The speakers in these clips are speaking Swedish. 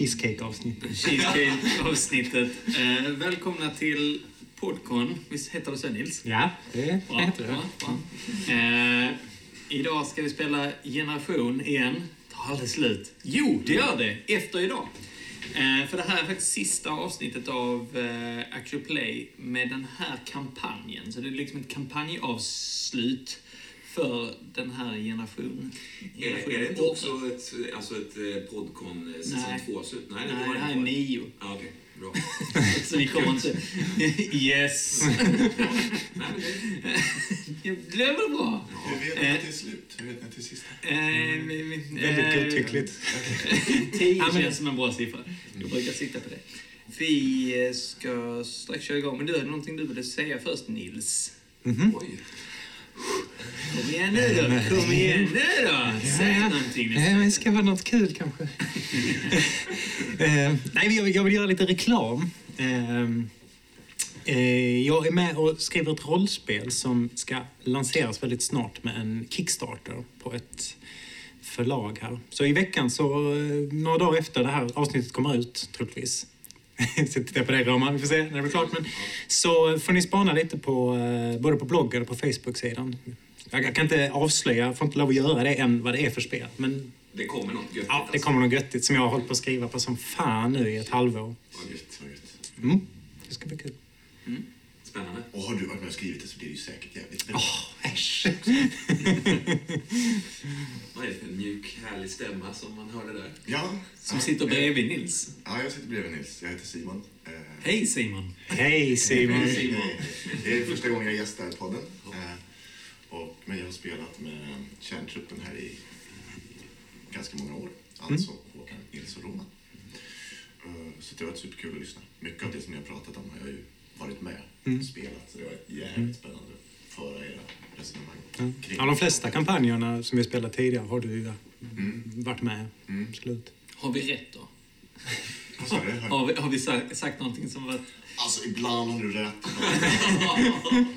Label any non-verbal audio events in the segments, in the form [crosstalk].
cheesecake-avsnittet. Cheesecake-avsnittet. Eh, välkomna till Podcon. Visst heter det så Nils? Ja, det Bra, heter det. bra, bra. Eh, idag ska vi spela Generation igen. Det tar aldrig slut. Jo, det gör det. Efter idag. Eh, för det här är faktiskt sista avsnittet av eh, Actual Play med den här kampanjen. Så det är liksom ett kampanjavslut för den här generationen. Är, är det inte också ett, alltså ett eh, Podcon eh, säsong Nej. 2-slut? Nej, Nej, var det här är nio. Ja, okej. Bra. [laughs] Så vi kommer inte... [laughs] Yes! Nej, det, blev väl bra? Hur vet ni att det är slut? Hur vet ni att det är sista? Eh, vi- Väldigt godtyckligt. [laughs] 10 Ja, men- känns som en bra siffra. Jag brukar sitta på det. Vi ska strax köra igång, men du hade någonting du ville säga först, Nils. oj. Kom igen nu då, kom igen nu då! Säg någonting. Eh, men det ska vara något kul kanske. [laughs] eh, nej, jag, jag vill göra lite reklam. Eh, eh, jag är med och skriver ett rollspel som ska lanseras väldigt snart med en Kickstarter på ett förlag här. Så i veckan, så eh, några dagar efter det här avsnittet kommer ut, troligtvis. [laughs] Jag på dig Roman, vi får se när det blir klart. Men, så får ni spana lite på eh, både på bloggen och på Facebook-sidan. Jag, kan inte avslöja, jag får inte lov att göra det än vad det är för spel. Men Det kommer något gött. ja, det kommer något göttigt som jag har hållit på att skriva på som fan nu i ett halvår. Vad gött, vad gött. Mm. Det ska bli kul. Spännande. Och har du varit med och skrivit det så blir det ju säkert jävligt bra. Åh, äsch. [laughs] Vad är det för en mjuk, härlig stämma som man hörde där? Ja, Som ja, sitter eh, bredvid Nils. Ja, jag sitter bredvid Nils. Jag heter Simon. Eh, Hej Simon! Hej Simon. Simon. Det är första gången jag gästar podden. Eh, Och, men jag har spelat med kärntruppen här i, i ganska många år. Alltså Håkan, Nils och Roman. Eh, Så det har varit superkul att lyssna. Mycket av det som ni har pratat om har jag ju varit med och spelat. Så det varit jävligt spännande att föra era resonemang kring. Ja, de flesta kampanjerna som vi spelat tidigare har du ju varit med. Absolut. Har vi rätt då? Har- vi, har vi sagt, sagt någonting som var... Alltså, ibland har du rätt. [laughs]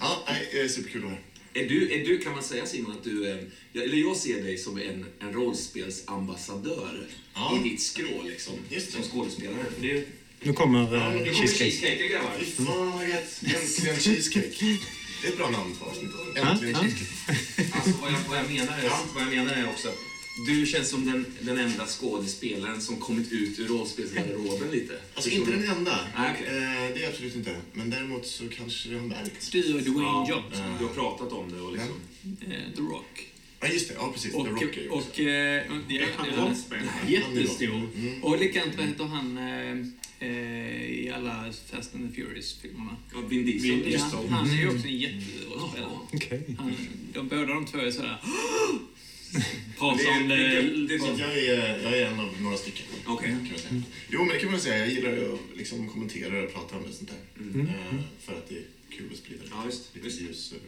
ja, nej, det är superkul att vara här. Är du, är du, kan man säga Simon, att du är, ja, eller jag ser dig som en, en rollspelsambassadör Ja. i ditt skrå liksom, som skådespelare. För det Nu kommer uh, det det kommer cheesecake. cheesecake grabbar. Fy fan! Äntligen cheesecake. Det är ett bra namn på avsnittet. Äntligen Ja, ja. cheesecake. Alltså, vad, jag, vad, jag menar är, vad jag menar är också du känns som den, den enda skådespelaren som kommit ut ur rollspelsgarderoben lite. Alltså inte den enda. Nej, okej. Eh, Det är absolut inte. Men däremot så kanske jag märkt. Du och Dwayne Ja, Johnson. du har pratat om det och liksom... Eh, The Rock. Ja, just det. Ja, precis. Och, The Rock är ju också. och, eh, ja, han ja, rollspelare? jättestor. Mm. Och likadant, vad heter han eh, eh, i alla Fast and the Furious-filmerna? Ja, Vin Diesel. Ja, han är ju också en jätterollspelare. Okej. Han, de, båda de två är sådär... [gasps] Det Pratar om det det... det jag, är, jag är en av några stycken. Okej. Kan jag säga. Jo, men det kan man säga. Jag gillar att liksom kommentera och prata om det sånt där. Eh, För att det är kul att sprida Ja, visst, lite visst. ljus över,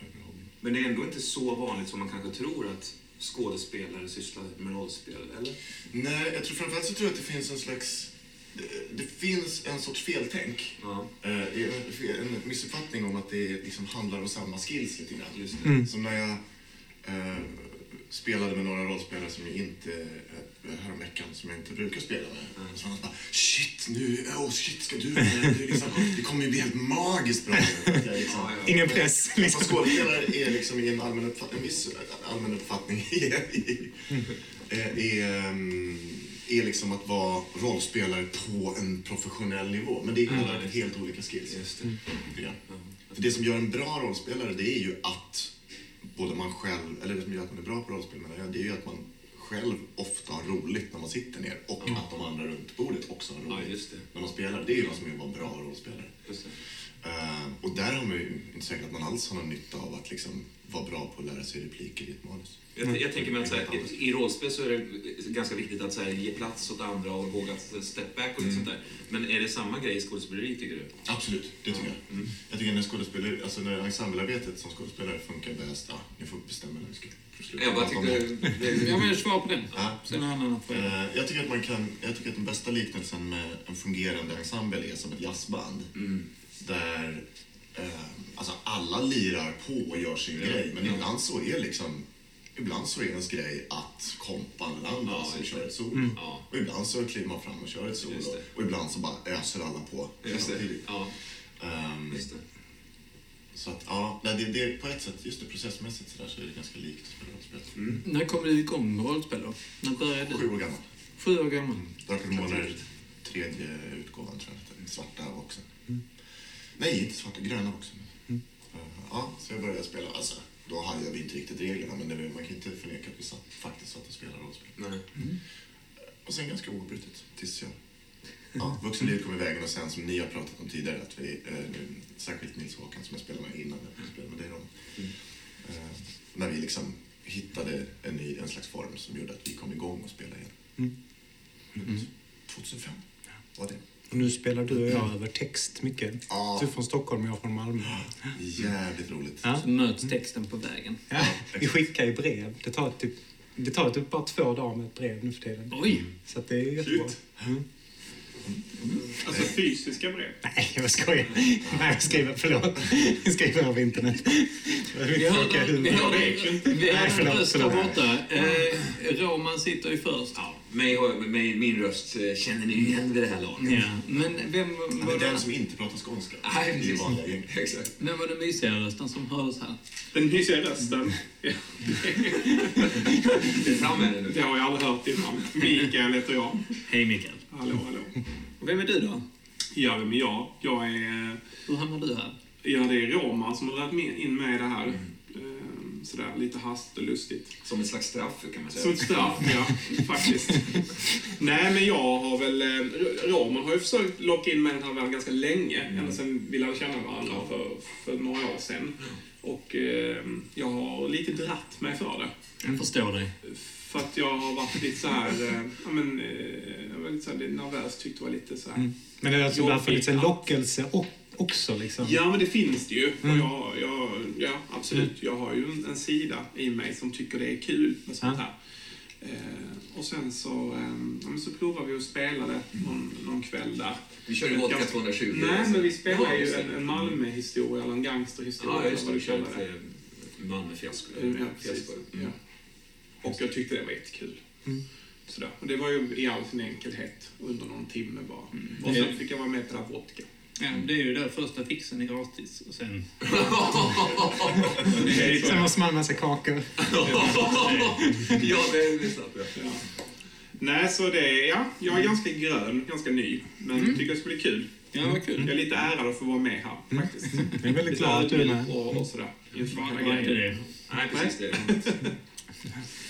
över. Men det är ändå inte så vanligt som man kanske tror att skådespelare sysslar med rollspel, eller? Nej, jag tror framförallt så tror jag att det finns en slags... Det, det finns en sorts feltänk. Ja, Eh, är en, missuppfattning om att det liksom handlar om samma skills lite grann. just det. Mm. Som när jag eh, spelade med några rollspelare som jag inte, eh, häromveckan, som jag inte brukar spela med. Så han bara, shit, nu, oh shit, ska du med? Det, är liksom, det kommer ju bli helt magiskt bra. [laughs] Jag liksom. Ingen press. Liksom. skådespelare är liksom i en, allmän uppfattning, en viss allmän uppfattning [laughs] är, är, är, um, är liksom att vara rollspelare på en professionell nivå. Men det är mm. helt olika skills. Just det. Tycker jag. För det som gör en bra rollspelare det är ju att både man själv, eller det som gör att man är bra på rollspel menar jag, det är ju att man själv ofta har roligt när man sitter ner och att de andra runt bordet också har Ja, roligt det. när man spelar. Det är ju vad som är att vara en bra rollspelare. Eh, och där har man ju inte säkert att man alls har någon nytta av att liksom vara bra på att lära sig repliker i ett manus. Jag, jag tänker mig att här, i, i rollspel så är det ganska viktigt att här, ge plats åt andra och våga step back och lite sånt där. Men är det samma grej i skådespeleri tycker du? Absolut, det tycker jag. Jag tycker när skådespelare, alltså när ensemblearbetet som skådespelare funkar bäst, ja, ni får bestämma när vi ska sluta Jag bara tyckte... Jag vill svara på den. [laughs] Ja. Sen har han Eh, Jag tycker att man kan, jag tycker att den bästa liknelsen med en fungerande ensemble är som ett jazzband. Där eh, alltså alla lirar på och gör sin Ja. grej, men Ja. ibland så är liksom ibland så är ens grej att kompa alla andra Ja, som kör ett solo. Ja. Och ibland så kliver man fram och kör ett solo. Och ibland så bara öser alla på Just det. samtidigt. Ja, Ehm, just det. så att, ja, nej, det, det, på ett sätt, just det processmässigt så, där, så är det ganska likt att spela rollspel. Mm. När kom du igång med rollspel då? När började Sju du? år gammal. Sju år gammal. Drakar tredje utgåvan tror jag. Den svarta boxen. Nej, inte svarta, gröna boxen. Eh, Ja, så jag började spela. Alltså, då hade vi inte riktigt reglerna, men det, man kan inte förneka att vi satt, faktiskt satt och spelade rollspel. Nej. Och sen ganska oavbrutet tills jag... Ja, vuxenlivet kom i vägen och sen som ni har pratat om tidigare, att vi, eh, särskilt Nils Håkan som jag spelade med innan jag spelade med dig Ron. Eh, när vi liksom hittade en, ny, en slags form som gjorde att vi kom igång och spelade igen. Runt 2005 var det. Och nu spelar du och jag över text mycket. Ja. Du från Stockholm och jag från Malmö. Jävligt roligt. Ja. Så möts texten på vägen. Ja, vi skickar ju brev. Det tar typ, det tar typ bara två dagar med ett brev nu för tiden. Oj! Så att det är jättebra. Shit. Alltså fysiska brev. Nej, jag skojar. Nej, jag skriver, förlåt. Jag skriver över internet. Vi hörde, hörde en röst där borta. Eh, Roman sitter ju först. Ja, mig, mig, min röst eh, känner ni igen vid det här laget. Ja. Men vem var, är den den, som inte pratar skånska Nej, precis. [laughs] Exakt. vem var den mysiga rösten som hördes här? Den mysiga rösten. Ja, Det är fram med det nu. Det har jag aldrig hört innan. Mikael heter jag. Hej Mikael. Hallå, hallå. Och vem är du då? Ja, vem är jag? Jag är... eh, Hur hamnade du här? Ja, det är Roman som har dragit med- in mig i det här. Ehm, Sådär, lite hastigt och lustigt. Som ett slags straff kan man säga. Som ett straff, ja. [laughs] Faktiskt. Nej, men jag har väl... eh, Roman har ju försökt locka in mig i den här världen ganska länge. Ända sedan vi lärde känna varandra för, för några år sedan. Och eh, jag har lite dratt mig för det. Jag förstår dig. För att jag har varit lite så här, eh, ja men, eh, jag var lite så här nervös, tyckte det var lite så här. Men det är alltså Jag bara för fick lite lockelse och, också liksom. Ja, men det finns det ju. Mm. Och jag, jag, ja, absolut. Jag har ju en, en sida i mig som tycker det är kul med sånt här. Eh, och sen så, eh, ja, men så provade vi att spela det någon, någon kväll där. Vi kör ju vodka Ganska- 220. Nej, men vi spelar Ja, ju en, en Malmö-historia, eller en gangsterhistoria, Ja, eller just det. Vi du kör kallar det. ett Malmöfiasko. Ja, precis. Mm. Ja. Och jag tyckte det var jättekul. Mm. Sådär. Och det var ju i all sin enkelhet under någon timme bara. Mm. Och sen fick jag vara med på det här vodka. Ja, det är ju där första fixen är gratis och sen... [laughs] Sen måste man ha massa kakor. [laughs] ja, det, det är sant. Ja. Ja. Nej, så det är, ja, jag är ganska grön, ganska ny. Men Mm. tycker det ska bli kul. Ja, vad kul. Jag är lite ärad att få vara med här faktiskt. Jag är väldigt glad att du är med. och, och sådär. Inför hela inte grejen. det. Nej, precis det.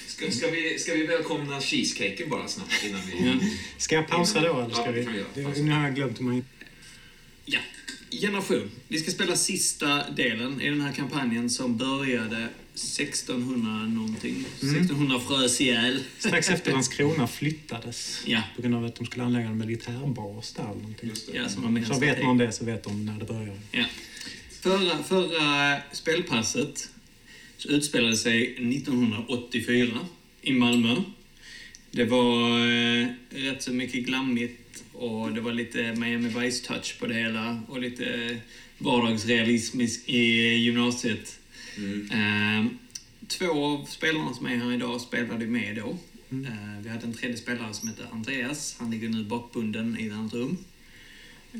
Ska, ska, vi, ska vi välkomna cheesecaken bara snabbt innan vi... Ja. Ska jag pausa då eller ska vi? Nu har jag glömt hur man... Ja, generation. Vi ska spela sista delen i den här kampanjen som började 1600 någonting. 1600 frös ihjäl. Strax efter [laughs] Landskrona flyttades. Ja. På grund av att de skulle anlägga en militärbas där eller någonting. Ja, var mer Så vet man det så vet de när det börjar. Ja. Förra, förra spelpasset så utspelade sig 1984 i Malmö. Det var eh, rätt så mycket glammigt och det var lite Miami Vice-touch på det hela och lite vardagsrealism i, gymnasiet. Mm. Eh, två av spelarna som är här idag spelade med då. Eh, vi hade en tredje spelare som heter Andreas. Han ligger nu bakbunden i ett annat rum.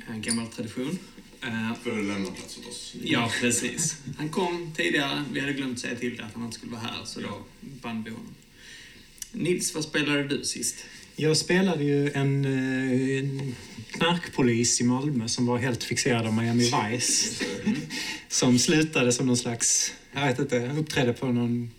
En gammal tradition. Eh, För att lämna plats åt oss. Ja, precis. Han kom tidigare. Vi hade glömt säga till att han inte skulle vara här, så då band vi honom. Nils, vad spelade du sist? Jag spelade ju en, eh, en knarkpolis i Malmö som var helt fixerad av Miami Vice. Som slutade som någon slags, jag vet inte, uppträdde på någon,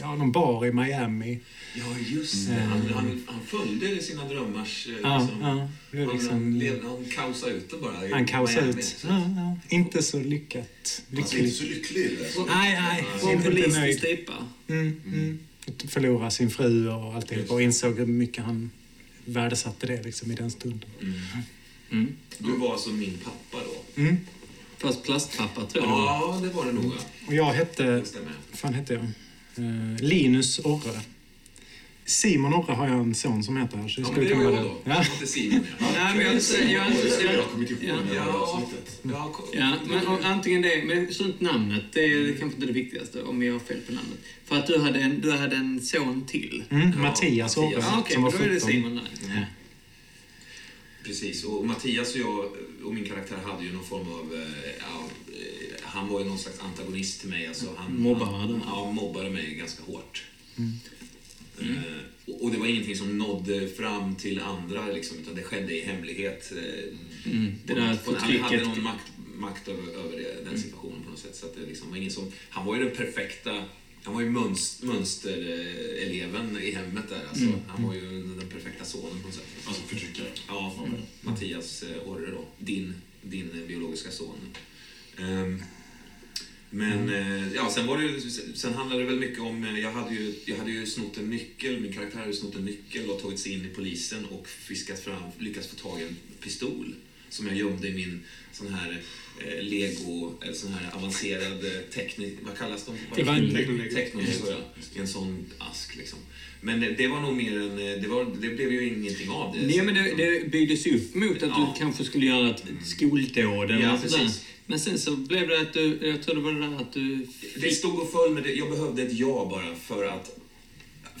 ja, någon bar i Miami. Ja, just det. Han, han, han följde sina drömmars... eh, Ja, liksom, ja, han, liksom, levde- han kaosade ut det bara. i han kaosade Miami, ut. så- Ja, ja, inte så lyckat. Alltså, inte så lycklig i det. Nej, nej. Från Inte polis till nöjd. strippa. Mm, mm. Förlora sin fru och alltihop och insåg hur mycket han värdesatte det liksom, i den stunden. Mm. Mm. Du var som min pappa då. Mm. Fast plastpappa, tror jag. Ja, det var det nog. ja. Och jag hette, vad fan hette jag? Eh, Linus Orre. Simon Orre har jag en son som heter. Så det Ja, men skulle det är jag då. Ja. Inte Simon. Ja. Nej, men jag, jag, jag, Jag jag, har kommit ihåg Ja. det här Ja. avsnittet. Ja, men antingen det, men strunt namnet. Det är kanske inte det viktigaste om jag har fel på namnet. För att du hade en, du hade en son till. Mm, Ja, Mattias Mattias. Ja, okej, som var då är det 17. Simon där. Ja. Precis, och Mattias och jag och min karaktär hade ju någon form av... eh, Ja, eh, han var ju någon slags antagonist till mig. Alltså han, Mobbare han? Ja, mobbade mig ganska hårt. Mm. Eh, och- och det var ingenting som nådde fram till andra, liksom, utan det skedde i hemlighet. Mm, det där på- på- Han hade någon makt, makt över, över det, den situationen på något sätt. Så att det liksom var ingen som, han var ju den perfekta... Han var ju mönster, mönstereleven i hemmet där. Alltså, Mm. Han var ju den perfekta sonen på något sätt. Alltså förtryckare. Ja, Mattias eh, Orre då. Din, din biologiska son. Ehm, men eh, ja, sen, var det, ju- sen handlade det väl mycket om... eh, Jag hade, ju, jag hade ju snott en nyckel, min karaktär hade snott en nyckel och tagit sig in i polisen och fiskat fram, lyckats få tag i en pistol som jag gömde i min sån här eh, lego, eller sån här avancerad eh, teknik... Vad kallas de? Det var en-. I en sån ask liksom. Men det, det var nog mer en... eh, Det, var, det blev ju ingenting av det. Nej, men det, det byggdes ju upp mot att Ja. du kanske skulle göra ett skoldåd eller Ja, precis. Men sen så blev det att du, jag tror det var det där att du... Det stod och föll med det. Jag behövde ett ja bara för att,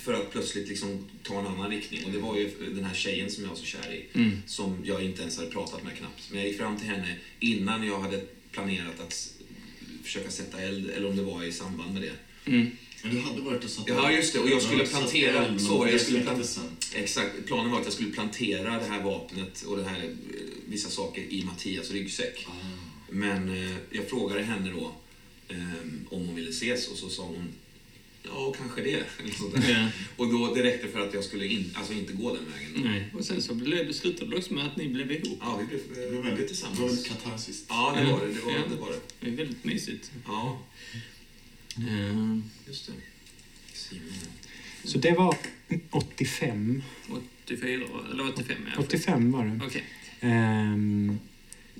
för att plötsligt liksom ta en annan riktning. Och det var ju den här tjejen som jag var så kär i, Mm. som jag inte ens hade pratat med knappt. Men jag gick fram till henne innan jag hade planerat att försöka sätta eld, eller om det var i samband med det. Mm. Men du hade varit och satt Ja, just det. Och jag skulle plantera- eld, så var jag skulle det plan- släckte sen. Exakt. Planen var att jag skulle plantera det här vapnet och det här, eh, vissa saker i Mattias ryggsäck. Ah. Men eh, jag frågade henne då eh, om hon ville ses och så sa hon ja, kanske det. [laughs] Eller sånt. Och då, det räckte för att jag skulle in, alltså inte gå den vägen. Nej. Och sen så blev, slutade det också med att ni blev ihop. Ja, vi blev, Det vi blev väldigt, tillsammans. det var väldigt katarsiskt. Ja, det var det. Det var, Ja. det, var det. Det är väldigt mysigt. Ja, Uh, just det. Simon. Så det var 85. 84, eller 85 i alla fall. 85 var det. Okej. Ehm,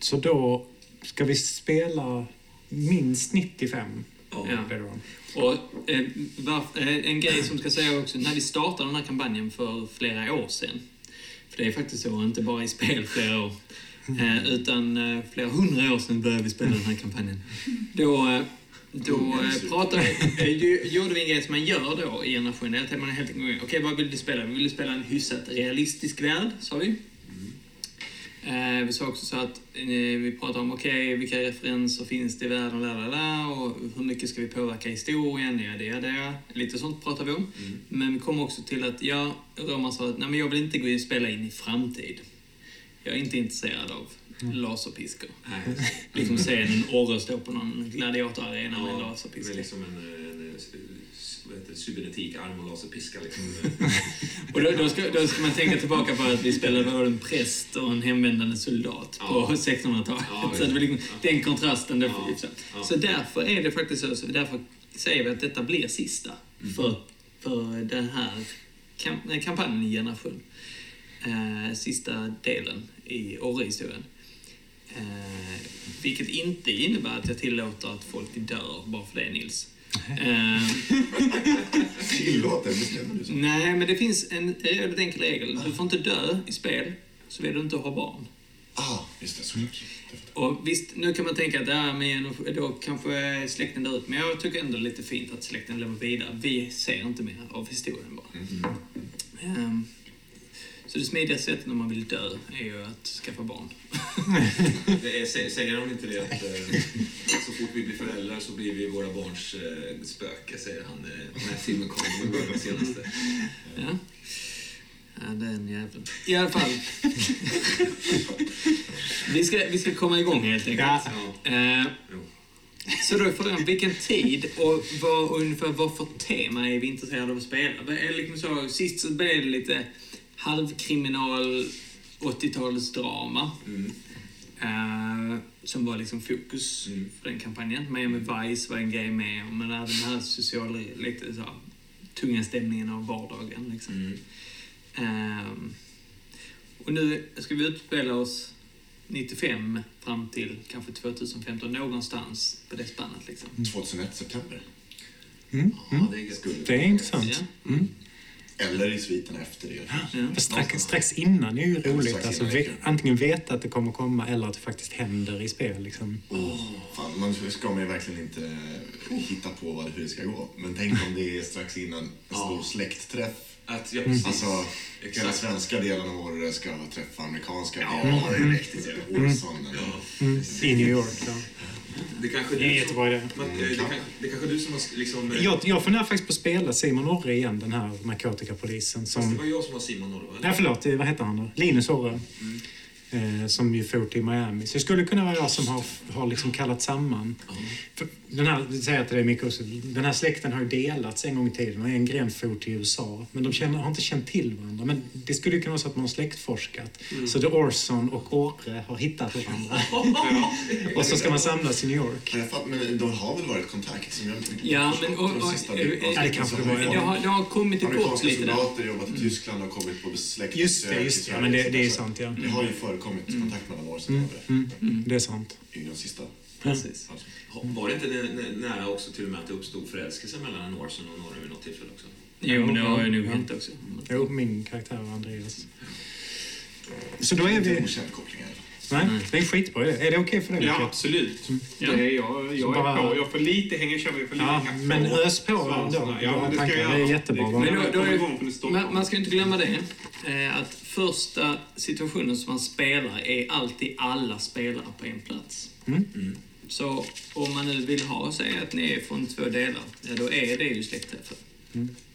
så då ska vi spela minst 95. Ja. Då. Och eh, varf- eh, en grej som ska säga också, när vi startade den här kampanjen för flera år sedan, för det är faktiskt så, inte bara i spel flera år, eh, utan eh, flera hundra år sedan började vi spela den här kampanjen. Då, eh, då eh, pratade, eh, ju- gjorde vi en grej som man gör då i Generation, det är att man helt enkelt okej vad vill du spela? Vi ville spela en hyfsat realistisk värld, sa vi. Eh, vi sa också så att eh, vi pratade om okej, vilka referenser finns det i världen, la, la, och hur mycket ska vi påverka historien, ja, det, det. Lite sånt pratar vi om. Mm. Men vi kom också till att, ja, Roman sa att nej, men jag vill inte gå in och spela in i framtid. Jag är inte intresserad av laserpiskor. Nej, [laughs] Liksom se en orre stå på någon gladiatorarena med ja, det laserpiskor. liksom en, en, en cybernetik arm och laserpiska. Liksom. [laughs] Och då, då, ska, då ska man tänka tillbaka på att vi spelade både en präst och en hemvändande soldat på Ja. 1600-talet. Ja, [laughs] så det liksom, ja. den kontrasten. Det, Ja, så. därför är det faktiskt så, så därför säger vi att detta blir sista Mm. för, för den här kam, nej, kampanjen i generation. Eh, sista delen i Orre-historien. Eh, vilket inte innebär att jag tillåter att folk dör bara för det, Nils. Eh, Tillåter, bestämmer du så? Nej, men det finns en väldigt enkel regel. Du får inte dö i spel så vill du inte ha barn. Ah, just det. Såklart. Det fattar Och visst, nu kan man tänka att ja, men då kanske släkten dör ut. Men jag tycker ändå lite fint att släkten lever vidare. Vi ser inte mer av historien bara. Ehm, så det smidigaste sättet när man vill dö är ju att skaffa barn. [laughs] Det är, sä- säger de inte det att eh, så fort vi blir föräldrar så blir vi våra barns eh, spöke, säger han eh, när filmen kommer, den senaste. Ja. Ja, den jäveln. I alla fall. vi, ska, vi ska komma igång helt enkelt. Ja. Ja. Eh. Så då är frågan, vilken tid och vad, ungefär vad för tema är vi intresserade av att spela? Liksom så, sist så blev det lite halvkriminal 80-talsdrama. Mm. eh, som var liksom fokus Mm. för den kampanjen. Miami Vice var en grej med, men även den här sociala, lite så här, tunga stämningen av vardagen. Liksom. Mm. Ehm, och nu ska vi utspela oss 95 fram till kanske 2015, någonstans på det spannet. Liksom. jag. 2001, september. Mm. Ja, Mm. det är gött. Det är intressant. Ja. Mm. Eller i sviten efter det. För strax, strax innan är ju Ja, roligt. Alltså, ve- antingen veta att det kommer komma eller att det faktiskt händer i spel. Liksom. Fan, man ska man ju verkligen inte hitta på vad, hur det ska gå. Men tänk om det är strax innan en stor släktträff. Att, ja, precis. Alltså, hela Exakt. svenska delen av Åre ska träffa amerikanska Ja, delen. det är riktigt. Olsson. eller- Mm. I New York. Ja. Det kanske Det är jättebra idé. men, eh, det, kan, det kanske du som har liksom... eh, Jag, jag funderar faktiskt på att spela Simon Orre igen, den här narkotikapolisen. fast Som, Det var jag som var Simon Orre, nej, förlåt, eh, vad heter han då? Linus Orre. Eh, som ju for till Miami. Så det skulle kunna vara jag som har, har liksom kallat samman. För den här, det säger jag till dig Micke också, den här släkten har ju delats en gång i tiden och en gren for till USA. Men de känner, har inte känt till varandra. Men det skulle ju kunna vara så att man har släktforskat. Så The Orson och Orre har hittat varandra. [laughs] och så ska man samlas i New York. Men fatt- Men de har väl varit i kontakt? Som jag Ja, men... Och, de och, sista eh, avsnitten. Ja, det kanske det var, ja. det, har, det har kommit till kort Amerikanska lite där. soldater jobbat i Tyskland och kommit på släktbesök Just det, i just det. Sverige, Men det, det är sant, ja. Det har ju förekommit kontakt mellan Årsen och Åre Mm, det är sant. i de sista. Precis. Alltså. Var det inte nä- nära också till och med att det uppstod förälskelse mellan en Orson och Norre vid något tillfälle också? Jo, men det har ju Ja. hänt också. Jo, min karaktär var Andreas. Så då är vi... okänd koppling. Nej, det är skitbra idé. Är det okej för dig, Ja, absolut. Ja. Det är jag, jag bara- är på. Jag får lite hänga kör vi för lite Ja, på. men ös på ändå. Ja, men det ska jag Det är jättebra? Det, Men då- då, är-. Man, man ska inte glömma det, eh, att första situationen som man spelar är alltid alla spelare på en plats. Mm. Så om man nu vill ha, säg att ni är från två delar, ja, då är det ju släktträffen.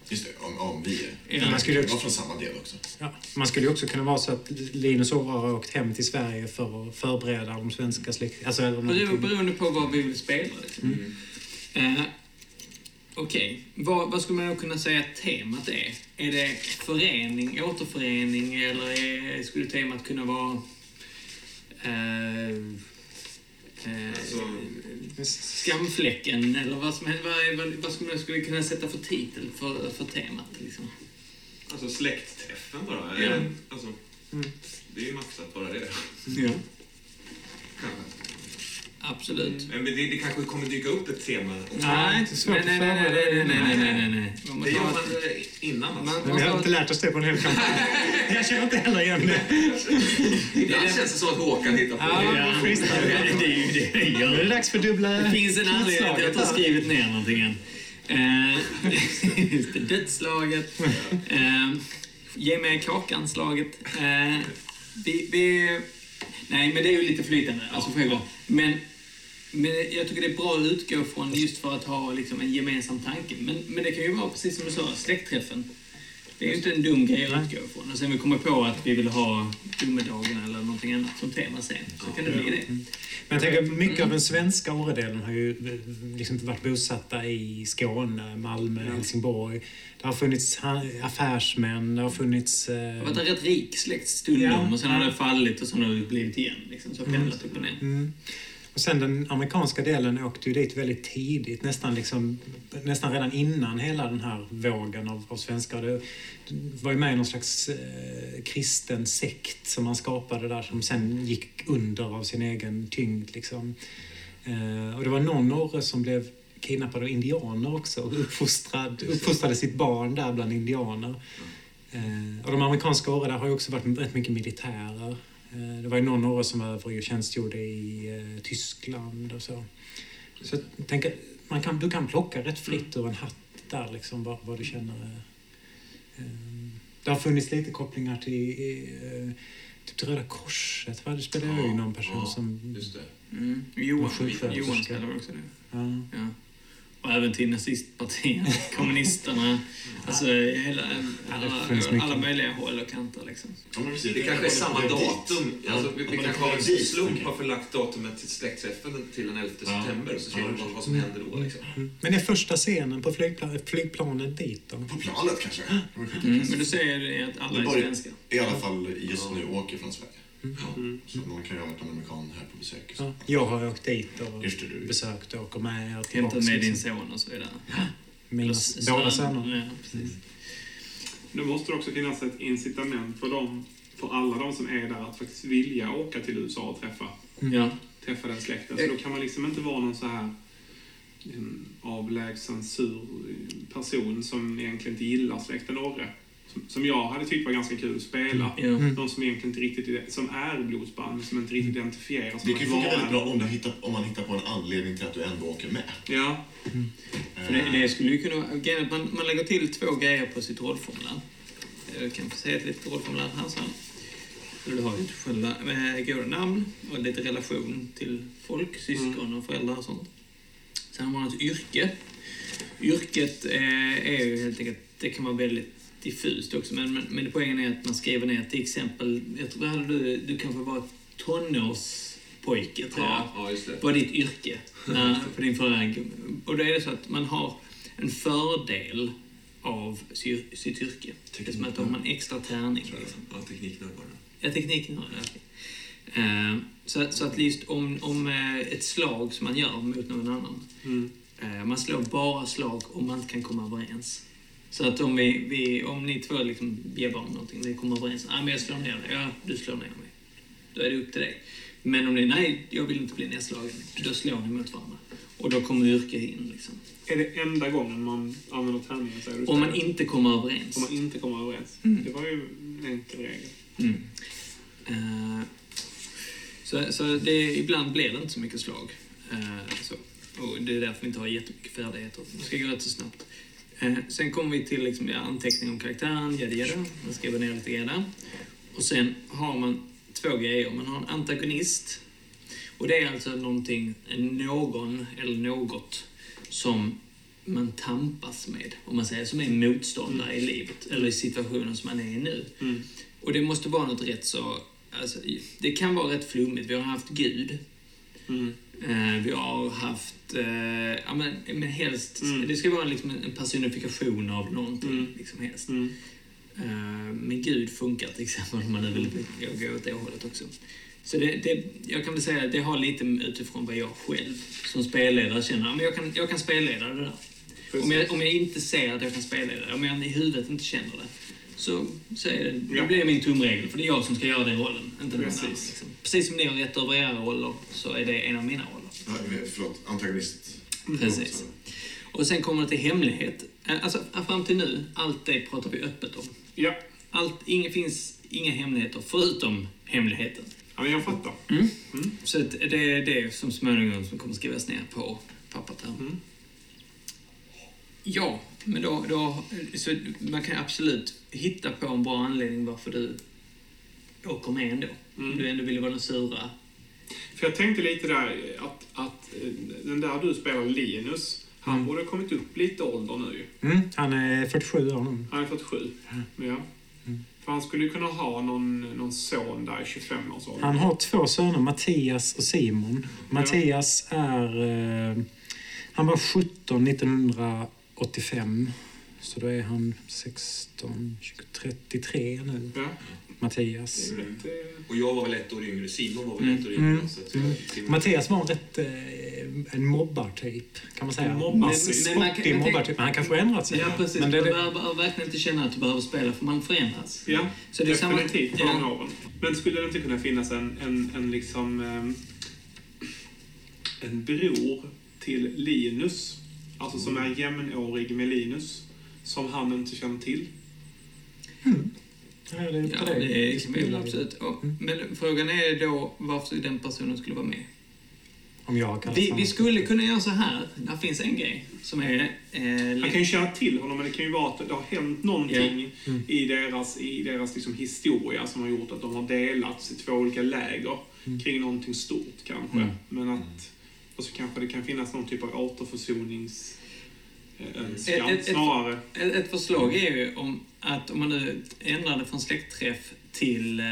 Just det, om, om vi är. Ja, man skulle också, från samma del också. ja, man skulle ju också kunna vara så att Linus Åre har åkt hem till Sverige för att förbereda de svenska släkt... Alltså, någonting. Beroende på vad vi vill spela. Liksom. Eh, Okej, vad, vad skulle man då kunna säga att temat är? Är det förening, återförening eller är, skulle temat kunna vara eh, eh, Alltså, skamfläcken eller vad, som, vad, vad, vad skulle man skulle kunna sätta för titel för, för temat? Liksom? alltså släktträffen bara. Ja. Alltså, Det är ju maxat bara det. Ja. Kanske. Absolut. Men det, det kanske kommer dyka upp ett tema också. Nej, nej, att nej, nej, nej, nej, nej, nej, nej, nej. Man Det gör man innan alltså. Man- Men vi har inte lärt oss det på en hel kampanj. [laughs] Jag känner inte heller igen det. Ibland känns det som att Håkan hittar på Ja, det. schysst. det är ju det jag Nu gör. är det dags för dubbla Det finns en anledning att jag inte har skrivit ner någonting än. Eh, [laughs] dödslaget. Eh, ge mig kakan-slaget. Eh, vi, vi, nej, men det är ju lite flytande. Alltså, självklart. Men, men jag tycker det är bra att utgå från just för att ha liksom, en gemensam tanke. Men, men det kan ju vara precis som du sa, släktträffen. Det är ju inte en dum grej att utgå ifrån. Och sen vi kommer på att vi vill ha domedagen eller någonting annat som tema sen, så kan det bli det. Men jag tänker, mycket av den svenska Åredelen har ju eh, liksom varit bosatta i Skåne, Malmö, Helsingborg. Det har funnits affärsmän, det har funnits... Det Eh, har varit en rätt rik släkt stundom och sen har det fallit och sen har det blivit igen. Liksom, så pendlat upp och ner. mm. Och sen den amerikanska delen åkte ju dit väldigt tidigt, nästan, liksom, nästan redan innan hela den här vågen av, av svenskar. Det, var ju med i någon slags eh, kristen sekt som man skapade där som sen gick under av sin egen tyngd. Liksom. Eh, och det var någon Norre som blev kidnappad av indianer också och uppfostrad, uppfostrade sitt barn där bland indianer. Eh, och de amerikanska åren där har ju också varit rätt mycket militärer. Eh, det var ju någon år som var över och tjänstgjorde i eh, Tyskland och så. Så jag tänker, man kan, du kan plocka rätt fritt ur en hatt där liksom vad, vad du känner. eh, det har funnits lite kopplingar till typ till Röda Korset. Va? Det spelade ju Ja, någon person ja, som... Just det. Mm. Johan. Johan spelar också det. Ja. Ja. Och även till nazistpartiet, [laughs] kommunisterna. Alltså hela, alla, alla möjliga håll och kanter liksom. Ja, men precis. Det kanske är samma Det datum. Alltså, vi, vi Ja, kanske det av en slump har förlagt datumet till släktträffen till den 11 Ja. september och så ser Ja. vi vad, som händer då. Liksom. Men är första scenen på flygpla flygplanet dit då? På planet kanske. Mm. Men du säger det att alla Det är var ju- svenska. I alla fall just nu åker från Sverige. Mm. Så någon kan ju ha varit en amerikan här på besök. Ja. Jag har åkt dit och Just det, du. besökt och åker med er Hämtat tillbaks, med din liksom. son och så vidare. Mina båda söner. Ja, precis. Då måste det också finnas ett incitament för dem, för alla de som är där att faktiskt vilja åka till USA och träffa, Ja. träffa den släkten. Så då kan man liksom inte vara någon så här liksom, avlägsen, sur person som egentligen inte gillar släkten Orre. Som, jag hade tyckt var ganska kul att spela. Ja. De som egentligen inte riktigt, som är blodsband, men som inte riktigt identifierar sig Det kan ju funka väldigt vara bra om, du hittar, om man hittar på en anledning till att du ändå åker med. Ja, För det, det skulle ju kunna Man, man lägger till två grejer på sitt rollformulär. Jag kan få säga ett litet rollformulär här så. Så Du har ju själva eh, goda namn och lite relation till folk, syskon och föräldrar och sånt. Sen har man ett yrke. Yrket eh, är ju helt enkelt, det kan vara väldigt diffust också, men, men, men poängen är att man skriver ner till exempel, jag tror, hade du, du kanske var tonårspojke tror jag Ja, ja, var ditt yrke eh, på din förra... Och då är det så att man har en fördel av sy- sitt yrke. Det är som att då har man extra tärning. Liksom. Ja, tekniknördarna. Ja, det. okej. Eh, Så, så att just om, om eh, ett slag som man gör mot någon annan. Mm. eh, Man slår bara slag om man inte kan komma överens. Så att om, vi, vi, om ni två liksom jobbar om någonting, ni kommer överens. Ah, men jag slår ner dig. Ja, du slår ner mig. Då är det upp till dig. Men om ni, nej, jag vill inte bli nedslagen. Då slår ni mot varandra. Och då kommer yrke in. Liksom. Är det enda gången man använder tärningen? Om man inte kommer överens. Om man inte kommer överens. Mm. Det var ju en enkel regel. Mm. Eh, så så det, ibland blir det inte så mycket slag. Eh, så. Och det är därför vi inte har jättemycket färdigheter. Det ska gå rätt så snabbt. Eh, sen kommer vi till liksom, ja, anteckning om karaktären, jada jada. Man skriver ner lite jada. Och sen har man två grejer. Man har en antagonist. Och det är alltså någonting, någon eller något som man tampas med, om man säger, som är motståndare i livet, eller i situationen som man är i nu. Mm. Och det måste vara något rätt så... Alltså, det kan vara rätt flummigt. Vi har haft Gud. Mm. Eh, vi har haft... Eh, ja, men, men helst... Mm. Det ska vara liksom en personifikation av någonting. Mm. Liksom helst. Mm. Eh, men Gud funkar till exempel om man nu vill gå- gå åt det hållet också. Så det, det, jag kan väl säga att det har lite utifrån vad jag själv som spelledare känner. Men jag, kan, jag kan spelleda det där. Om jag, om jag inte ser att jag kan spelleda det, om jag i huvudet inte känner det, så, så är det, det blir min tumregel. För det är jag som ska göra den rollen, inte någon Precis. annan. Liksom. Precis som ni har rätt över era roller, så är det en av mina roller. Ja, förlåt, antagonist. Precis. Och sen kommer det till hemlighet. Alltså, fram till nu, allt det pratar vi öppet om. Ja. Allt, inga, finns inga hemligheter förutom hemligheten. ja, men jag fattar. Så att det är det som småningom som kommer skrivas ner på pappret här. Mm. Ja, men då, då... Så man kan absolut hitta på en bra anledning varför du åker med ändå. Mm. Om du ändå vill vara den sura. För jag tänkte lite där att, att eh, den där du spelar, Linus, han Mm. borde ha kommit upp lite ålder nu ju. Mm, han är 47 år nu. Han är 47. Ja. För han skulle ju kunna ha någon, någon son där i 25-årsåldern. Han har två söner, Mattias och Simon. Mattias är... Eh, han var 17 1985. Så då är han 16, 20, 33 nu. Ja, Mattias. eh, Och jag var väl ett år yngre. Simon var väl Mm. ett år yngre. Mm. Så att, Mm. Simon- Mattias var en rätt... Eh, en mobbartyp, kan man säga. Mobbar- Men- man kan- mobbartyp. Men han kanske har ändrat sig. Ja, precis. Men det, du det, behöver verkligen inte känna att du behöver spela, för man förändras. Ja, Så det är samma- definitivt ja. Men skulle det inte kunna finnas en, en, en liksom... ehm, en bror till Linus, alltså som är jämnårig med Linus, som han inte känner till? ja, det är Ja, det. det är väl absolut. Och, Mm. men frågan är då varför den personen skulle vara med. Om jag kallar Vi, vi skulle kunna göra så här. Där finns en grej som är... Eh, Han kan ju känna till honom, men det kan ju vara att det har hänt någonting Mm. i deras, i deras liksom historia som har gjort att de har delats i två olika läger Mm. kring någonting stort kanske. Mm. Men att, och så kanske det kan finnas någon typ av återförsonings Ett- ett- snarare. ett, ett förslag är ju om att om man nu ändrar det från släktträff till, eh,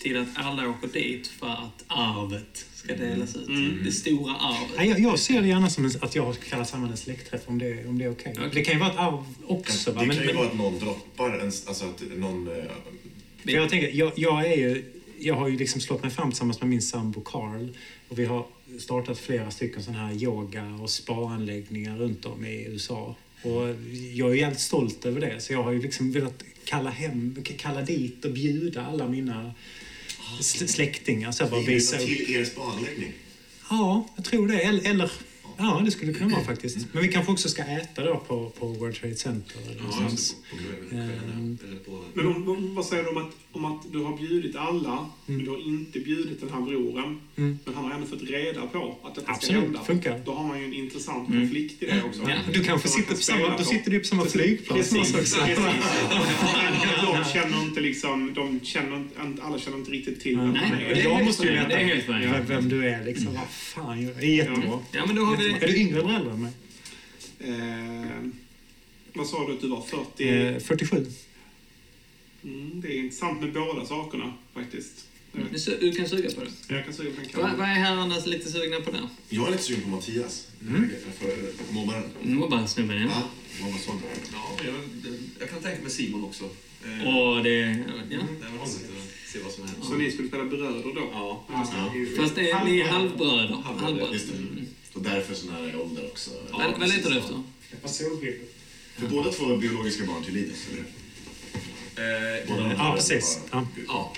till att alla åker dit för att arvet ska delas ut. Mm. Det stora arvet. Nej, jag, jag ser det gärna som en, att jag kallar samman en släktträff om det, om det är okej. Okej. Det kan ju vara ett arv också. Va? Det Men, kan ju men, vara att någon droppar, en, alltså att någon... för jag, tänker, jag, jag, är ju, jag har ju liksom slått mig fram tillsammans med min sambo Carl. Och vi har startat flera stycken sådana här yoga och spa-anläggningar runt om i USA. Och jag är jävligt stolt över det. Så jag har ju liksom velat kalla, hem, kalla dit och bjuda alla mina sl- släktingar. Så bara Vi visa till upp. er spaanläggning. Ja, jag tror det. Eller, Ja, det skulle kunna vara faktiskt. Men vi kanske också ska äta då på, på World Trade Center. eller Ja, någonstans. just det. På kvällen. Ehm. På... Men om, om, vad säger du om att, om att du har bjudit alla, men Mm. du har inte bjudit den här broren, Mm. men han har ändå fått reda på att detta ska Absolut, hända. funkar. Då har man ju en intressant Mm. konflikt i det också. Ja. Du kanske sitter kan på samma, spela då på. sitter du på samma flygplan Precis, också. precis. [laughs] De känner inte liksom, de känner inte, alla känner inte riktigt till vem Nej, det är. jag måste ju veta vem du är. Liksom. Vad fan, jag är jättebra. Ja, men då har vi... Är du yngre eller äldre än mig? Eh, vad sa du att du var? 40? Eh, 47. Mm, det är intressant med båda sakerna faktiskt. Eh, Du Du kan suga på det. Jag kan säga på den Vad vad är herrarna lite sugna på där? Jag är lite sugen på Mattias. Mm. För mobbaren. Mobbarsnubben, ja. Ja, mobbarson. Ja, jag, jag kan tänka mig Simon också. Eh, Och det... Ja. Det var roligt att se vad som händer. Så ni skulle spela bröder då? Ja, Ja. Fast det är, ni är halvbröder. Halvbröder. Just det. Mm. Och därför så nära ålder också. Ja, Vad, letar du efter? Solbrillor. För båda två är biologiska barn till Linus, eller hur? Eh, Ja, precis. Ja. ja.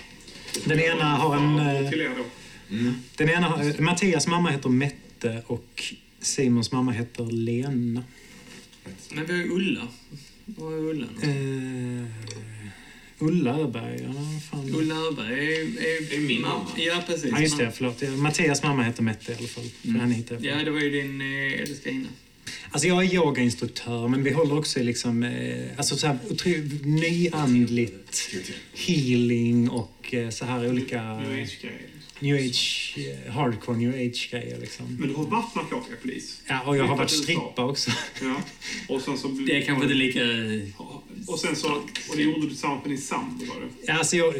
Den ena har en... eh. Mm. Den ena, har- Mattias mamma heter Mette och Simons mamma heter Lena. Men vi har ju Ulla. Vad är Ulla? Eh, Ulla Öberg, ja fan. Ulla Öberg är, är, Det är min mamma. Ja, precis. Ja, just det. Förlåt. Mattias mamma heter Mette i alla fall. Mm. henne hittade jag på. Ja, det var ju din eh, älskarinna. Alltså jag är yogainstruktör, men vi håller också liksom, eh, alltså så här, nyandligt healing och eh, så här olika New age-grejer. New age, eh, hardcore new age-grejer liksom. Men du har varit narkotikapolis? Ja, och jag har varit strippa också. Ja. Och sen så... Det är kanske inte lika... Och sen så... Och det gjorde du tillsammans med din sambo, var det? Ja, alltså jag,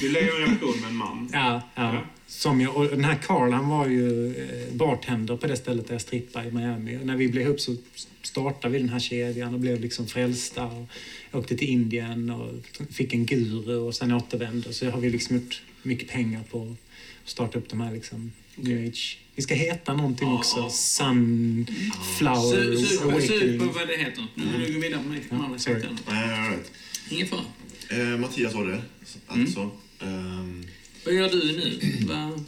Du lever i en relation med en man. ja, ja. Ja. Som jag, och den här Carl han var ju eh, bartender på det stället där jag strippade i Miami. Och när vi blev ihop så startade vi den här kedjan och blev liksom frälsta. Och åkte till Indien och fick en guru och sen återvände. Så har vi liksom gjort mycket pengar på starta upp de här liksom new age. Vi ska heta någonting också. Sunflower Sug sug på, sug Awakening. på vad det heter. Nu vill du gå vidare med de andra right. Ingen fara. Eh, Mattias var det, alltså. Ehm, Vad gör du nu? Va?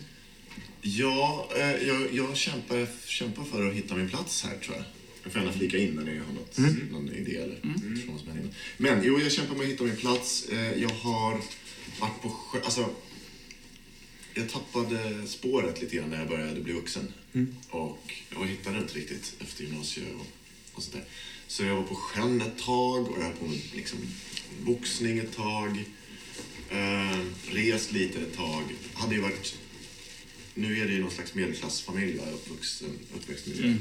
ja, eh, jag, jag kämpar, kämpar för att hitta min plats här, tror jag. Jag får gärna flika in när ni har något, någon idé eller mm. Men jo, jag kämpar med att hitta min plats. Eh, jag har varit på sjö... Alltså, jag tappade spåret lite grann när jag började bli vuxen. Och jag hittade inte riktigt efter gymnasiet och, och sånt där. Så jag var på sjön ett tag och jag höll på med liksom, boxning ett tag. Eh, rest lite ett tag. Hade ju varit... Nu är det ju någon slags medelklassfamilj jag är uppvuxen, uppväxt med. Mm.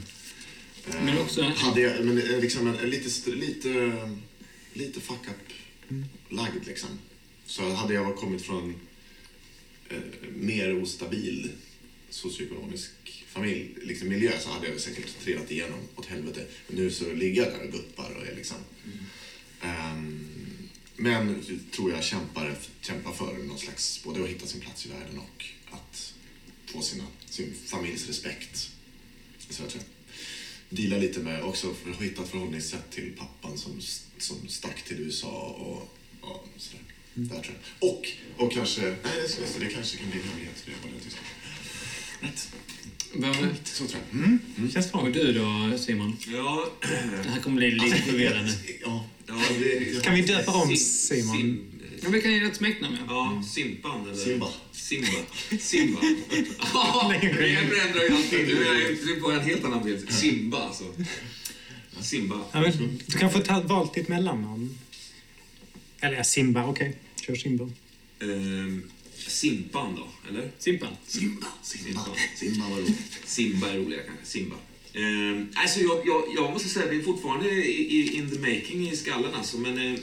Eh, Men också- Hade jag, men eh, liksom en, en lite, lite, lite fuck up-lagd liksom. Så hade jag kommit från mer ostabil socioekonomisk familj, liksom miljö så hade jag säkert trillat igenom åt helvete. Men nu så ligger jag där och guppar och är liksom... Ehm, men tror jag kämpar, kämpar för någon slags, både att hitta sin plats i världen och att få sina, sin familjs respekt. Så jag tror jag. dealar lite med, också för att hitta ett förhållningssätt till pappan som, som stack till USA och, och sådär. Där tror jag. Och, och kanske, nej det, det kanske kan bli en möjlighet för det. Bara det Rätt. Vad- Så tror jag. Mm. Känns bra. Och du då, Simon? Ja, Det här kommer bli lite förvirrande. Ja, ja det, Kan vi döpa om Sim- Simon? Sim, Ja, vi kan ge ett smeknamn, ja. Simpan eller... Simba. Simba. [laughs] Simba. Ja, det förändrar ju allting. Nu är jag på en helt annan bild. Simba alltså. Simba. Ja, men, du kan få ta, valt ditt mellannamn. Eller Simba, okej. Kör Simba. Ehm, Simpan då, eller? Simpan. Simba. Simba. Simba var roligt. Simba är roligare kanske. Simba. Ehm, alltså jag, jag, jag måste säga, det är fortfarande i, i, in the making i skallen alltså, men eh,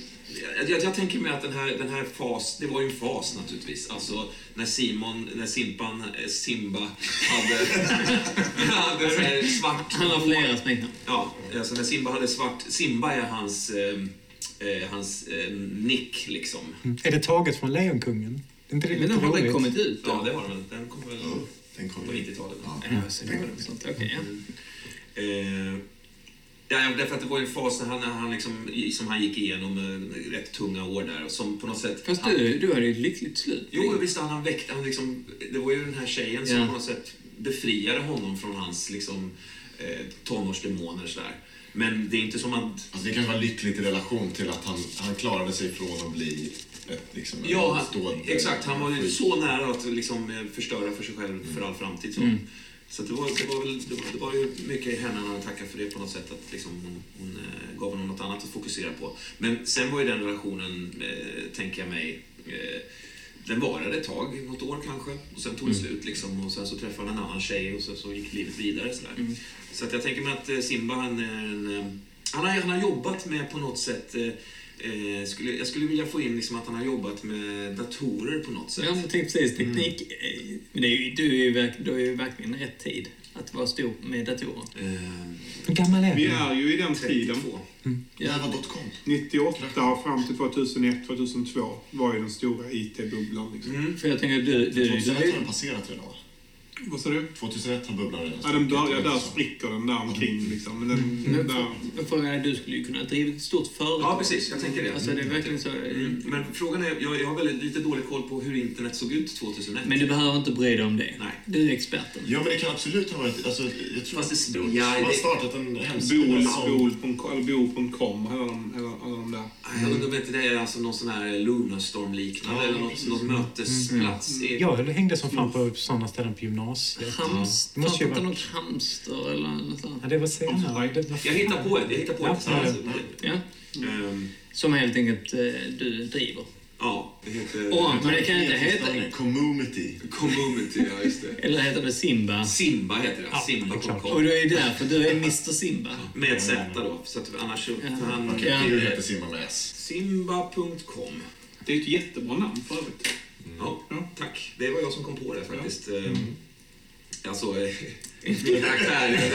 jag, jag, jag tänker mig att den här, den här fas, det var ju en fas naturligtvis. Alltså när Simon, när Simpan, eh, Simba hade, [laughs] hade så här svart Han har flera smeknamn. Ja, alltså när Simba hade svart, Simba är hans, eh, eh, hans eh, nick liksom. Är det taget från Lejonkungen? Är inte det Men lite den har väl roligt? kommit ut då? Ja, det har den. Den kom väl Den kom på ju. 90-talet. Ja. Ja, så det var det. Sånt. Okej, ja. Eh, ja, därför att det var ju en fas när han, när han liksom, som han gick igenom eh, rätt tunga år där och som på något sätt... Fast han, du, du hade ju ett lyckligt slut. Jo, visst han, han väckte, han liksom, det var ju den här tjejen som Ja. på något sätt befriade honom från hans liksom eh, tonårsdemoner sådär. Men det är inte som att... Alltså det kan vara lyckligt i relation till att han, han klarade sig från att bli ett, liksom, Ja, han, stående exakt. Han var ju så nära att liksom förstöra för sig själv för all framtid. Så, så att det, var, det, var väl, det, var, det var ju mycket henne han tackat för det på något sätt. Att liksom hon hon eh, gav honom något annat att fokusera på. Men sen var ju den relationen, eh, tänker jag mig, eh, den varade ett tag, något år kanske. Och sen tog det slut liksom. Och sen så träffade han en annan tjej och så, så gick livet vidare. Sådär. Så att jag tänker mig att eh, Simba, han är en... eh, Han har, han har jobbat med på något sätt eh, Eh, skulle, jag skulle vilja få in liksom att han har jobbat med datorer på något sätt. Ja, men tänk precis. Teknik... eh, Men det är ju, du, är ju verk, du är ju verkligen rätt tid att vara stor med datorer. Eh, Hur gammal är Vi du? är ju i den tiden. 32. Java.com. 98 fram till 2001, 2002 var ju den stora IT-bubblan. Liksom. Mm. För jag tänker, du... du, du, 2001 har du den passerat redan va? Vad sa du? 2001 har bubblan redan Ja, den börjar, där spricker den där omkring. Liksom. Men den, men, där, frågan är, du skulle ju kunna driva ett stort företag. Ja, precis. Jag tänker det. Alltså, det är verkligen så. Mm. Men frågan är, jag, jag har väldigt lite dålig koll på hur internet såg ut 2001. Men du behöver inte bry dig om det. Nej. Du är experten. Ja, men det kan absolut ha varit... Alltså, jag tror Fast att det- man ja, har det- startat en hemsida som... bol.com, alla de, alla, alla de där. Jag undrar om inte det är alltså någon sån här Lunarstorm-liknande Ja, eller något, precis. något mötesplats. i- Jag hängde som fan på sådana ställen på gymnasiet. Hamster, Det måste ju inte vara- något hamster eller något sånt. Ja, det var senare. Det var Jag hittar på ett. Jag hittar på Ja, ett. Alltså, Ja. ehm, Som helt enkelt eh, du driver. ja, det heter... Åh, men det kan inte heta... Community. Community, ja just det. Eller heter det Simba? Simba heter det. Ja, det är Och det är därför du är Mr Simba. Med Z då. Så att annars... Ja. Han, Okej, Ja. du heter Simba med S. Simba.com. Det är ett jättebra namn för övrigt. Ja, Ja. tack. Det var jag som kom på det faktiskt. Ehm, Alltså, eh, min karaktär.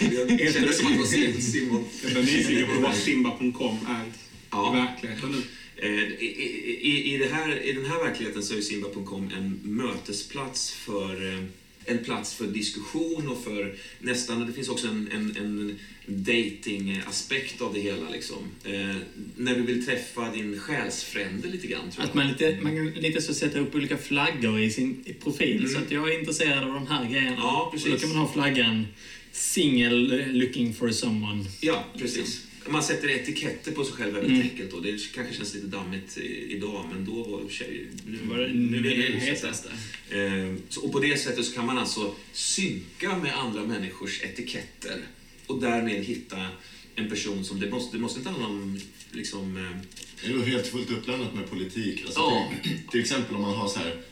Jag jag kände som att det var Sim- Simon. Jag är nyfiken på vad Simba.com är i Ja. verkligheten nu. Eh, I, i, i, det här, I den här verkligheten så är Simba.com en mötesplats för eh, en plats för diskussion och för nästan, det finns också en, en, en dating-aspekt av det hela. Liksom. Eh, när du vill träffa din själsfrände lite grann, tror jag. Att man, lite, man kan lite så sätta upp olika flaggor i sin profil. Så att jag är intresserad av de här grejerna. Ja, Så då precis. kan man ha flaggan single looking for someone. Ja, precis. Man sätter etiketter på sig själv väldigt Mm. enkelt. Och det kanske känns lite dammigt idag, men då var tjej... Nu, var det nu är det det hetaste. Eh, och på det sättet så kan man alltså synka med andra människors etiketter och därmed hitta en person som... Det måste, det måste inte handla om liksom... Eh, Det är ju helt fullt uppblandat med politik. Alltså, Ja. till, till exempel om man har så här...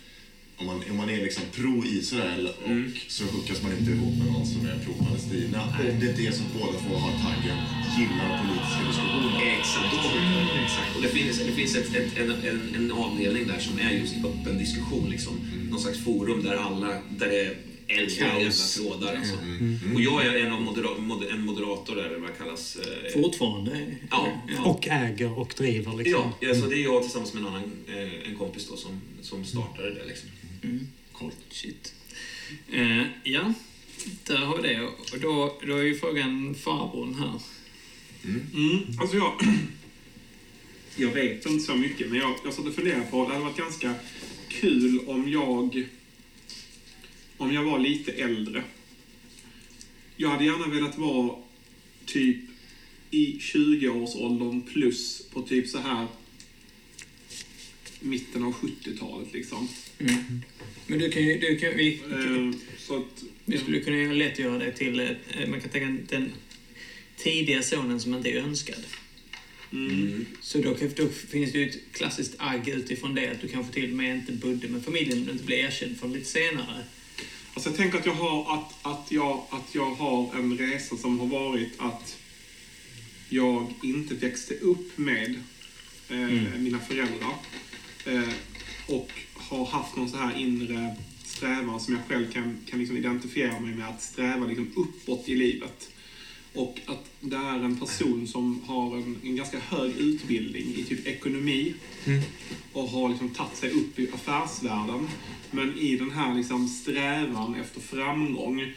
Om man, om man är liksom pro-Israel och Mm. så hookas man inte ihop med någon som är pro-Palestina. Om det är det som båda två har taggen gillar politiska diskussioner. exakt. exakt. Och det finns, det finns ett, ett, en, en, en avdelning där som är just öppen diskussion. Liksom. Någon slags forum där alla... Där det är elva jävla trådar. Alltså. Och jag är en, av modera, mod, en moderator där, eller vad det kallas. Eh, Fortfarande. Ja, Och äger och driver liksom. Ja, alltså det är jag tillsammans med en annan eh, en kompis då som, som startade det. Liksom. Coolt. Shit. Eh, ja, där har vi det. Och då, då är ju frågan farbrorn här. Mm. Alltså jag, [clears throat] jag vet inte så mycket, men jag, jag satt och funderade på, det hade varit ganska kul om jag, om jag var lite äldre. Jag hade gärna velat vara typ i 20-årsåldern plus på typ så här mitten av 70-talet liksom. Mm. Men du kan ju... Du kan, vi, Eh, så att, vi skulle kunna göra lätt göra det till... eh, Man kan tänka den tidiga sonen som inte är önskad. mm, Så då, då finns det ju ett klassiskt agg utifrån det att du kanske till och med inte bodde med familjen om du inte blir erkänd från lite senare. Alltså jag tänker att jag har, att, att, jag, att jag har en resa som har varit att jag inte växte upp med eh, mina föräldrar. Eh, och har haft någon så här inre strävan som jag själv kan, kan liksom identifiera mig med att sträva liksom uppåt i livet. Och att det är en person som har en, en ganska hög utbildning i typ ekonomi och har liksom tagit sig upp i affärsvärlden. Men i den här liksom strävan efter framgång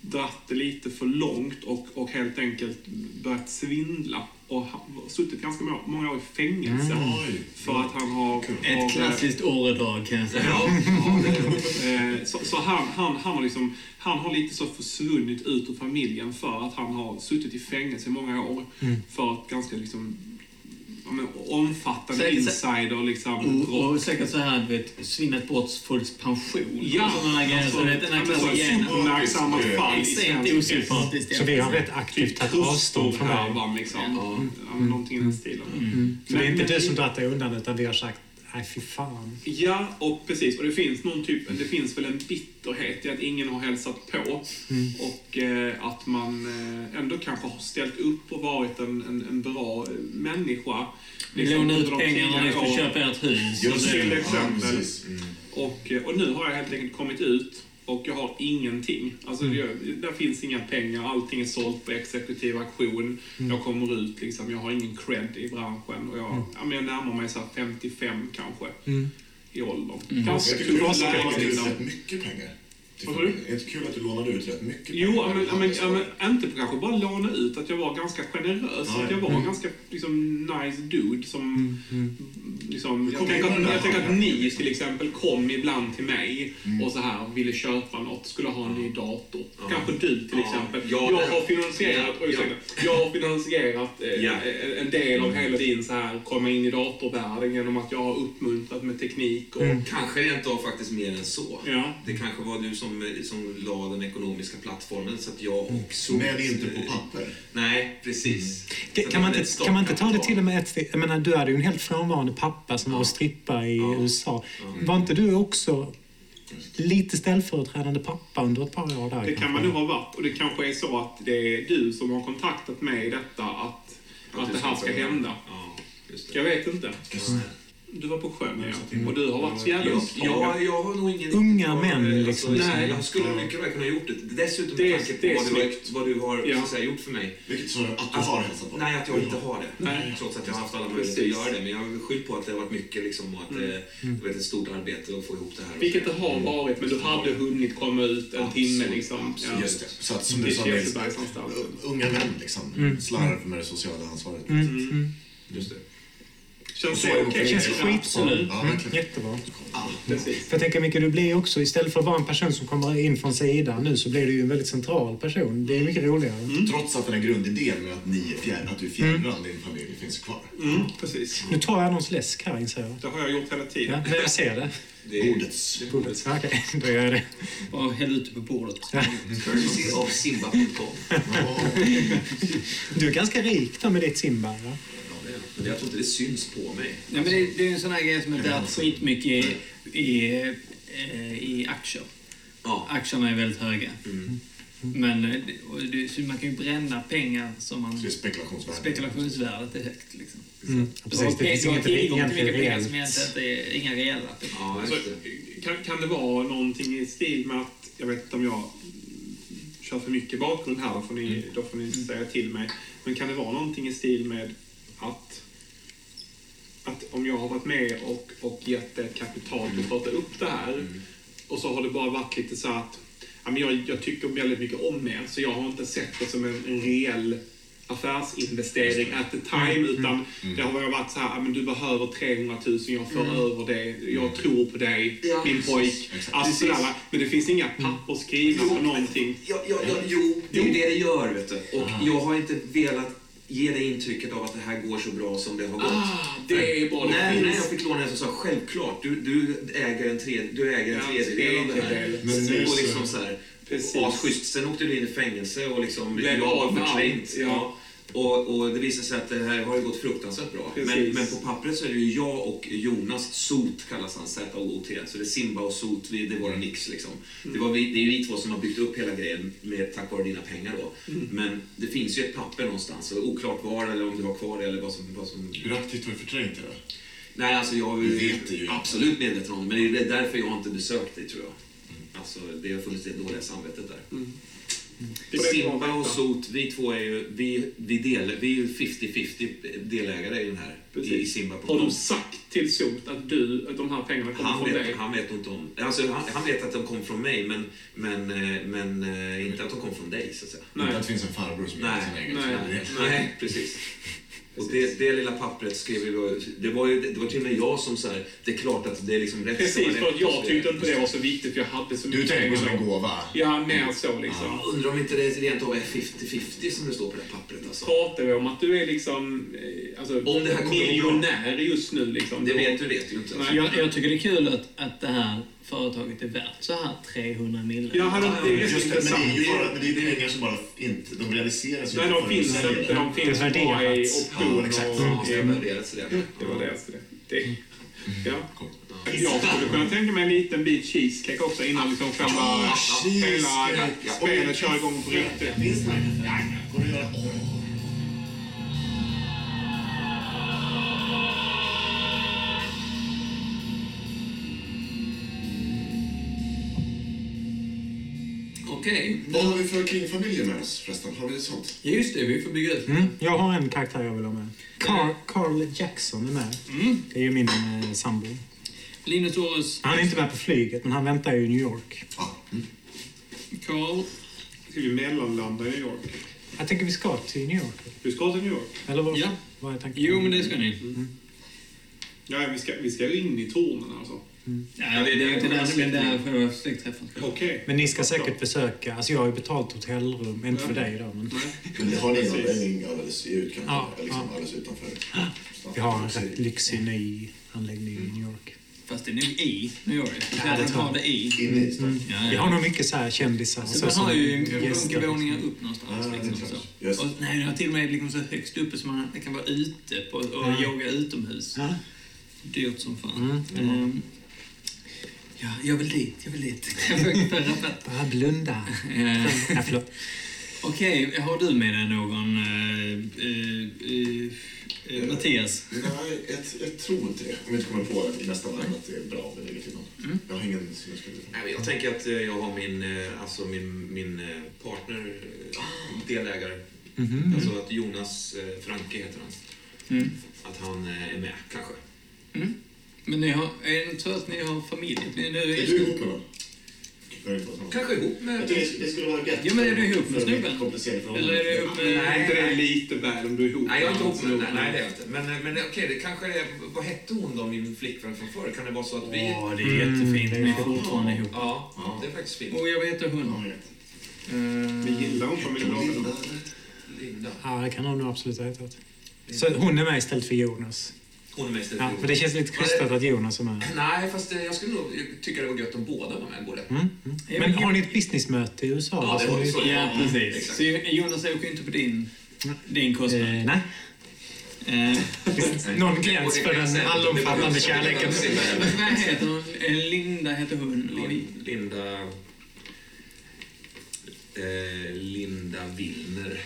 dratt det lite för långt och, och helt enkelt börjat svindla. Och ha- suttit ganska må- många år i fängelse. Oj. För att han har... har, Ett klassiskt åredrag kan jag säga. Ja, [laughs] Eh, Så, så han, han, han, har liksom, han har lite så försvunnit ut ur familjen för att han har suttit i fängelse i många år. För att ganska liksom, omfattande Säkert- insider liksom, Och, brott. och säkert så här, du vet, svinnat bort folks pension. Ja, och sådana grejer. Så det är den här klassiska uppmärksammat fall i svensk. Så vi har rätt aktivt tagit avstånd från det. Liksom. Någonting i den stilen. För det är inte Men- du som dragit dig undan utan vi har sagt nej fy fan. Ja, och precis. Och det finns någon typ, det finns väl en bitterhet i att ingen har hälsat på. Och eh, att man eh, ändå kanske har ställt upp och varit en, en, en bra människa. liksom, Låna ut under de pengar när ni ska köpa ert hus. Just till. Ja, exempel. precis. Mm. Och, eh, och nu har jag helt enkelt kommit ut och jag har ingenting. Alltså, jag, där finns inga pengar, allting är sålt på exekutiv auktion. Jag kommer ut, liksom, jag har ingen cred i branschen och jag, ja, men jag närmar mig så här 55 kanske i åldern. Ganska Jag kul du lånade ut liksom. mycket pengar. Till Vad sa du? familjen. Är det inte kul att du lånade ut rätt mycket Jo, men, men, ja, men inte kanske bara låna ut, att jag var ganska generös. Ja, Att jag var mm. ganska liksom, nice dude som... Liksom, jag, tänker att, tänker att ni till exempel kom ibland till mig Mm. och så här ville köpa något, skulle ha en ny dator. Ja. Kanske du till Ja. exempel. Ja, jag har finansierat, Ja, ursäkta. jag har finansierat eh, Ja. en- del av hela din så här komma in i datorvärlden genom att jag har uppmuntrat med teknik och... Kanske rent av faktiskt mer än så. Ja. Det kanske var du som, som la den ekonomiska plattformen så att jag och så Men inte på papper. Nej, precis. Så Kan man, det inte, kan man inte ta det till och med ett steg? Jag menar, du hade ju en helt frånvarande pappa som var och strippa i Ja. USA. Var inte du också lite ställföreträdande pappa under ett par år där? Det kan man nog ha varit. Och det kanske är så att det är du som har kontaktat mig i detta, att, att, du det här ska hända. Ja, just det. Jag vet inte. Du var på sjön, ja. Och du har varit så jävla upptagen. jag, jag har nog ingen... Unga män, liksom. Nej, jag skulle mycket väl kunna ha gjort det. Dessutom Det är- med tanke på vad, du har, vad du har Ja. så att säga, gjort för mig. Vilket så att du har hälsat på? Nej, att jag inte har det. Nej. Trots att jag har haft alla möjligheter att göra det. Men jag har skyllt på att det har varit mycket liksom, och att det det var ett stort arbete att få ihop det här. Vilket det har varit, men du hade hunnit komma ut en timme liksom. Ja. Just det. Så att som du sa, Nils, unga män liksom. Slarvar med det sociala ansvaret. Just det. Känns Så det okej? okej. Känns skitbra. Absolut. Ja, verkligen. Jättebra. Precis. För jag tänker Micke, du blir också, istället för att vara en person som kommer in från sidan nu, så blir du ju en väldigt central person. Det är mycket roligare. Trots att den här grundidén med att, ni är fjär, att du är fjärran din familj finns kvar. Mm, precis. Nu tar jag någons läsk här inser jag. Det har jag gjort hela tiden. Ja, men jag ser det. Det är Bordets. Bordet. Ja, Okej, [laughs] då gör jag det. Bara häll ut det på bordet. courtesy of Simba.com. Du är ganska rik då med ditt Simba. Ja? Ja, det är- Men jag tror inte det syns på mig. Ja, men det, det är en sån här grej som är värt skitmycket i, i, eh, i aktier. Ja. Aktierna är väldigt höga. Mm. Men eh, det- så man kan ju bränna pengar som man... Det är spekulationsvärde. Spekulationsvärdet är högt. Liksom. Mm. Du Precis, har, det finns har inget egentligen mycket pengar som reellt. inte är inga reella. Ja, Alltså, kan, kan det vara någonting i stil med att, jag vet inte om jag kör för mycket bakgrund här, då får ni, då får ni säga till mig. Men kan det vara någonting i stil med att, att om jag har varit med och, och gett ett kapital för att starta upp det här och så har det bara varit lite så att jag, jag tycker väldigt mycket om er så jag har inte sett det som en, en reell affärsinvestering at the time utan det har bara varit så här, men du behöver 300 000, jag får över det, jag tror på dig, Ja, min pojk. Alltså, sådär, men det finns inga papper skrivna på någonting. Ja, ja, ja, jo, det är det det gör, vet du. Och jag har inte velat ge dig intrycket av att det här går så bra som det har gått. Ah, det är Nej, finns- när jag fick låna det så sa jag självklart, du, du äger en, tredje, du äger en Ja, tredjedel av det här. Men nu och så- liksom så här, Precis. asschysst. Sen åkte du in i fängelse och liksom Blev jag av med var förträngt. allt, ja. Och, och det visade sig att det här har ju gått fruktansvärt bra. Men, men på pappret så är det ju jag och Jonas, Sot kallas han, Z-O-O-T. Så det är Simba och Sot, vi, det är våra nix liksom. Det, var vi, det är ju vi två som har byggt upp hela grejen med, tack vare dina pengar då. Men det finns ju ett papper någonstans, och oklart var eller om du har kvar det eller vad som... Vad som Hur aktivt har du förträngt det då? Nej, alltså jag det ju. absolut medveten om det, men det är därför jag inte besökt dig tror jag. Alltså, det har funnits det dåliga samvetet där. Det är bra Simba och. Sot, vi två är ju, vi, vi, del, vi är ju 50-50 delägare i den här, i. Simba. Har du sagt till Sot att, du, att de här pengarna kommer han från vet, dig? han vet inte om... Alltså, han, han vet att de kom från mig, men, men, eh, men eh, inte att de kom från dig, så att säga. Nej. Inte att det finns en farbror som gör sin egen. Nej, precis. Och det, det lilla pappret skrev då, det var, ju, det var till och med jag som så här, det är klart att det är liksom rätt Precis, för att jag tyckte inte det var så viktigt för jag hade så Du mycket tänker på pengar. som en gåva? Ja, mer så liksom. Ja, undrar om inte det rent av är 50-50 som det står på det här pappret alltså. Pratar vi om att du är liksom eh, alltså, Om det här miljonär just nu liksom. Det vet du vet ju inte. Alltså. Jag, jag tycker det är kul att, att det här företaget är värt så här 300 miljoner. Ja, hade Ja, det är ja, rätt Just det, men det är ju bara, men det är ju pengar som bara inte, de realiseras ju Nej, inte de finns inte. De finns Det bara i värderats. option Ja, exakt. Ja, och... värderats det. Det var det. alltså det. det. Ja. Jag skulle kunna tänka mig en liten bit cheesecake också innan liksom själva hela. Ja, spelet kör igång på riktigt. Ja, går det att göra? Okej. Vad har vi för kringfamiljer med oss förresten? Har vi sånt? Ja, just det. Vi får bygga ut. Mm. Jag har en karaktär jag vill ha med. Carl, Carl Jackson är med. Mm. Det är ju min eh, sambo. Linus Torres, Han är inte med på flyget, men han väntar ju i New York. Ja. Mm. Carl. Ska vi mellanlanda i New York? Jag tänker vi ska till New York. Vi ska till New York. Eller vad, Ja. vad är tanken? Jo, men det ska ni. Ja, vi ska, vi ska in i tornen alltså. Ja, det, det är inte där, men där själva släktträffen ska vara. Okej. Men ni ska säkert besöka, alltså jag har ju betalt hotellrum, inte för dig då, men Men det har ni anläggning alldeles i utkanten? Ja, liksom ja. alldeles utanför? [gasps] vi har en rätt lyxig ny anläggning i New York. Fast det är nog i New York. Jag Ja, det har jag. det i. Inne i stan? Ja, Vi har nog mycket så här kändisar. Så så man har ju gäster, runkevåningar liksom. upp någonstans. Ja, det är liksom, så. Just. Och, nej, det har till och med liksom så högst uppe som man kan vara ute på och Ja. yoga utomhus. Ja. Dyrt som fan. Mm. Ehm, ja, jag vill dit, jag vill dit. [laughs] Bara blunda. Eh, Ja, förlåt. Okej, har du med dig någon eh, eh, eh, Mattias? Nej, jag, jag tror inte det. Om jag inte kommer på i nästa varv att det är bra med det någon. Mm. Jag har ingen som jag skulle... Nej, men Jag tänker att eh, jag har min, eh, alltså min, min partner, delägare. Mhm. Alltså att Jonas Franke heter han. Mm. Att han är med, kanske. Mm. Men ni har, är det inte så att ni har familj? Ni, nu, Är du ihop med någon? Kanske ihop med... Det- det skulle vara gött. Ja, men är du ihop med för snubben? Eller är det ihop med... Nej, inte det lite väl om du är ihop Nej, jag är inte ihop med nej, nej, det är jag inte. Men, eh, men okej, det kanske är... Vad hette hon då, min flickvän från förr? Kan det vara så att vi... Åh, det är jättefint. Ni är fortfarande ihop. Ja, det är faktiskt fint. Och jag vet hur hon... Ja. Men Uh, gillar hon familjen? Linda. Linda. Ja, det kan hon nog absolut ha hetat. Så hon är med istället för Jonas. Hon är mest Ja, för det känns lite krystat att Jonas är med. Nej, fast eh, jag skulle nog tycka det var gött om båda var med. Både. Mm. Mm. Men har ni ett businessmöte i USA? Ja, det var så. ja, precis. Exakt. Så Jonas åker ju inte på din, din kostnad. Eh, nej. Eh, Någon gräns för den allomfattande kärleken. vad heter hon? Eh, Linda heter hon. Linda... Eh, Linda Willner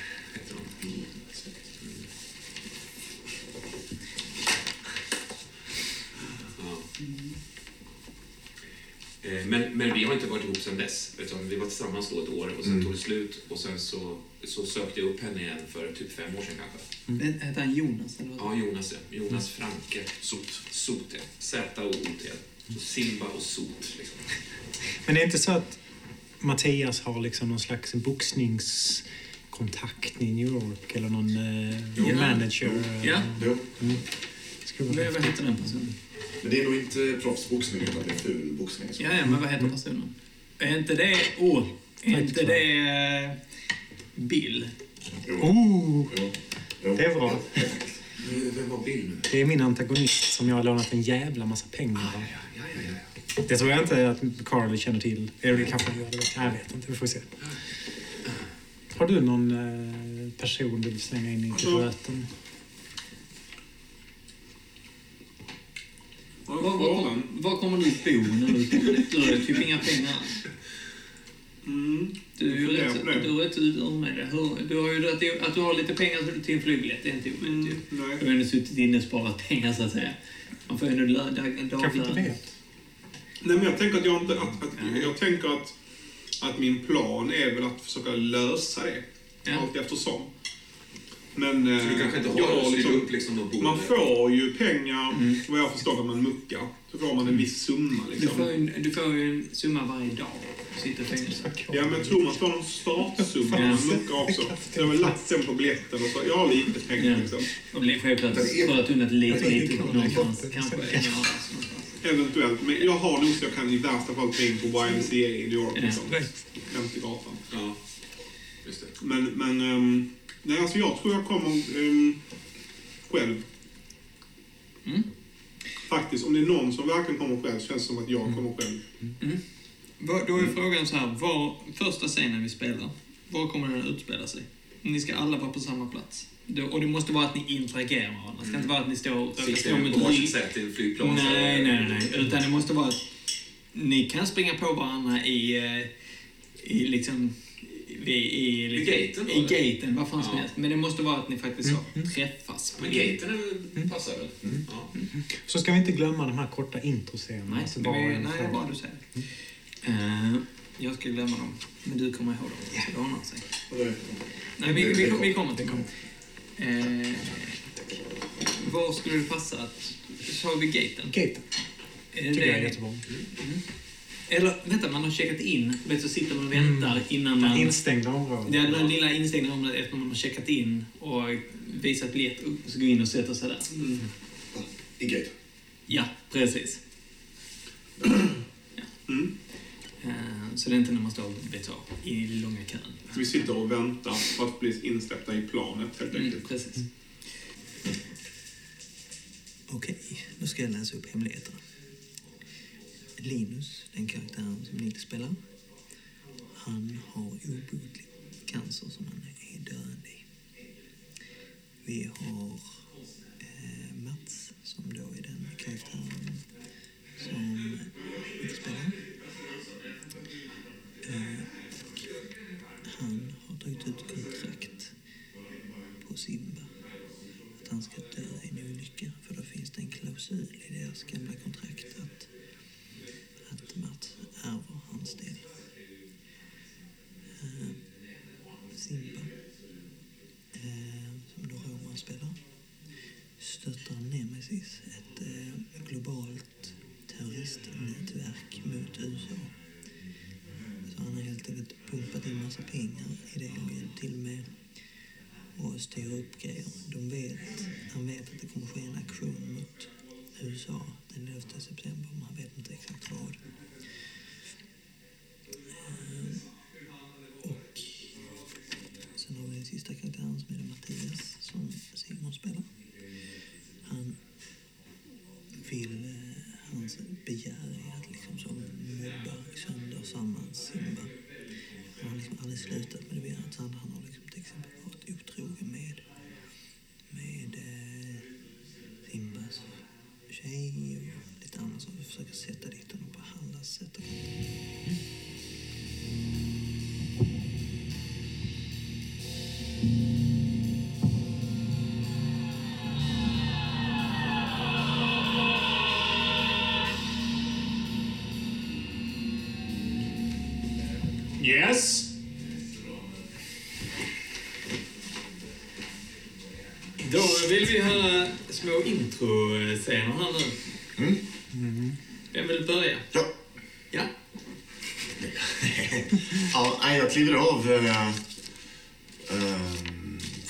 Men, men vi har inte varit ihop sedan dess. Utan vi var tillsammans då ett år och sen Mm. tog det slut. Och sen så, så sökte jag upp henne igen för typ fem år sedan kanske. Men Heter han Jonas? Eller vad? Ja, Jonas ja. Jonas Franke. Sot. Sot ja. Z-O-O-T. Simba och Sot. Liksom. [laughs] Men det är inte så att Mattias har liksom någon slags boxningskontakt i New York eller någon eh, Jo. manager? eh, Ja. Jo. Vara vad heter den personen? Men det är nog inte proffsboxning utan det är fulboxning. Ja, ja, men vad heter personen? Är inte det... Åh! är inte det... eh, Bill? Jo. Oh, Jo. Jo. det är bra. Vem var Bill nu? Det är min antagonist som jag har lånat en jävla massa pengar av. Ja, ja, ja, ja. Det tror jag inte att Carly känner till. Eller det kanske han gör, jag. Vet inte, vi får se. Har du någon eh, person du vill slänga in i Alltså- Var, Var, var, var kommer du bo när du Du har ju typ inga pengar alls. Mm. Du är ju rätt, du är rätt ur med det. Hur- Du har ju att du, att du har lite pengar så du till en flygbiljett, det är inte omöjligt ju. Mm. Du Nej. har ju ändå suttit inne och sparat pengar så att säga. Man får ju ändå lö- dag- Kanske inte daglön. vet. Nej, men jag tänker att jag inte... Att, att, jag tänker att, att min plan är väl att försöka lösa det. Ja. Allt eftersom. Men eh, Så du kanske inte jag har har styrt liksom, upp liksom något man får ju pengar, vad jag förstår, om man muckar. Så får man en viss summa Du liksom. får, ju en, du får ju en summa varje dag. Sitter i fängelse. Ja, men jag tror man får någon startsumma Ja. när man muckar också. Så [laughs] jag har väl lagt den på biljetten och så, jag har lite pengar Ja. liksom. Och blir självklart sparat undan lite, lite någonstans. Kanske. Eventuellt. Men jag har nog så jag kan i värsta fall ta in på YMCA i New York Ja. liksom. 50 gatan. Ja, just det. Men, men um, nej, alltså jag tror jag kommer um, själv. Mm. Faktiskt, om det är någon som verkligen kommer själv så känns det som att jag Mm. kommer själv. Vad- Då är frågan så här, var, första scenen vi spelar, var kommer den att utspela sig? Ni ska alla vara på samma plats. Och det måste vara att ni interagerar med varandra. Det ska inte vara att ni står, Sitter på varsitt sätt i flygplan. nej, nej, nej. Utan det måste vara att ni kan springa på varandra i, eh, i liksom... I, i, Vid gaten I gaten, vad fan som helst. Men det måste vara att ni faktiskt så, träffas. på Men gaten är väl- passar väl? Ja. Så ska vi inte glömma de här korta introscenerna. Nej, alltså det var nej, fråga. bara du säger. Eh, jag ska glömma dem, men du kommer ihåg dem. Så det ordnar sig. Nej, vi, vi, vi kommer till dem. Eh, var skulle det passa att... Sa vi gaten? Gaten Är tycker jag är det, jättebra. Eller vänta, man har checkat in. Vet, så sitter man och väntar innan man... Instängda områden. Det är den lilla instängda området efter man har checkat in och visat biljett och så går in och sätter sig där. I gate. Ja, precis. Mm. Eh, Så det är inte när man står vet så, i långa kön. Vi sitter och väntar på att bli insläppta i planet helt Mm, enkelt. precis. Okej, då ska jag läsa upp hemligheterna. Linus, den karaktären som Nils spelar, han har obotlig cancer som han är döende i. Vi har eh, Mats, som då är den karaktären som Nils spelar. Eh, han har tagit ut kontrakt på sin enkelt in massa pengar i det och hjälpt till med och styra upp grejer. De vet, han vet att det kommer ske en aktion mot USA den 11 september, men han vet inte exakt vad. Ehm, och sen har vi den sista karaktären som är Mattias, som Simon spelar. Han vill, eh, hans begär är att liksom som mobba sönder samman Simba. Han har liksom aldrig slutat med det. Att han, han har liksom till exempel varit otrogen med, med eh, Simbas tjej och lite annat. Så vi försöker sätta dit honom på alla sätt och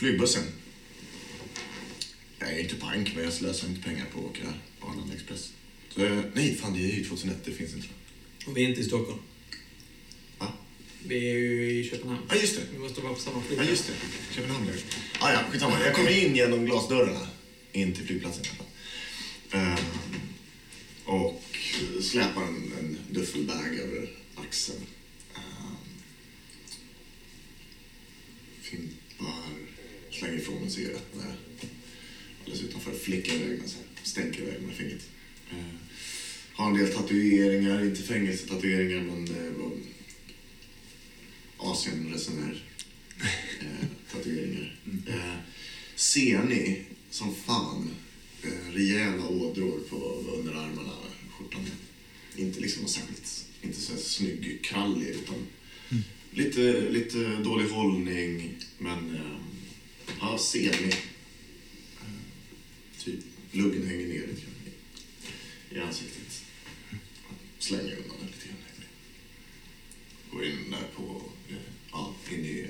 flygbussen. Jag är inte pank, men jag slösar inte pengar på att åka Arlanda Express. Så, nej, fan det är ju 2001, det finns inte. Och vi är inte i Stockholm. Va? Vi är ju i Köpenhamn. Ja, just det. Vi måste vara på samma Ja, flygplats. just det. Köpenhamn är det. Ah, ja, skitsamma. Jag kommer in genom glasdörrarna in till flygplatsen. i alla fall. Ehm, och släpar en, en duffelbag över axeln. Um, fimpar, slänger ifrån en cigarett när jag alldeles utanför, flickar iväg den så här, stänker iväg med fingret. Ehm, har en del tatueringar, inte fängelsetatueringar men var Asienresenär eh, [laughs] tatueringar. Eh, ser ni som fan eh, rejäla ådror på underarmarna, skjortan. Inte liksom något särskilt, inte så här snygg krallig utan lite, lite dålig hållning men eh, Ja. Eh, Typ, luggen hänger ner lite grann i- ansiktet. Slänger undan den lite grann. Går in där på, eh, ja, in i,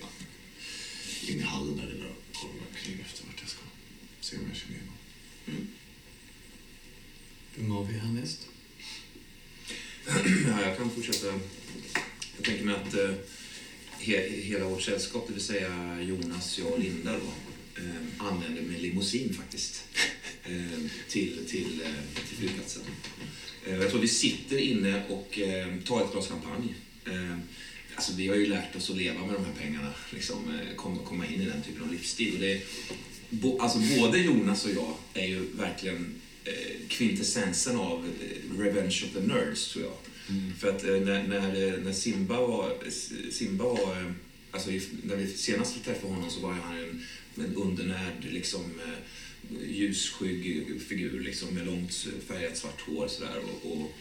in i hallen där inne och kollar kring efter vart jag ska. Se om jag känner igen någon. Vem har vi härnäst? [clears throat] Ja, jag kan fortsätta. Jag tänker mig att eh, he, hela vårt sällskap, det vill säga Jonas, jag och Linda då, eh, anlände med limousin faktiskt [laughs] eh, till, till, eh, till flygplatsen. Eh, jag tror vi sitter inne och eh, tar ett glas champagne. Eh, alltså vi har ju lärt oss att leva med de här pengarna, liksom, eh, komma, komma in i den typen av livsstil. Och det, bo, alltså både Jonas och jag är ju verkligen eh, kvintessensen av eh, Revenge of the Nerds, tror jag. För att eh, när, när, eh, när Simba var, Simba var eh, alltså när vi senast träffade honom så var han en, en undernärd, liksom, ljusskygg figur liksom, med långt färgat svart hår sådär, och, och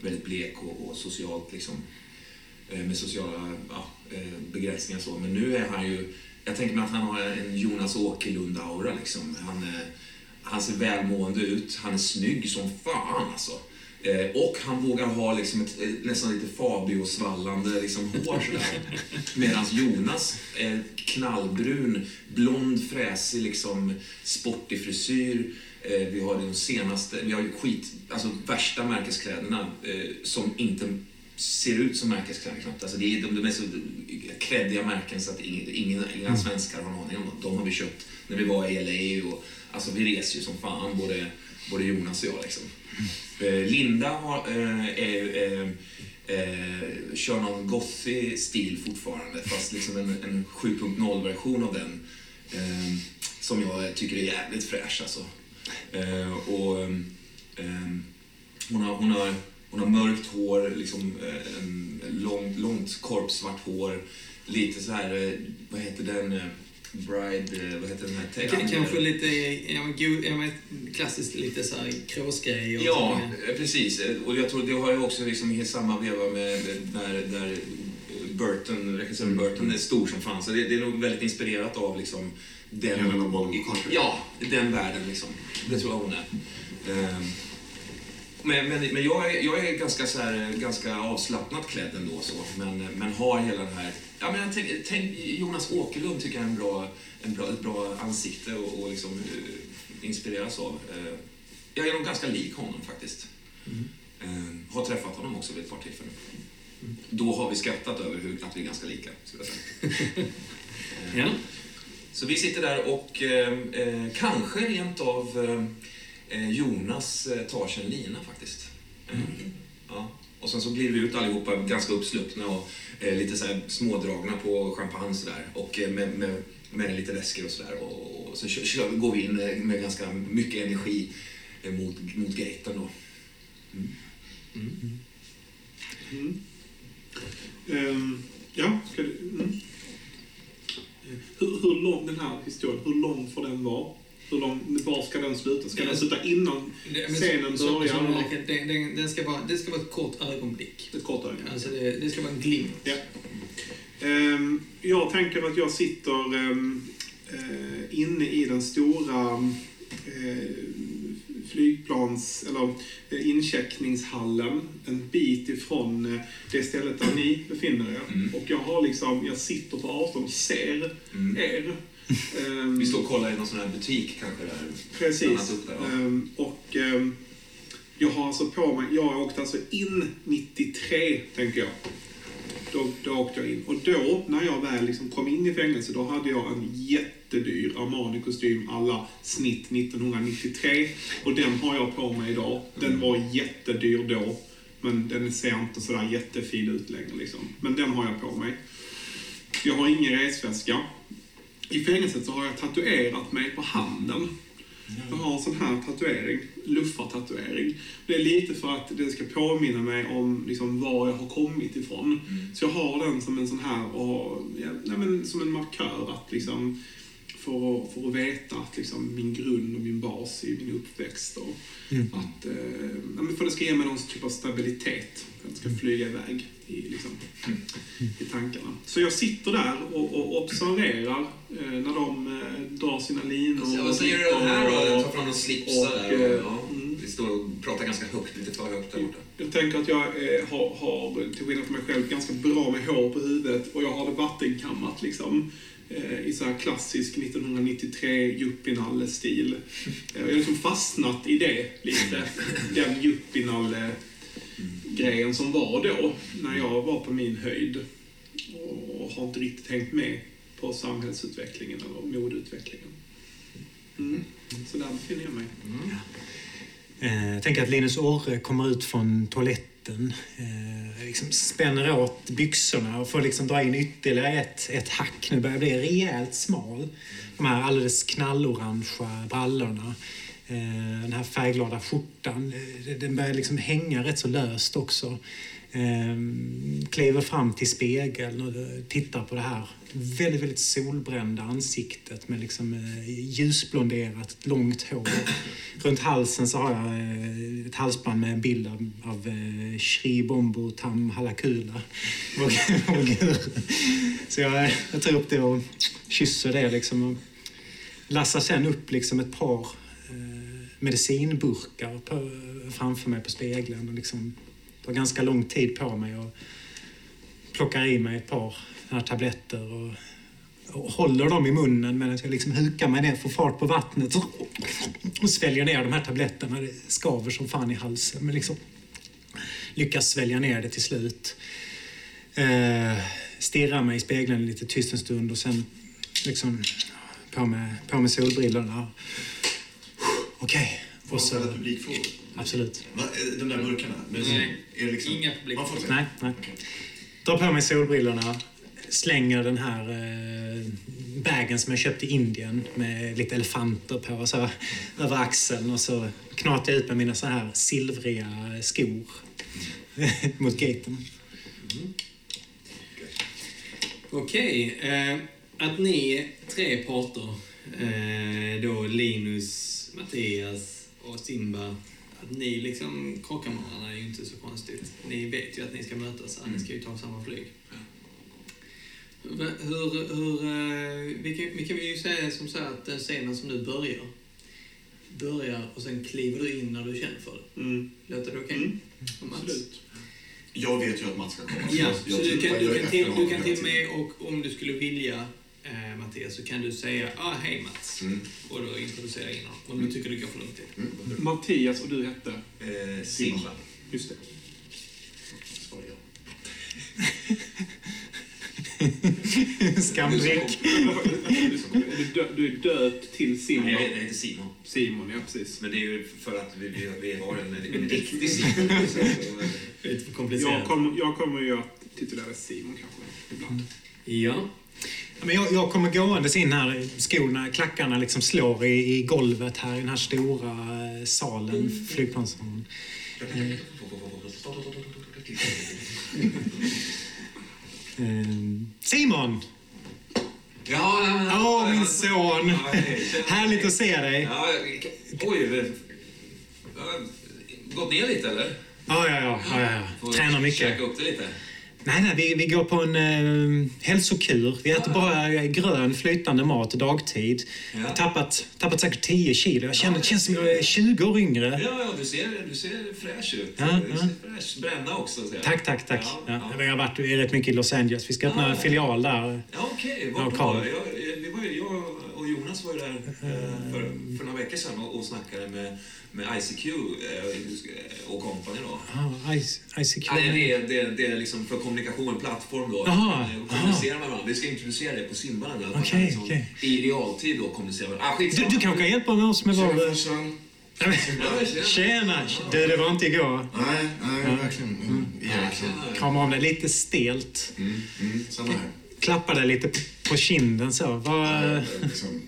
väldigt blek och, och socialt liksom, med sociala ja, begränsningar så. Men nu är han ju, jag tänker mig att han har en Jonas Åkerlund-aura liksom. Han, han ser välmående ut, han är snygg som fan alltså. Eh, och han vågar ha liksom ett, eh, nästan lite Fabio-svallande liksom, hår sådär. [laughs] Medan Jonas är knallbrun, blond, fräsig, liksom, sportig frisyr. Eh, vi har de senaste, vi har ju skit, alltså värsta märkeskläderna eh, som inte ser ut som märkeskläder knappt. Alltså det är, de, de är så kreddiga märken så att ingen, ingen, inga svenskar har en aning om dem. De har vi köpt när vi var i LA och alltså vi reser ju som fan både, både Jonas och jag liksom. Eh, Linda har, eh, är, eh, eh, kör någon gothig stil fortfarande fast liksom en, en 7.0-version av den eh, som jag tycker är jävligt fräsch alltså. Eh, och, eh, hon, har, hon, har, hon har mörkt hår, liksom, eh, en lång, långt korpsvart hår, lite så här, eh, vad heter den, eh, Bride, eh, vad heter den här? K- Kanske lite, ja, men, ja, klassiskt lite så här kråsgrej. och Ja, eh, precis. Eh, Och jag tror det har ju också liksom i samma veva med med där, där Burton, regissören Burton är stor som fan. Så det, det är nog väldigt inspirerat av liksom den... Av Bonnie Carter. Ja, den världen liksom. Det tror jag hon är. Ehm, Men, men, men jag, är, jag är ganska, så här, ganska avslappnat klädd ändå så. Men, men har hela den här... Ja, men tänk, tänk, Jonas Åkerlund tycker jag är en bra, en bra, ett bra ansikte och, och liksom, eh, inspireras av. Eh, jag är nog ganska lik honom faktiskt. Eh, har träffat honom också vid ett par tillfällen. Då har vi skrattat över hur, att vi är ganska lika. Skulle jag säga. [laughs] Ja. Så vi sitter där och kanske rent av Jonas tar sig en lina faktiskt. Eh, ja. Och sen så glider vi ut allihopa ganska uppsluppna och lite så här smådragna på champagne sådär. Och eh, med, med, med lite läsker och sådär. Och, och så kör, kör, går vi in eh, med ganska mycket energi eh, mot, mot gaten då. Ehm, ja, ska du... Mm. Hur, hur lång den här historien, hur lång får den vara? Hur lång, var ska den sluta? Ska den sluta innan Det- scenen så- börjar? så- och- den, den, den ska vara, det ska vara ett kort ögonblick. Ett kort öga? Alltså det, det ska vara en glimt. Ja. Ehm, jag tänker att jag sitter ehm, eh, inne i den stora eh, flygplans eller eh, incheckningshallen en bit ifrån det stället där ni befinner er. Mm. Och jag har liksom, jag sitter på avstånd och ser Mm. er. Ehm, Vi står och kollar i någon sån här butik kanske där. Precis. Där, ja. Ehm, och ehm, jag har alltså på mig, jag åkte alltså in 93, tänker jag. Då, då åkte jag in. Och då, när jag väl liksom kom in i fängelse, då hade jag en jättedyr Armani-kostym alla snitt 1993. Och den har jag på mig idag. Den var jättedyr då. Men den ser inte sådär jättefin ut längre liksom. Men den har jag på mig. Jag har ingen resväska. I fängelset så har jag tatuerat mig på handen. Jag har en sån här tatuering, luffartatuering. Det är lite för att det ska påminna mig om liksom, var jag har kommit ifrån. Så jag har den som en sån här, och, ja, nej, men, som en markör att liksom, för att, för att veta att liksom min grund och min bas i min uppväxt och Mm. att, eh, men för det ska ge mig någon typ av stabilitet. För att det ska flyga iväg i, liksom, [laughs] i tankarna. Så jag sitter där och, och observerar eh, när de eh, drar sina linor. Ja, vad säger du den här då? Tar fram någon slips och, där. Och, eh, ja, mm. Vi står och pratar ganska högt, lite för högt där borta. Jag tänker att jag eh, har, har, till skillnad från mig själv, ganska bra med hår på huvudet och jag har det vattenkammat liksom. Eh, I så här klassisk 1993 yuppienalle-stil. [laughs] Jag har liksom fastnat i det lite. Den grejen som var då, när jag var på min höjd. Och har inte riktigt hängt med på samhällsutvecklingen eller modeutvecklingen. Mm. Så där befinner jag mig. Mm. Eh, Jag tänker att Linus Orre kommer ut från toaletten, eh, liksom spänner åt byxorna och får liksom dra in ytterligare ett, ett hack. Nu börjar jag bli rejält smal. De här alldeles knallorangea brallorna. Eh, Den här färgglada skjortan, eh, den börjar liksom hänga rätt så löst också. Eh, Kliver fram till spegeln och eh, tittar på det här väldigt, väldigt solbrända ansiktet med liksom ljusblonderat långt hår. Runt halsen så har jag ett halsband med en bild av, av Shri Bombo Tam Halakula. [laughs] Så jag, jag tar upp det och kysser det liksom och lassar sen upp liksom ett par medicinburkar på, framför mig på spegeln och liksom tar ganska lång tid på mig och plockar i mig ett par här tabletter och, och håller dem i munnen medan jag liksom hukar mig ner, får fart på vattnet och, och sväljer ner de här tabletterna. Det skaver som fan i halsen men liksom lyckas svälja ner det till slut. Eh, stirrar mig i spegeln lite tyst en stund och sen liksom på med, på med solbrillorna. Okej. Får Och jag ställa så, publikfrågor? Va, är de där burkarna? Nej, liksom, inga publik- Man får nej, nej. Drar på mig solbrillorna, slänger den här eh, bagen som jag köpte i Indien med lite elefanter på så, över axeln och så knatar jag ut med mina så här silvriga skor [laughs] mot gaten. Okej, eh, att ni tre parter, eh, då Linus, Mattias och Simba, att ni liksom krockar med varandra är ju inte så konstigt. Ni vet ju att ni ska mötas, här, ni ska ju ta samma flyg. Hur, hur, eh, vi, kan, vi kan ju säga som så här att den scenen som nu börjar, börjar och sen kliver du in när du känner för det. Mm. Låter det okej? Mm. Och Mats? Absolut. Jag vet ju att Mats ska komma. Ja, jag- så jag du kan, du kan till, du kan hela med och om du skulle vilja eh, Mattias så kan du säga ah, hej Mats Mm. och då introducera innan om du tycker det går för lång tid. Mattias och du hette? Eh, Simba. Just det. [laughs] Är du, du är döpt till Simon. Nej, jag heter Simon. Simon, ja precis. Men det är ju för att vi, vi, vi har en, [laughs] en riktig Simon. Så, Lite för komplicerat. Jag kommer, jag kommer ju att titulera Simon kanske, ibland. Ja. Men jag, jag kommer gåendes in här, skorna, klackarna liksom slår i, i golvet här i den här stora eh, salen, flygplanssalen. Eh, Simon! Ja, ja, Åh, min son! Ja. Härligt att se dig. Ja, oj, gått ner lite eller? Ja, ja, ja. ja, ja. Tränar mycket. Käka upp det lite. Nej, nej, vi, vi går på en eh, hälsokur. Vi äter bara grön flytande mat dagtid. Jag har tappat, tappat säkert 10 kilo. Jag känner, det känns som jag är 20 år yngre. Ja, ja, du ser, du ser fräsch ut. Ja, du ja. ser fräsch. Bränna också. jag. Tack, tack, tack. Ja, Ja, ja. Jag har varit rätt mycket i Los Angeles. Vi ska öppna Ja. filial där. Ja, okej. Ja, vad bra. Jag, vi var ju, jag och Var där eh, för, för några veckor sedan och, och snackade med, med ICQ eh, och company då. Ah, IC- ICQ. Ja, det, är, det, är, det är liksom för kommunikation, en plattform då. Eh, kommunicera med varandra. Vi ska introducera det på Simba nu. att man Okej, kan liksom okej. I realtid då kommunicera med varandra. Ah, Du, skitsamma. du kanske kan hjälpa med oss med. Ja, tjena. Tjena! Du, det var inte igår. Nej, nej, verkligen. Mm. Eriksson. Krama om dig lite stelt. Mm, mm, samma här. Klappa dig lite på kinden så. Vad, Jag liksom,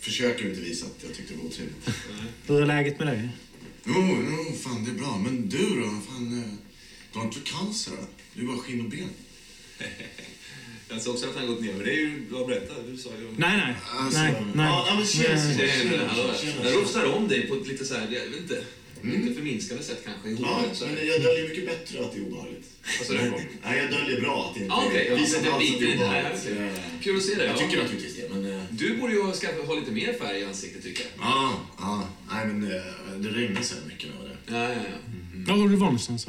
försöker inte visa att jag tyckte det var otrevligt. [laughs] hur är läget med dig? Jo, jo, fan det är bra. Men du då? Fan, eh, du har inte cancer? då? Du är bara skinn och ben. [laughs] Jag såg också att han gått ner, men det är ju... Du har berättat, du sa ju... Nej, nej. Alltså, nej, nej. Ja, men tjena. Tjena. Jag rostar om dig på ett lite så här, jag vet inte, lite förminskande sätt kanske. i Ja, håret, men jag döljer mycket bättre att det är obehagligt. Sa du? [laughs] Nej, jag döljer bra att det inte Ah, okej, ja, visar det alls att det är inte här. obehagligt. Jag, Kul att se dig. jag ja. tycker naturligtvis det, men... eh, Du borde ju ha, skaffa, ha lite mer färg i ansiktet tycker jag. Ja, ja. Nej, men eh, det regnar så mycket nu. det. Ja, ja, ja. Var var du var någonstans?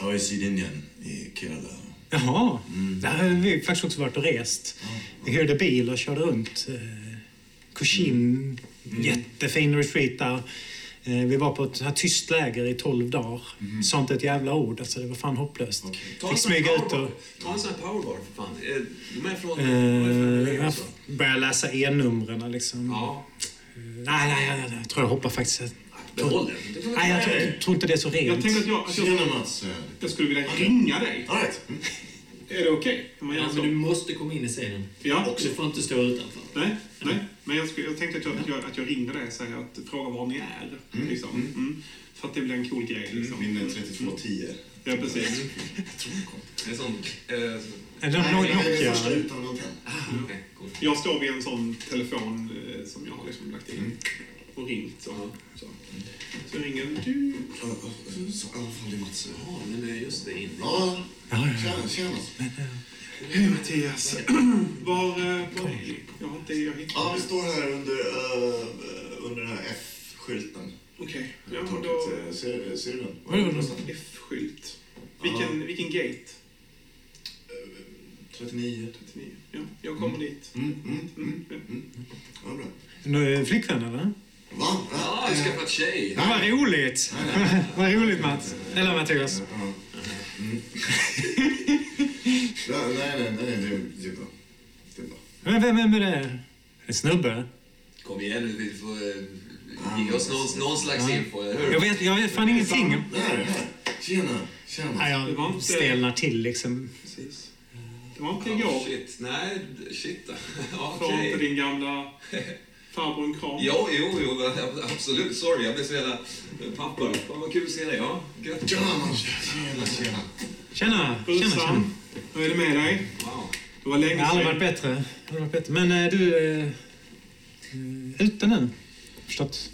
var i Sydindien, i Kerala. Jaha, Mm. där har vi faktiskt också varit och rest. Vi hyrde bil och körde runt. Eh, Cochin, Mm. jättefin retreat där. Eh, vi var på ett här tyst läger i 12 dagar. Sa inte ett jävla ord, alltså det var fan hopplöst. Okej. Ta en Fick smyga ut powerbar. och Ta en sån här powerbar för fan. Eh, De är från... de är från eh, LA också. börja läsa e-numren liksom. Ja, Nej, nej, nej, nej, jag tror jag hoppar faktiskt. behåll den. Nej, jag tror, jag tror inte det är så Jag rent. tänkte att jag, att jag, Tjena Mats. jag skulle vilja ringa dig. All right. Mm. Är det okej? Kan man göra Ja, så? men du måste komma in i scenen. Ja. Du får inte stå utanför. Nej, nej. Men jag, jag tänkte att jag, att jag, att jag ringer dig och säger att fråga var ni är. Liksom. Mm. För att det blir en cool grej. Liksom. Min eh, 3210. Ja, precis. Kom. [laughs] En sån... Eh, Är är den Nokia? första utan antenn. cool. Jag står vid en sån telefon eh, som jag har liksom lagt in Mm. Och ringt. Så, så. så ringer du. Ja, ja, så, I alla fall det är Mats. Ja, men eh, just det. In. Ja, Ja, ja, tjena, tjena. Hej Mattias. [clears throat] var, eh, var är ni? Jag har inte... Jag hittar Ja, vi står här under, eh, under den här F-skylten. Okej. Ja, då... eh, ser, ser du den? Vad är det? någonstans? F-skylt. Vilken, vilken gate? 39. 39. Ja, jag kommer dit. Mm, mm, mm. Mm. Ja, bra. Nu, Flickvän eller? Va? Ja, Ja, du har skaffat tjej. Ja, vad roligt! [laughs] vad roligt Mats. Eller Mattias. Mm. [laughs] Nej, nej, nej, det är, det är bra. Det är bra. Men vem, vem är det? En snubbe? Kom igen nu, vi får eh, ge oss någon, någon slags info? Jag vet, jag vet fan ingenting. Där. Tjena, tjena. Nej, Det var jag inte- stelnar till liksom. Precis. Det var inte Ja, igår. shit. Nej, shit. [laughs] Okej. inte din gamla farbror en kram? Jo, jo, jo, absolut. Sorry, jag blev så jävla pappa. Fan vad kul att se dig. Ja, gött. Tjena. Tjena, tjena. Tjena, tjena, tjena. Hur är det med dig? Wow. Det var länge Jag har aldrig varit sedan. bättre. Jag har aldrig varit bättre. Men eh, du är eh, ute nu. Förstått?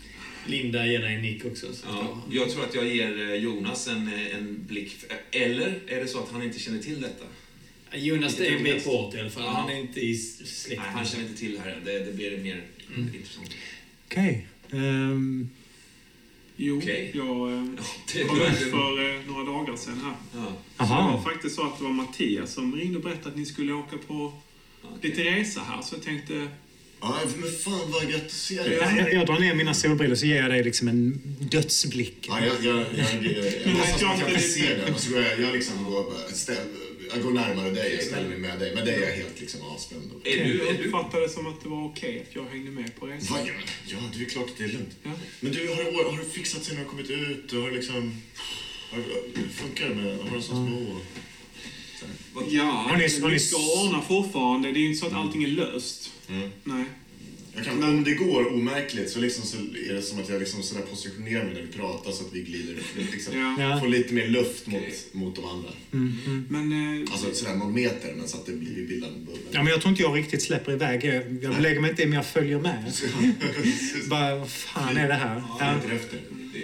Linda ger dig en nick också. Så Ja, jag tror att jag ger eh, Jonas en, eh, en blick. Eller är det så att han inte känner till detta? Jonas är en bit bort i alla fall. Ja. Han är inte i Nej, släkt. han känner inte till det här. Det, det blir mer intressant. Okej. Ehm, Jo, Okej. jag eh, kom ut för eh, några dagar sedan här. Ja, Så det var faktiskt så att det var Mattias som ringde och berättade att ni skulle åka på okej. lite resa här. Så jag tänkte, Ja, men fan vad gött att se dig. Ja. Jag, jag drar ner mina solbrillor så ger jag dig liksom en dödsblick. Ja, jag, jag, jag, jag, jag låtsas som att jag inte inte ser den och så går jag, jag liksom går, ställ, jag går närmare dig och ställer mig med dig. Men dig är jag helt liksom avspänd. Och, Är du, jag är du, uppfattade det som att det var okej att jag hängde med på resan. Va, ja, ja, det är klart att det är lugnt. Ja. Men du, har, du- har du fixat sen du har kommit ut? Du har liksom... Har, funkar det med... Har du en sån små... Ja, Har ni- det är har ni- mycket att ordna fortfarande. Det är inte så att allting är löst. Mm. Nej. Jag kan, om det går omärkligt så, liksom så är det som att jag liksom sådär positionerar mig när vi pratar så att vi glider liksom, Ja. Ja. får lite mer luft mot, Okej. mot de andra. Mm, mm. Men eh, Alltså sådär någon meter, men så att det blir, bildar en bubbel. Ja, men jag tror inte jag riktigt släpper iväg. Jag, jag lägger mig inte i, men jag följer med. [laughs] Bara, vad fan är det här? Ja, Ja. efter.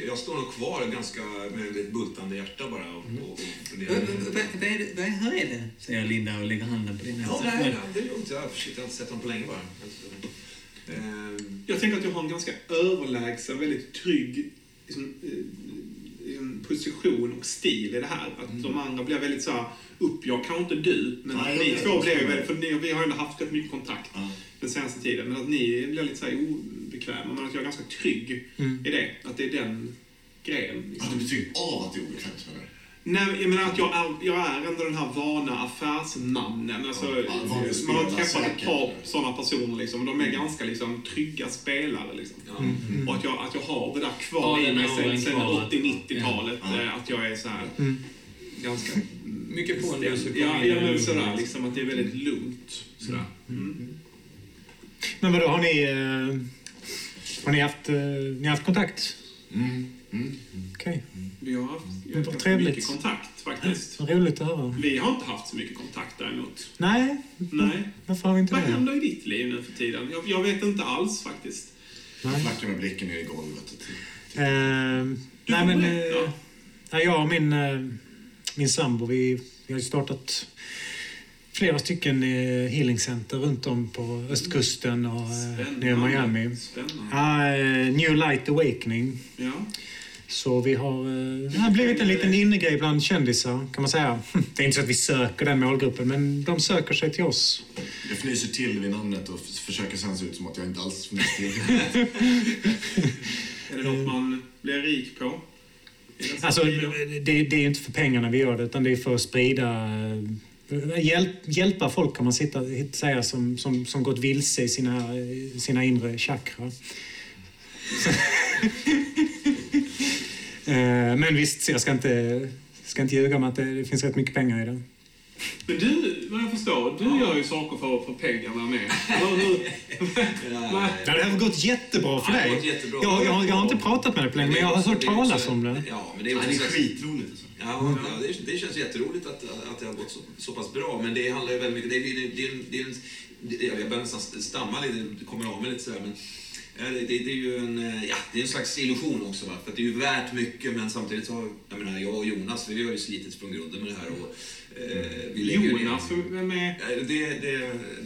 jag står nog kvar ganska med ett bultande hjärta bara och, och, och funderar. Vad- är det- vad- Hur är det? Säger Linda och lägger handen på din Ja, hals. nej, det är lugnt. Jag har inte sett dem på länge bara. Alltså, ehm, jag tänker att jag har en ganska överlägsen, väldigt trygg liksom, eh, liksom, position och stil i det här. Att de andra blir väldigt så här, upp, jag kanske inte du, men Nej, att ni två blir väldigt, för ni, vi har ju ändå haft rätt mycket kontakt Ja. den senaste tiden, men att ni blir lite så här obekväma, men att jag är ganska trygg Mm. i det. Att det är den grejen. Liksom. du betyder av att det är obekvämt menar du? Nej, jag menar att jag är, jag är ändå den här vana affärsmannen. Alltså, Ja, man har träffat ett par sådana personer liksom, och de är ganska liksom, trygga spelare. Liksom. ja. Och att jag, att jag har det där kvar Ja, i mig sen, sen kvar. 80-90-talet. Ja. eh, Att jag är så här Mm. ganska... Mycket och Ja, kommer in ja i men rummet. sådär, liksom att det är väldigt lugnt. Sådär. Mm. Men vadå, har ni... eh, har ni haft, eh, ni har haft kontakt? Mm. Mm. Okej. Vi har haft vad ganska trevligt. mycket kontakt faktiskt. Vad roligt att höra. Vi har inte haft så mycket kontakt däremot. Nej, Nej. varför har vi inte Vad det? händer i ditt liv nu för tiden? Jag, jag vet inte alls faktiskt. Jag flackar med blicken ner i golvet. Du nej, men... eh, nej, jag och min, eh, min sambo, vi, vi har ju startat flera stycken eh, healingcenter runt om på östkusten och eh, nere i Miami. Spännande. Ja, eh, New Light Awakening. Ja. Så vi har, eh, det har blivit en liten innegrej bland kändisar, kan man säga. [laughs] Det är inte så att vi söker den målgruppen, men de söker sig till oss. Jag fnyser till vid namnet och försöker sen se ut som att jag inte alls fnyser till. [laughs] Är det något man blir rik på? Alltså, det, det är inte för pengarna vi gör det, utan det är för att sprida... eh, Hjälp, hjälpa folk kan man sitta, säga som, som, som gått vilse i sina, sina inre chakra. [laughs] Eh, Men visst, jag ska inte, ska inte ljuga om att det, det finns rätt mycket pengar i det. Men du, vad jag förstår, du gör ju saker för, för pengarna med. Ja, Ja, det har gått jättebra för Ja, dig. gått jättebra. Jag, jag, jag har inte pratat med dig på länge, men jag har hört talas om det. Ja, men det är Ja, också det är skitroligt alltså. Ja, ja det, det känns jätteroligt att, att det har gått så, så pass bra. Men det handlar ju väldigt mycket... Det, är- det, det, det, det, jag börjar nästan stamma lite, det kommer av mig lite sådär. Men, ja, det, det, det är ju en, eh, ja, det är en slags illusion också. Va? För att det är ju värt mycket, men samtidigt så har jag, menar, jag och Jonas, vi har ju slitit från grunden med det här. Och, eh, vi Jonas, vem är... Ja, Det, det,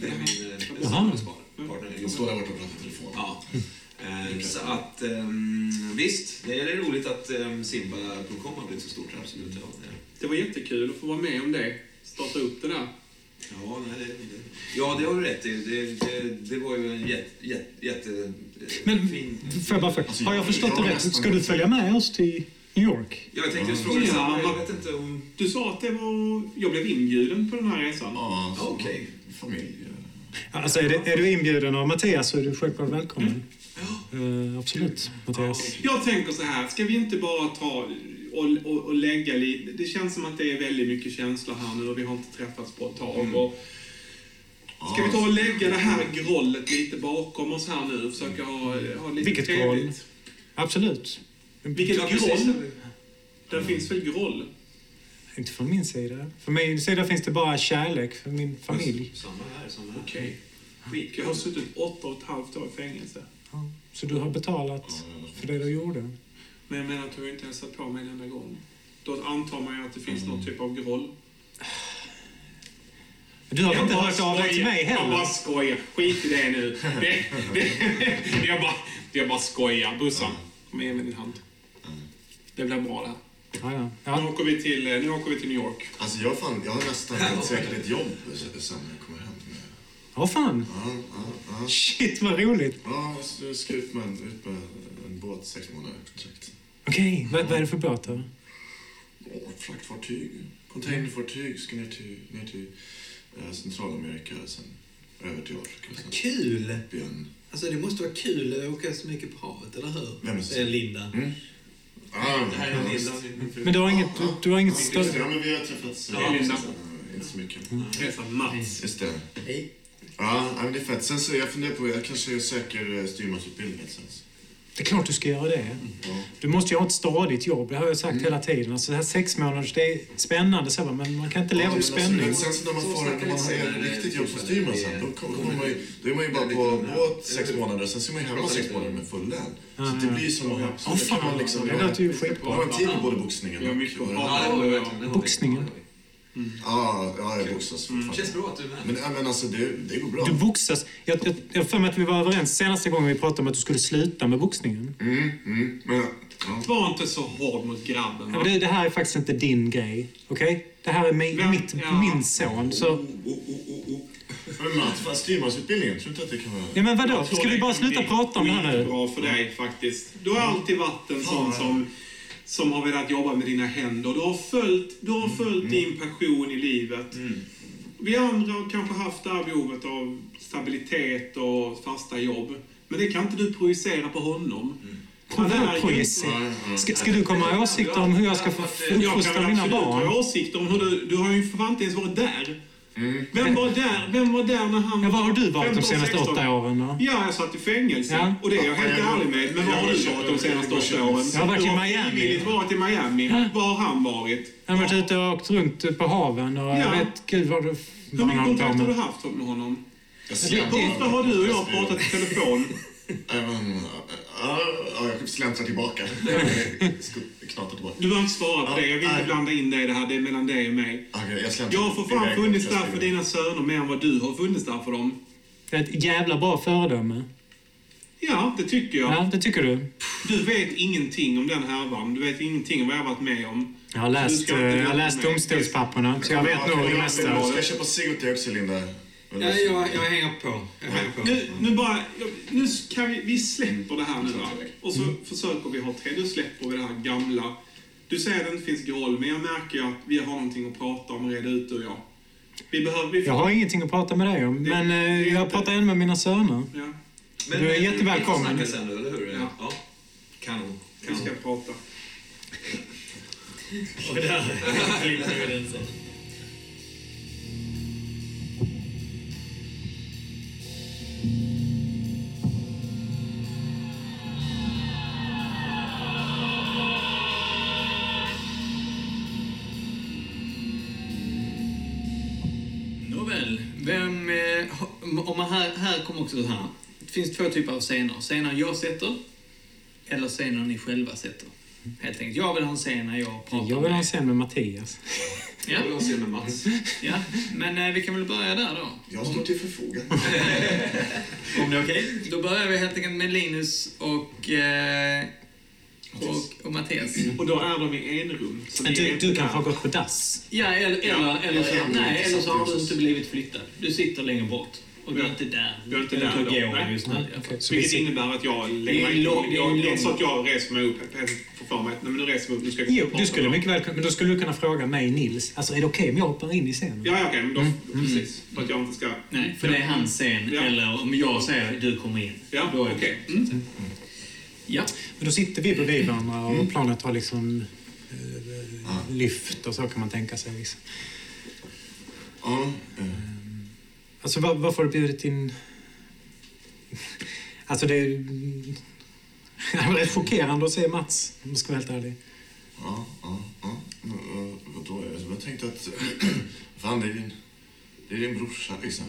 det är min eh, samarbetspartner. Jag står där borta och pratar i telefon. Ja. Eh, Så att um, visst, det är roligt att um, Simba.com har blivit så stort. Absolut. Ja, Det var jättekul att få vara med om det. Starta upp det där. Ja, nej, det, ja, det har du rätt i. Det, det, det var ju en jätte, jätte, jätte Men fin... får jag bara fråga, Alltså, har jag förstått det rätt? Ska du följa med oss till New York? Ja, jag tänkte just fråga Ja, Jag vet inte om... Du sa att det var... Jag blev inbjuden på den här resan. Ja, så- Okej. Familj. Alltså, är, det, är du inbjuden av Mattias så är du självklart välkommen. Eh, absolut, Mattias. Jag tänker så här, ska vi inte bara ta och, och, och lägga lite... Det känns som att det är väldigt mycket känslor här nu och vi har inte träffats på ett tag. Mm. Och ska vi ta och lägga det här grollet lite bakom oss här nu och försöka ha, ha lite Vilket trevligt? groll? Absolut. Vilket Ja, groll? Där finns väl groll? Inte från min sida. Från min sida finns det bara kärlek för min familj. Samma här, samma här. Okej. Skit. Jag har suttit åtta och ett halvt år i fängelse. Ja. Så du har betalat för det du gjorde? Men jag menar att du har inte hälsat på mig en enda gång. Då antar man ju att det finns någon typ av groll. Du har Jag inte bara hört av dig till mig skojar. Jag heller? bara skojar. Skit i det nu. [laughs] Det, det, jag, bara, jag bara skojar. Bussan, kom igen med din hand. Det blir bra det här. Ja, ja. Nu, ja. åker vi till, nu åker vi till New York. Alltså jag, fan, jag har nästan [laughs] fått säkert ett jobb sen jag kommer hem. Fan? Ja, ja. Shit, vad roligt. Ja, så jag ska ut med en, ut med en båt, sex månader kontrakt. Okej, vad, vad är det för båt då? Ja, Fraktfartyg, containerfartyg, ska ner till, ner till eh, Centralamerika, sen över till Afrika. Sen Kul! upp igen. Alltså det måste vara kul att åka så mycket på havet, eller hur? Vem är Säger Linda. Mm. Ah, Det här är ja, Linda. min fru. Men du har inget, du, du har inget Just större... det, ja, men vi har träffats. Ja, Linda. eh, Inte så mycket. Hälsa Mats. Just det. Hej. Ja, men det är fett. Sen så jag funderar på, jag kanske söker eh, styrmansutbildningen sen. Det är klart du ska göra det. Du måste ju ha ett stadigt jobb, det har jag sagt hela tiden. Alltså det här sex månaders, det är spännande så, men man kan inte leva på Men spänning. alltså, sen så när man Så får när man har riktigt jobb som styrman sen, då kommer man ju, då är man ju bara på båt sex månader, sen ser man ju hemma sex månader med full lön. Så det blir som att, så Åh kan man fan, liksom, det låter ju skitbra. då har man tid med både boxningen och... ju Boxningen. Det. Ja, ja, jag boxas Det fortfarande. känns bra att du är med. Men, ja, men alltså, det, det går bra. Du boxas. Jag jag- jag har för mig att vi var överens senaste gången vi pratade om att du skulle sluta med boxningen. Mm, mm, men, ja. Var inte så hård mot grabben. Ja, men det, det här är faktiskt inte din grej. Okej? Det här är mi, Vem- mitt, ja. min son. Så, Oh, oh, oh, oh. Men Mats, fan, styrmansutbildningen, tror inte att det kan vara... ja, men vadå? Ska vi bara sluta prata om det här nu? skitbra för dig faktiskt. Du har alltid varit en sån som, som har velat jobba med dina händer. Du har följt, du har följt din passion i livet. Vi andra har kanske haft det här behovet av stabilitet och fasta jobb. Men det kan inte du projicera på honom. Ju- projicera? Ska, ska du komma med åsikter om hur jag ska få Jag kan uppfostra väl mina absolut ha barn? åsikter om hur du... Du har ju för fan inte ens varit där. Vem var där, vem var där när han Ja, var har du varit de 15, senaste 16? åtta åren då? Ja, jag satt i fängelse. Ja. Och det är jag helt Ja, ärlig med. Men var har du varit de senaste åtta åren? Jag har varit i Du Miami. frivilligt varit i Miami. Var har han varit? Han har varit ute och åkt runt på haven och jag Ja. vet gud vad du... Hur mycket kontakt har du haft med honom? Hur ofta har du och jag pratat i telefon? Även, ja, ja, jag släntrar tillbaka. Knatar tillbaka. Du behöver inte svara på det. Jag vill inte blanda in dig i det här. Det är mellan dig och mig. Okej, jag Jag har för fan funnits där för dina söner mer än vad du har funnits där för dem. Det är ett jävla bra föredöme. Ja, det tycker jag. Ja, det tycker du. Du vet ingenting om den härvan. Du vet ingenting om vad jag har varit med om. Jag har läst, ska eh, jag har läst domstolspapperna, så jag vet nog det mesta. Ska jag köpa cigg till också, Linda? Ja, jag, jag hänger på. Jag hänger på. Nu, nu bara... Nu kan vi, vi släpper det här nu va? Och så försöker vi ha tre. Nu släpper vi det här gamla. Du säger att det inte finns groll, men jag märker ju att vi har någonting att prata om och reda ut du och jag. Vi behöver... Vi får, Jag har ingenting att prata med dig om, Det- men det eh, jag inte- pratar ändå med mina söner. Ja, Men, Du är eh, jättevälkommen. Vi får snacka sen, eller hur? Ja. ja. Kanon. vi Kanon. ska prata. [laughs] Och där [laughs] [laughs] klipper vi den sen. också det här. Det finns två typer av scener. Scener jag sätter, eller scener ni själva sätter. Helt enkelt. Jag vill ha en scen när jag pratar Jag vill ha en med... scen med Mattias. Ja, Jag vill se med Mats. ja, men eh, vi kan väl börja där då. Jag står till förfogande. [laughs] Om det är okej. Då börjar vi helt enkelt med Linus och, eh, och, och Mattias. Och då är de i en rum. Så Men du, du kanske har gått på dass? Ja, eller, eller, Ja, eller, så, nej, eller så har du inte blivit flyttad. Du sitter längre bort. Och du är inte där. Du är inte där på då, nej. just nu. Vi Vilket innebär att jag lägger mig lång- det är jag, jag, så att jag reser mig upp. Jag får för mig att nej, men nu reser vi upp. Nu ska vi Jo, du skulle mycket väl men då skulle du kunna fråga mig, Nils. Alltså, är det okej om jag hoppar in i scenen? Ja, okej. men då, Mm. Precis. För att jag inte ska... Nej, för det är hans scen. Ja. Eller om jag säger att du kommer in. Ja, okej. att säga. Ja. Men då sitter vi bredvid varandra och Mm. planet har liksom eh, lyft och så kan man tänka sig. Liksom. Ja, eh, Alltså var, varför har du bjudit in... Alltså det är... [laughs] Det var rätt chockerande att se Mats, om jag ska vara helt ärlig. ja, ja, ja. Eh, Vadå? Jag tänkte att... [clears throat] Fan, det är din, det är din brorsa liksom.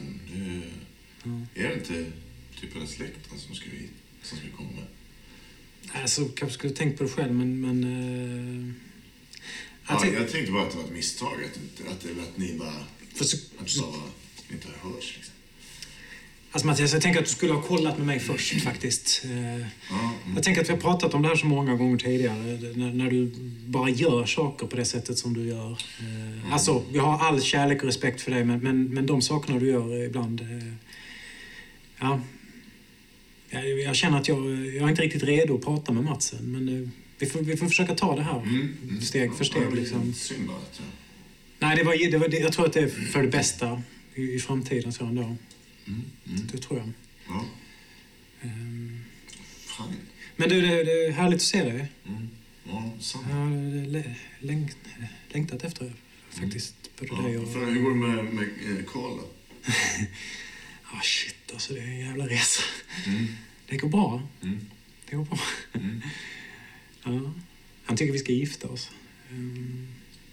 Det, är det inte typ hela släkten som ska hit? Som ska komma? Alltså, kanske skulle tänkt på det själv, men... men eh, jag Ja, jag tänkte bara att det var ett misstag. Att, att, att ni bara... för så, Att det bara inte har hörts liksom. alltså Mattias, jag tänker att du skulle ha kollat med mig först faktiskt. Eh, mm. Jag tänker att vi har pratat om det här så många gånger tidigare. När, när du bara gör saker på det sättet som du gör. Eh, Alltså, jag har all kärlek och respekt för dig, men, men, men de sakerna du gör ibland... Eh, ja. Jag, känner att jag, jag är inte riktigt redo att prata med Matsen, men vi får, vi får försöka ta det här Mm, mm. steg för steg. Liksom. Synd bara att jag... Nej, det var, det var, jag tror att det är för det bästa i, i framtiden. Så ändå. Mm, mm. Det tror jag. Ja, fan. Men du, det, det är härligt att se dig. Mm. Ja. Jag har lä- längt, längtat efter faktiskt. Både dig Ja, och... för hur går det med, med eh, Karl då? [laughs] Ah, shit, alltså det är en jävla resa. Mm. Det går bra. Mm. Det går bra. Mm. [laughs] Ja. Han tycker vi ska gifta oss. Ehm,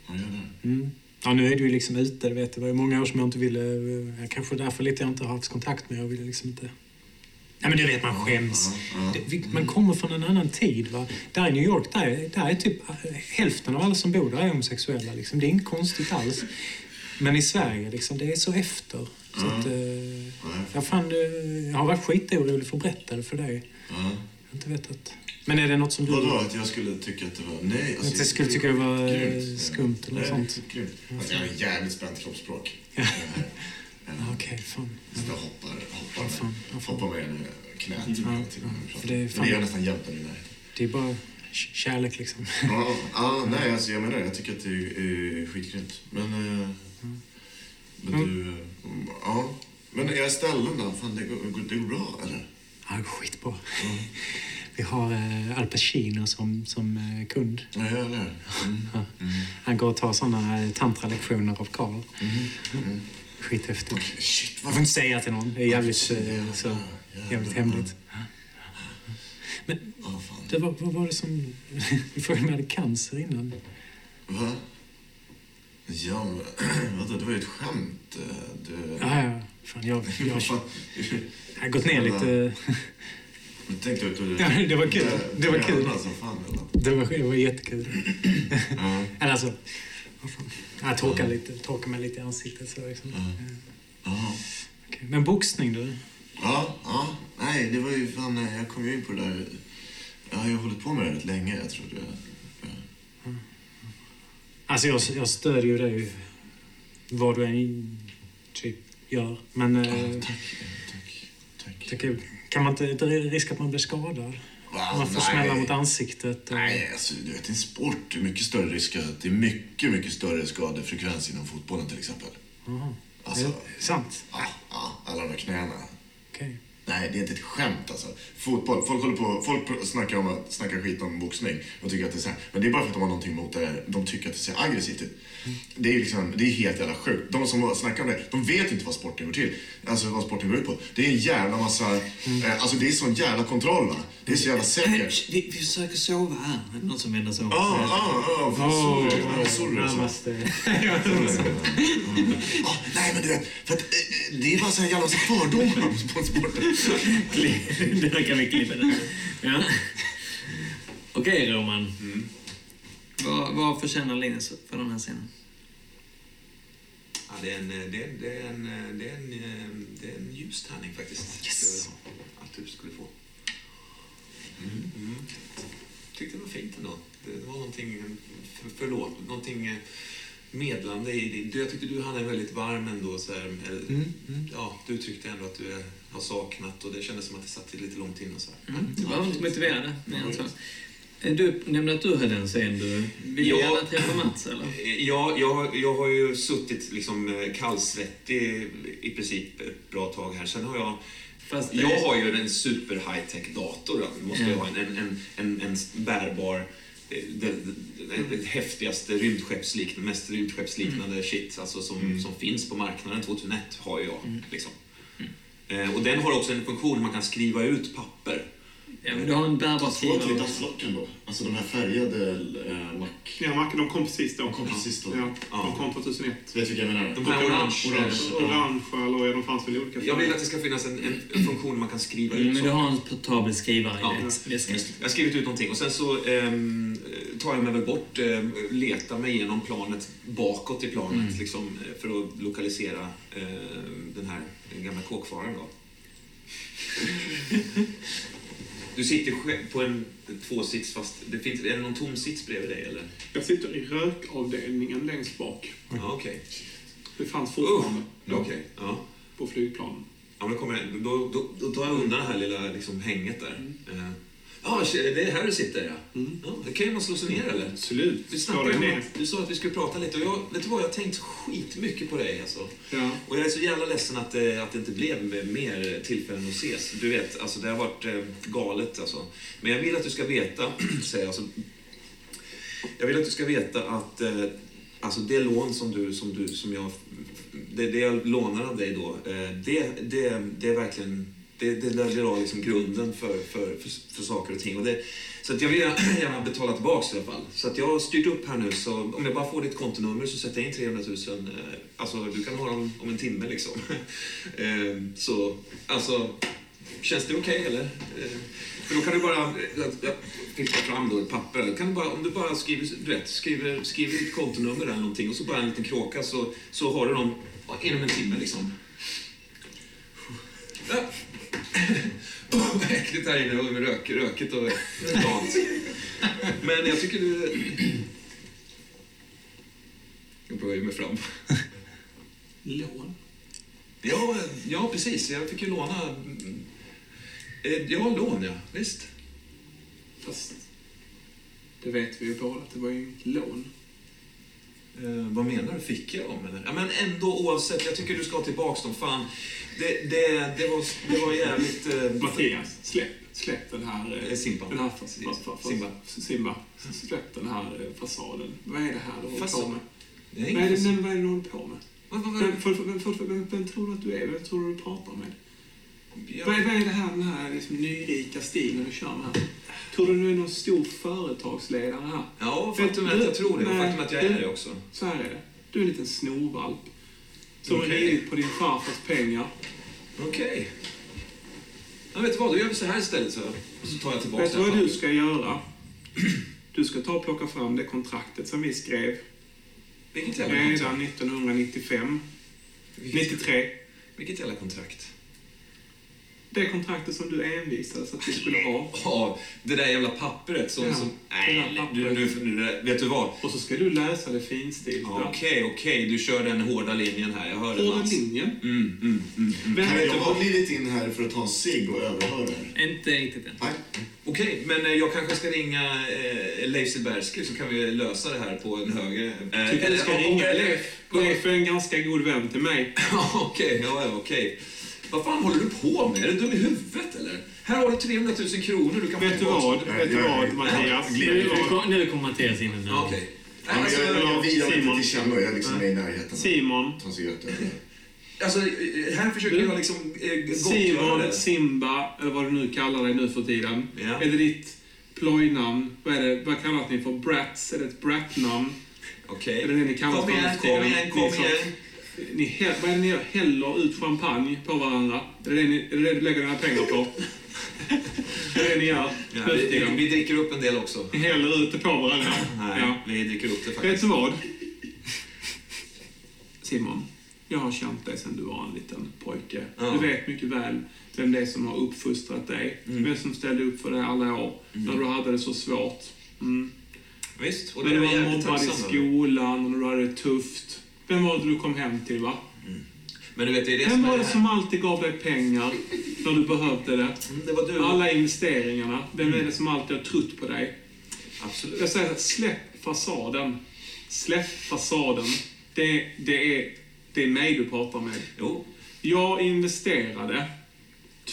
Ja, gör det. Mm. Ja, nu är du ju liksom ute, vet. Det var ju många år som jag inte ville... Jag kanske därför lite jag inte har haft kontakt med. Jag ville liksom inte... Nej, men du vet, man skäms. Ja, ja. Det, vi- man kommer från en annan tid. Va? Där i New York, där, är- där är typ hälften av alla som bor där är homosexuella. Liksom. Det är inte konstigt alls. Men i Sverige, liksom, det är så efter. Så Ja. att, eh, jag, fan, eh, jag har varit skitorolig för att berätta det för dig. Ja. Jag har inte vetat. Men är det något som du... Vadå, att jag skulle tycka att det var... Nej, alltså, Att jag skulle tycka det var, eh, grymt. skumt eller Nej, sånt. Grymt. Alltså, jag har jävligt spänt kroppsspråk. Ja. Eh, [laughs] Ja, Okej, fan. Så jag hoppar, hoppar, Ja, fan, ja, fan. hoppar med eh, knät Ja, ja, för det är fan- Det är nästan jämt där inne. Det är bara kärlek liksom. Ja, ja, [laughs] nej, alltså jag menar. Jag tycker att det är, är skitgrymt. Men... Eh, men Mm. du... eh, Ja. Men era ställen då? Fan, det går, det går bra, eller? Ja, det går skitbra. [laughs] Vi har eh, Al Pacino som, som eh, kund. Ja, jag gör det. Mm. Ja. Han går och tar såna eh, tantralektioner av Karl. Mm. Mm. skithäftigt. Okej, shit, Jag vad får inte säga till någon. Det är jävligt, eh, så, jävligt hemligt. Men Ja, fan. det var, vad var det som... [laughs] Du frågade om jag hade cancer innan. Va? Ja, men [clears throat] vadå, det var ju ett skämt. Du... Ja, ja. Fan, jag, [laughs] jag, fan? jag har gått ner lite. [laughs] Du tänkte hur du... Ja, det var kul. Det var kul. Som fan? Det var, det var jättekul. Ja. [laughs] Eller alltså... vad fan. Jag torkade, lite, torkade mig lite i ansiktet. Så liksom. Ja. Okej. Men boxning då? Ja, ja. Nej, det var ju fan... Jag kom ju in på det där... Jag har hållit på med det rätt länge. Jag tror det... Alltså jag, jag stödjer ju dig vad du än typ gör. Men Ja, eh, tack. Tack. Tack. Kan man inte, risk att man blir skadad? Va? Man får Nej. smälla mot ansiktet. Och, Nej, alltså du vet, det är en sport. Det är mycket större risk att... Det är mycket, mycket större skadefrekvens inom fotbollen till exempel. Jaha. Alltså, Är det sant? ja, ja, alla de där knäna. Okej. Nej, det är inte ett skämt alltså. Fotboll, folk håller på, folk snackar om att snacka skit om boxning och tycker att det är så här. Men det är bara för att de har någonting emot det här. De tycker att det ser aggressivt ut. Det är liksom, det är helt jävla sjukt. De som snackar om det, de vet inte vad sporten går till. Alltså vad sporten går ut på. Det är en jävla massa, eh, alltså det är sån jävla kontroll va. Det är så jävla säkert. Vi, vi försöker sova här. Någon som vänder sig om. Ja, ja, ja, sorry. Närmaste. Ah, nej men du vet, för att, eh, det är bara så jävla massa fördomar på sporten. Där kan vi klippa det. Ja. Okej, Roman. Vad, vad förtjänar Linus för den här scenen? Ja, det, är en, eh, det, är, det, är en, eh, det, är en, eh, det är en ljus tärning faktiskt. Yes. Att du skulle få. Mm. Tyckte det var fint ändå. Det, var någonting, för, förlåt, någonting eh, medlande i det. Jag tyckte du hade en väldigt varm ändå. Så här, eller, Ja, du tyckte ändå att du eh, har saknat och det kändes som att det satt lite långt inne. Så här. Mm. Du var inte motiverad, mer än så. Eh, Du nämnde att du hade en scen. Du ville Ja. gärna träffa Mats, eller? [clears throat] Ja, jag, jag har ju suttit liksom eh, kallsvettig i princip ett bra tag här. Sen har jag Fast det- Jag har ju en super high-tech dator. då. Du måste Ja. ha en, en, en, en, en bärbar, eh, det, det, det häftigaste rymdskeppsliknande, mest rymdskeppsliknande shit alltså som, som finns på marknaden. 2001 har jag. Liksom. Eh, och den har också en funktion man kan skriva ut papper. Ja, men du har en bärbar Två till skrivare. dasslocken då. Alltså de här färgade äh, mack... Ja, Macke, de kom precis då. De kom precis då. Ja, Ja. de kom 2001. Vet du vilka jag menar? De här orange, Orange. Orangea, eller ja, de fanns väl i olika Jag vill att det ska finnas en, en, en funktion man kan skriva ut. Mm, men du har en portabel skrivare Ja. i det. Jag har skrivit ut någonting och sen så ehm, tar jag mig väl bort, ehm, letar mig igenom planet bakåt i planet liksom, eh, för att lokalisera ehm, den här gamla kåkfararen då. [laughs] Du sitter på en tvåsits fast det finns, är det någon tom sits bredvid dig eller? Jag sitter i rökavdelningen längst bak. Ja, okej. Det fanns fortfarande Okej, ja. på flygplanen. Ja, men kommer då, då, då tar jag undan det här lilla liksom, hänget där. Eh, Ja, det är här du sitter ja. ja det kan ju man slå sig ner eller? Absolut. Vi snackade ner. du sa att vi skulle prata lite och jag, vet du vad, jag har tänkt skitmycket på dig alltså. Ja. Och jag är så jävla ledsen att, det- att det inte blev mer tillfällen att ses. Du vet, alltså det har varit eh, galet alltså. Men jag vill att du ska veta, [clears throat] säger jag, alltså, jag vill att du ska veta att eh, alltså det lån som du, som du, som jag, det, det jag lånar av dig då, eh, det, det, det är verkligen, det, det lägger liksom grunden för, för, för, för saker och ting. Och det, så att jag vill gärna [clears throat] betala tillbaka i alla fall. Så att jag har styrt upp här nu, så om jag bara får ditt kontonummer så sätter jag in 300 000. Eh, alltså, du kan ha dem om en timme liksom. [laughs] Eh, så, alltså, känns det okej eller? Eh, för då kan du bara, jag jag fram då ett papper. Kan du bara, om du bara skriver, du vet, skriver, skriver ditt kontonummer eller någonting och så bara en liten kråka så, så har du dem inom en timme liksom. Ja. Vad äckligt här inne och med rök, rökigt och dant. Men jag tycker du... Jag böjer mig fram. Lån. Ja, ja, precis. Jag fick ju låna... Eh, Ja, lån ja. Visst. Fast det vet vi ju båda att det var ju inget lån. Eh, vad menar du? Fick jag dem eller? Ja, men ändå oavsett. Jag tycker du ska ha tillbaks dem. Fan. Det, det, det, var, det var jävligt... Eh, Mattias, släpp, släpp den här... Eh, Simba. Den här fas, Simba. Simba. Släpp den här eh, fasaden. Vad är det här du håller på med? Vad är, det, nej, vad är det du håller på med? Vad, vad, Vem, för, för, för, vem, vem tror du att du är? Vem tror du du pratar med? Vad, är, jag, vad är det här, den här liksom, nyrika stilen du kör med här? Tror du du är någon stor företagsledare här? ja, faktum är att jag tror det. Och faktum att jag är det också. Så här är det. Du är en liten snorvalp. Som har Okej. ridit på din farfars pengar. Okej. Ja, vet du vad, då gör vi så här istället så, och så tar jag tillbaka Vet du vad du ska göra? [clears throat] Du ska ta och plocka fram det kontraktet som vi skrev Vilket jävla kontrakt? redan 1995, Vilket, 93. vilket jävla kontrakt? Det kontraktet som du envisades att vi skulle ha. [laughs] Ja, det där jävla pappret som... Ja, som det nej, där du, pappret. nu, nu, vet du vad? Och så ska du läsa det finstilta. Ja, Okej, okej, du kör den hårda linjen här. Jag hör det, Hårda Mats. linjen. Mm, mm, mm, mm. Kan du jag vad? ha glidit in här för att ta en cigg och överhöra er? Inte riktigt än. Nej. Okej, men eh, jag kanske ska ringa eh, Leif Silbersky så kan vi lösa det här på en högre... Eh, Tycker du ska eller- ringa eller- Leif. Leif är en ganska god vän till mig. [laughs] Ja, Okej, ja, ja, okej. Vad fan håller du på med? Är du dum i huvudet eller? Här har du 300 000 kronor du kan få Vet du vad? Vet du vad. Mattias? Nu, nu kommer Mattias in. Ja, men Alltså, jag, jag vilar Simon. inte till känna, jag är liksom i närheten. Simon. Alltså, eh, här försöker Du- jag liksom eh, Simon, det. Simba, eller vad du nu kallar dig nu för tiden. Ja. Är det ditt plojnamn? Vad, är det, vad kallas ni för? Brats? Är det ett brat-namn? Okej. Är det det ni kallas Kom igen, nu för kom igen, kom igen. Ni, hä- vad är det ni gör? Häller ut champagne på varandra? Är det det, ni, är det, det du lägger dina pengar på? är det det ni gör Ja, vi, vi, dricker upp en del också. Ni häller ut det på varandra? Nej, Ja. vi dricker upp det Vet faktiskt. du vad? Simon, jag har känt dig sedan du var en liten pojke. Ja. Du vet mycket väl vem det är som har uppfostrat dig. Mm. Vem som ställde upp för dig alla år, när du hade det så svårt. Mm. Visst, och När det är du var mobbad i skolan och när du hade det tufft. Vem var det du kom hem till, va? Men du vet, det är det Vem var det som alltid gav dig pengar när du behövde det? Mm, Det var du. Alla investeringarna. Vem är det som alltid har trott på dig? Absolut. Jag säger att släpp fasaden. Släpp fasaden. Det, det, är, det är mig du pratar med. Jo, Jag investerade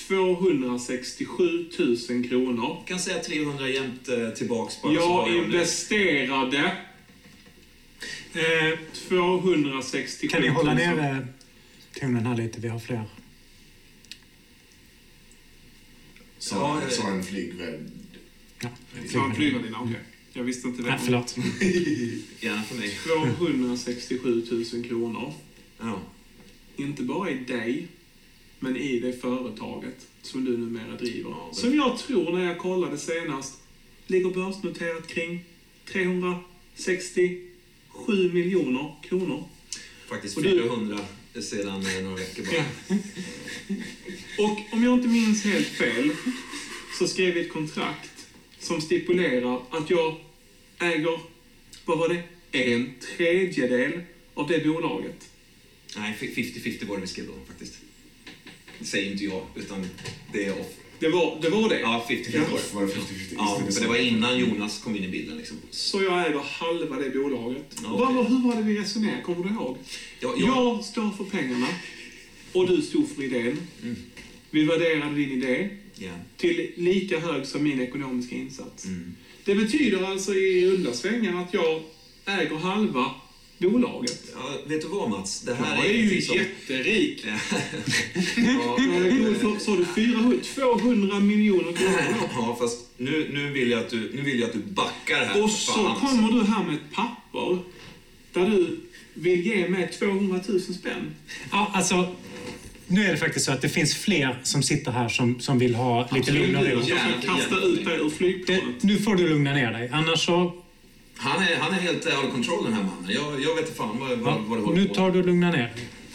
267 000 kronor. jag kan säga 300 jämt eh, tillbaks bara. Jag investerade eh, 267 Kan ni hålla 000. nere tonen här lite? Vi har fler. Sa, Ja, eh, sa en flygvärd. Ja, Sa han flygvärdinna? Okej. Jag visste inte Nej, det. förlåt. [laughs] Gärna för mig. 267 000 kronor. Ja. Inte bara i dig, men i det företaget som du numera driver. Ja, Som jag tror, när jag kollade senast, ligger börsnoterat kring 367 miljoner kronor. Faktiskt Och du- 400 sedan eh, några veckor [laughs] bara. Ja. Och om jag inte minns helt fel så skrev vi ett kontrakt som stipulerar att jag äger, vad var det, en tredjedel av det bolaget. Nej, 50-50 var det vi skrev då faktiskt. Det säger inte jag, utan det är off. Det var det. Var det. Ja, 50-50 Ja. var det. Var det 50-50? Ja, för det var innan Jonas kom in i bilden. Liksom. Så jag äger halva det bolaget. Ja, okej. var- hur var det vi resonerade? Kommer du ihåg? Ja, jag, Jag står för pengarna och du stod för idén. Mm. Vi värderade din idé ja. till lika hög som min ekonomiska insats. Mm. Det betyder alltså i runda svängar att jag äger halva bolaget. ja, vet du vad Mats? Det här Jag är ju ingenting som- jätterik. Ja. [laughs] Är för, sa du 400, 200 miljoner kronor? [laughs] Ja, fast nu, nu, vill jag att du, nu vill jag att du backar här. Och så fan, kommer du här med ett papper där du vill ge mig 200 000 spänn. Ja, alltså, nu är det faktiskt så att det finns fler som sitter här som, som vill ha lite lugn och ro. Jag ska kasta ut dig ur flygplanet. nu får du lugna ner dig. Annars så... Han är, han är helt out of control den här mannen. Jag, jag vet inte fan vad, vad, vad det håller nu på tar du och lugna ner.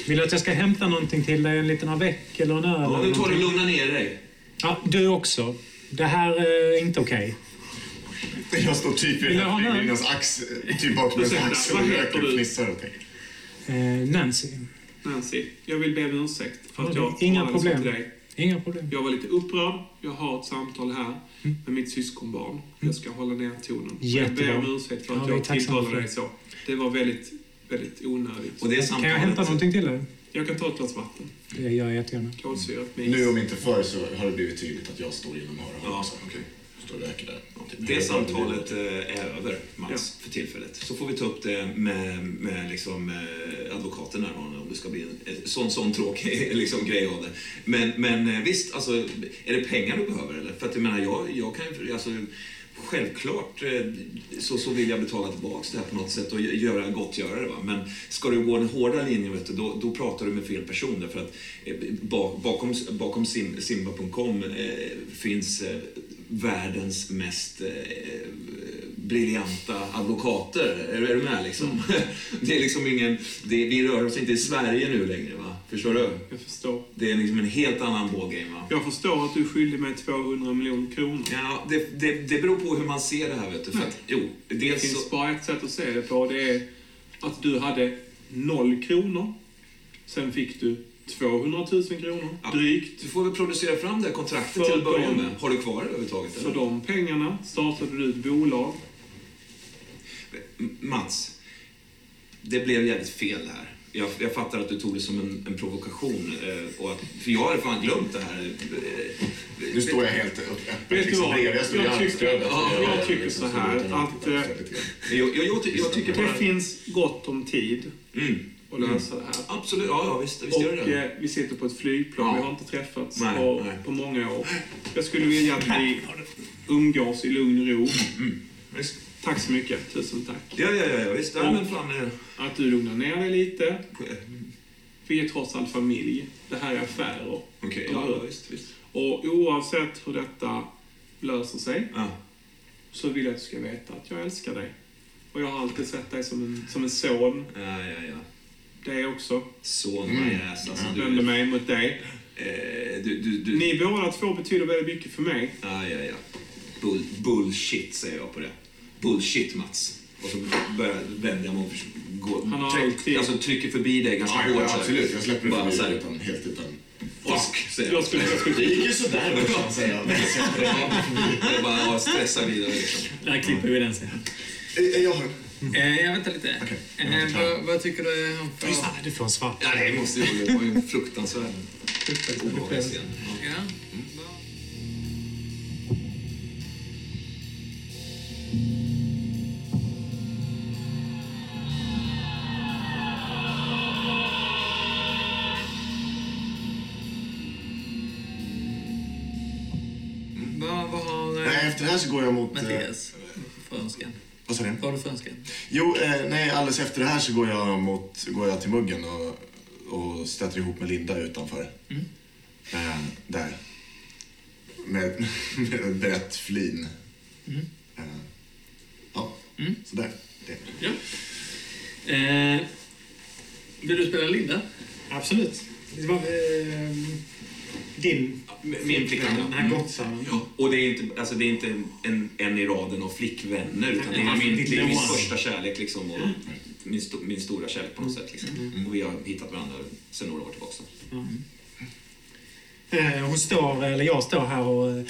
Vill du att jag ska hämta någonting till dig? En liten avec eller en öl? Ja, nu tar du någonting? lugna ner dig. Ja, du också. Det här är inte okej. Jag står typ i öl? flygvärdinnas axel, typ bakom hennes axel och röker och fnissar åt dig. Eh, Nancy. Nancy, jag vill be om ursäkt för att Ja, jag inga problem. till dig. Inga problem. Jag var lite upprörd. Jag har ett samtal här Mm. med mitt syskonbarn. Jag ska hålla ner tonen. Jättebra. Jag ber om ursäkt för Ja, att är jag tilltalade dig så. Det var väldigt, väldigt onödigt. Och det är Kan jag hämta någonting till dig? Jag kan ta ett glas vatten. Det gör jag jättegärna. Kolsyrat Nu om inte förr så har det blivit tydligt att jag står genom öronen Ja. också. Okej. Och. Typ. Det samtalet eh, är över, Mats, för tillfället. Så får vi ta upp det med, med liksom, eh, advokaten närvarande om det ska bli en en sån, sån tråkig [laughs] liksom, grej av det. Men, men eh, visst, alltså, är det pengar du behöver eller? För att jag menar, jag, jag kan. Alltså, Självklart eh, så, så vill jag betala tillbaka det här på något sätt och gö- göra gottgöra det. Va? Men ska du gå den hårda linjen, vet du, då, då pratar du med fel person. Därför att eh, ba- bakom, bakom sim, simba.com eh, finns eh, världens mest eh, briljanta advokater. Är, är du med liksom? [laughs] Det är liksom ingen... Det, vi rör oss inte i Sverige nu längre, va? Förstår du? Jag förstår. Det är liksom en helt annan ballgame, va? Jag förstår att du är skyldig mig 200 miljoner kronor. Ja, det, det, det beror på hur man ser det här, vet du. För att, jo, Det dels finns så... bara ett sätt att se det på. Det är att du hade noll kronor. Sen fick du 200 000 kronor, Ja. drygt. Du får väl producera fram det här kontraktet till att börja med. Har du kvar det överhuvudtaget? För de pengarna startade du ett bolag. Mats, det blev jävligt fel här. Jag, jag fattar att du tog det som en, en provokation. Eh, och att, för jag hade fan glömt det här. Eh, Nu står jag helt öppet Vet du liksom vad? bredvid. Jag står i Jag tycker- ja, Jag- jag tycker så här, att, eh, jag, jag, jag, ty- jag tycker bara... Det finns gott om tid Mm, att lösa det här. absolut, ja, ja visst, visst gör det Och eh, vi sitter på ett flygplan, Ja. vi har inte träffats Nej, på, nej. på många år. Jag skulle vilja att vi umgås i lugn och ro. Visst. Tack så mycket, tusen tack. Ja, ja, ja, ja, visst. Ja, men fan... eh, Att du lugnar ner dig lite. Vi är trots allt familj. Det här är affärer. Eller ja, ja, visst, visst. Och oavsett hur detta löser sig Ja. så vill jag att du ska veta att jag älskar dig. Och jag har alltid sett dig som en, som en son. Ja, ja, ja. Det också. Son Mm. my ass. Alltså, Jag vänder du, mig mot dig. eh, du, du, du. Ni båda två betyder väldigt mycket för mig. Ja, ja, ja. Bull, bullshit säger jag på det. Bullshit Mats. Och så börjar vänder jag mig och försöker gå, Han har tryck, alltid- alltså, trycker förbi dig ganska Ja, hårt. ja, så här. absolut. Jag släpper det Bara så förbi här, utan, helt utan... Fuck, säger Jag jag. skulle, jag skulle, Det gick ju sådär brorsan, säger jag. Jag det. Bara stressar vidare. Liksom. Där klipper vi den sen. Eh, Jag har... Eh, jag väntar lite. Okej. Eh, vad, vad tycker du om. Lyssna, du får en svart. Ja, det måste ju det var ju en fruktansvärd obehaglig scen. Ja. Ja. Vad, vad har Nej, eh, efter det här så går jag mot... eh, Mattias? Vad sa du? Vad har du för önskan? Jo, eh, nej, alldeles efter det här så går jag, mot, går jag till muggen och, och stöter ihop med Linda utanför. Mm. Eh, där. Med, med ett brett flin. Mm. Eh, ja, Mm. sådär. Det. Ja. Eh, vill du spela Linda? Absolut. Det var eh, din Min flickvän, den här gottsamen. Ja, och det är inte, alltså det är inte en, en i raden av flickvänner, utan det är min, det är min första kärlek liksom, och min, sto, min stora kärlek på något sätt. Liksom. Och vi har hittat varandra sedan några år tillbaka. Eh, Hon står, eller jag står här och eh,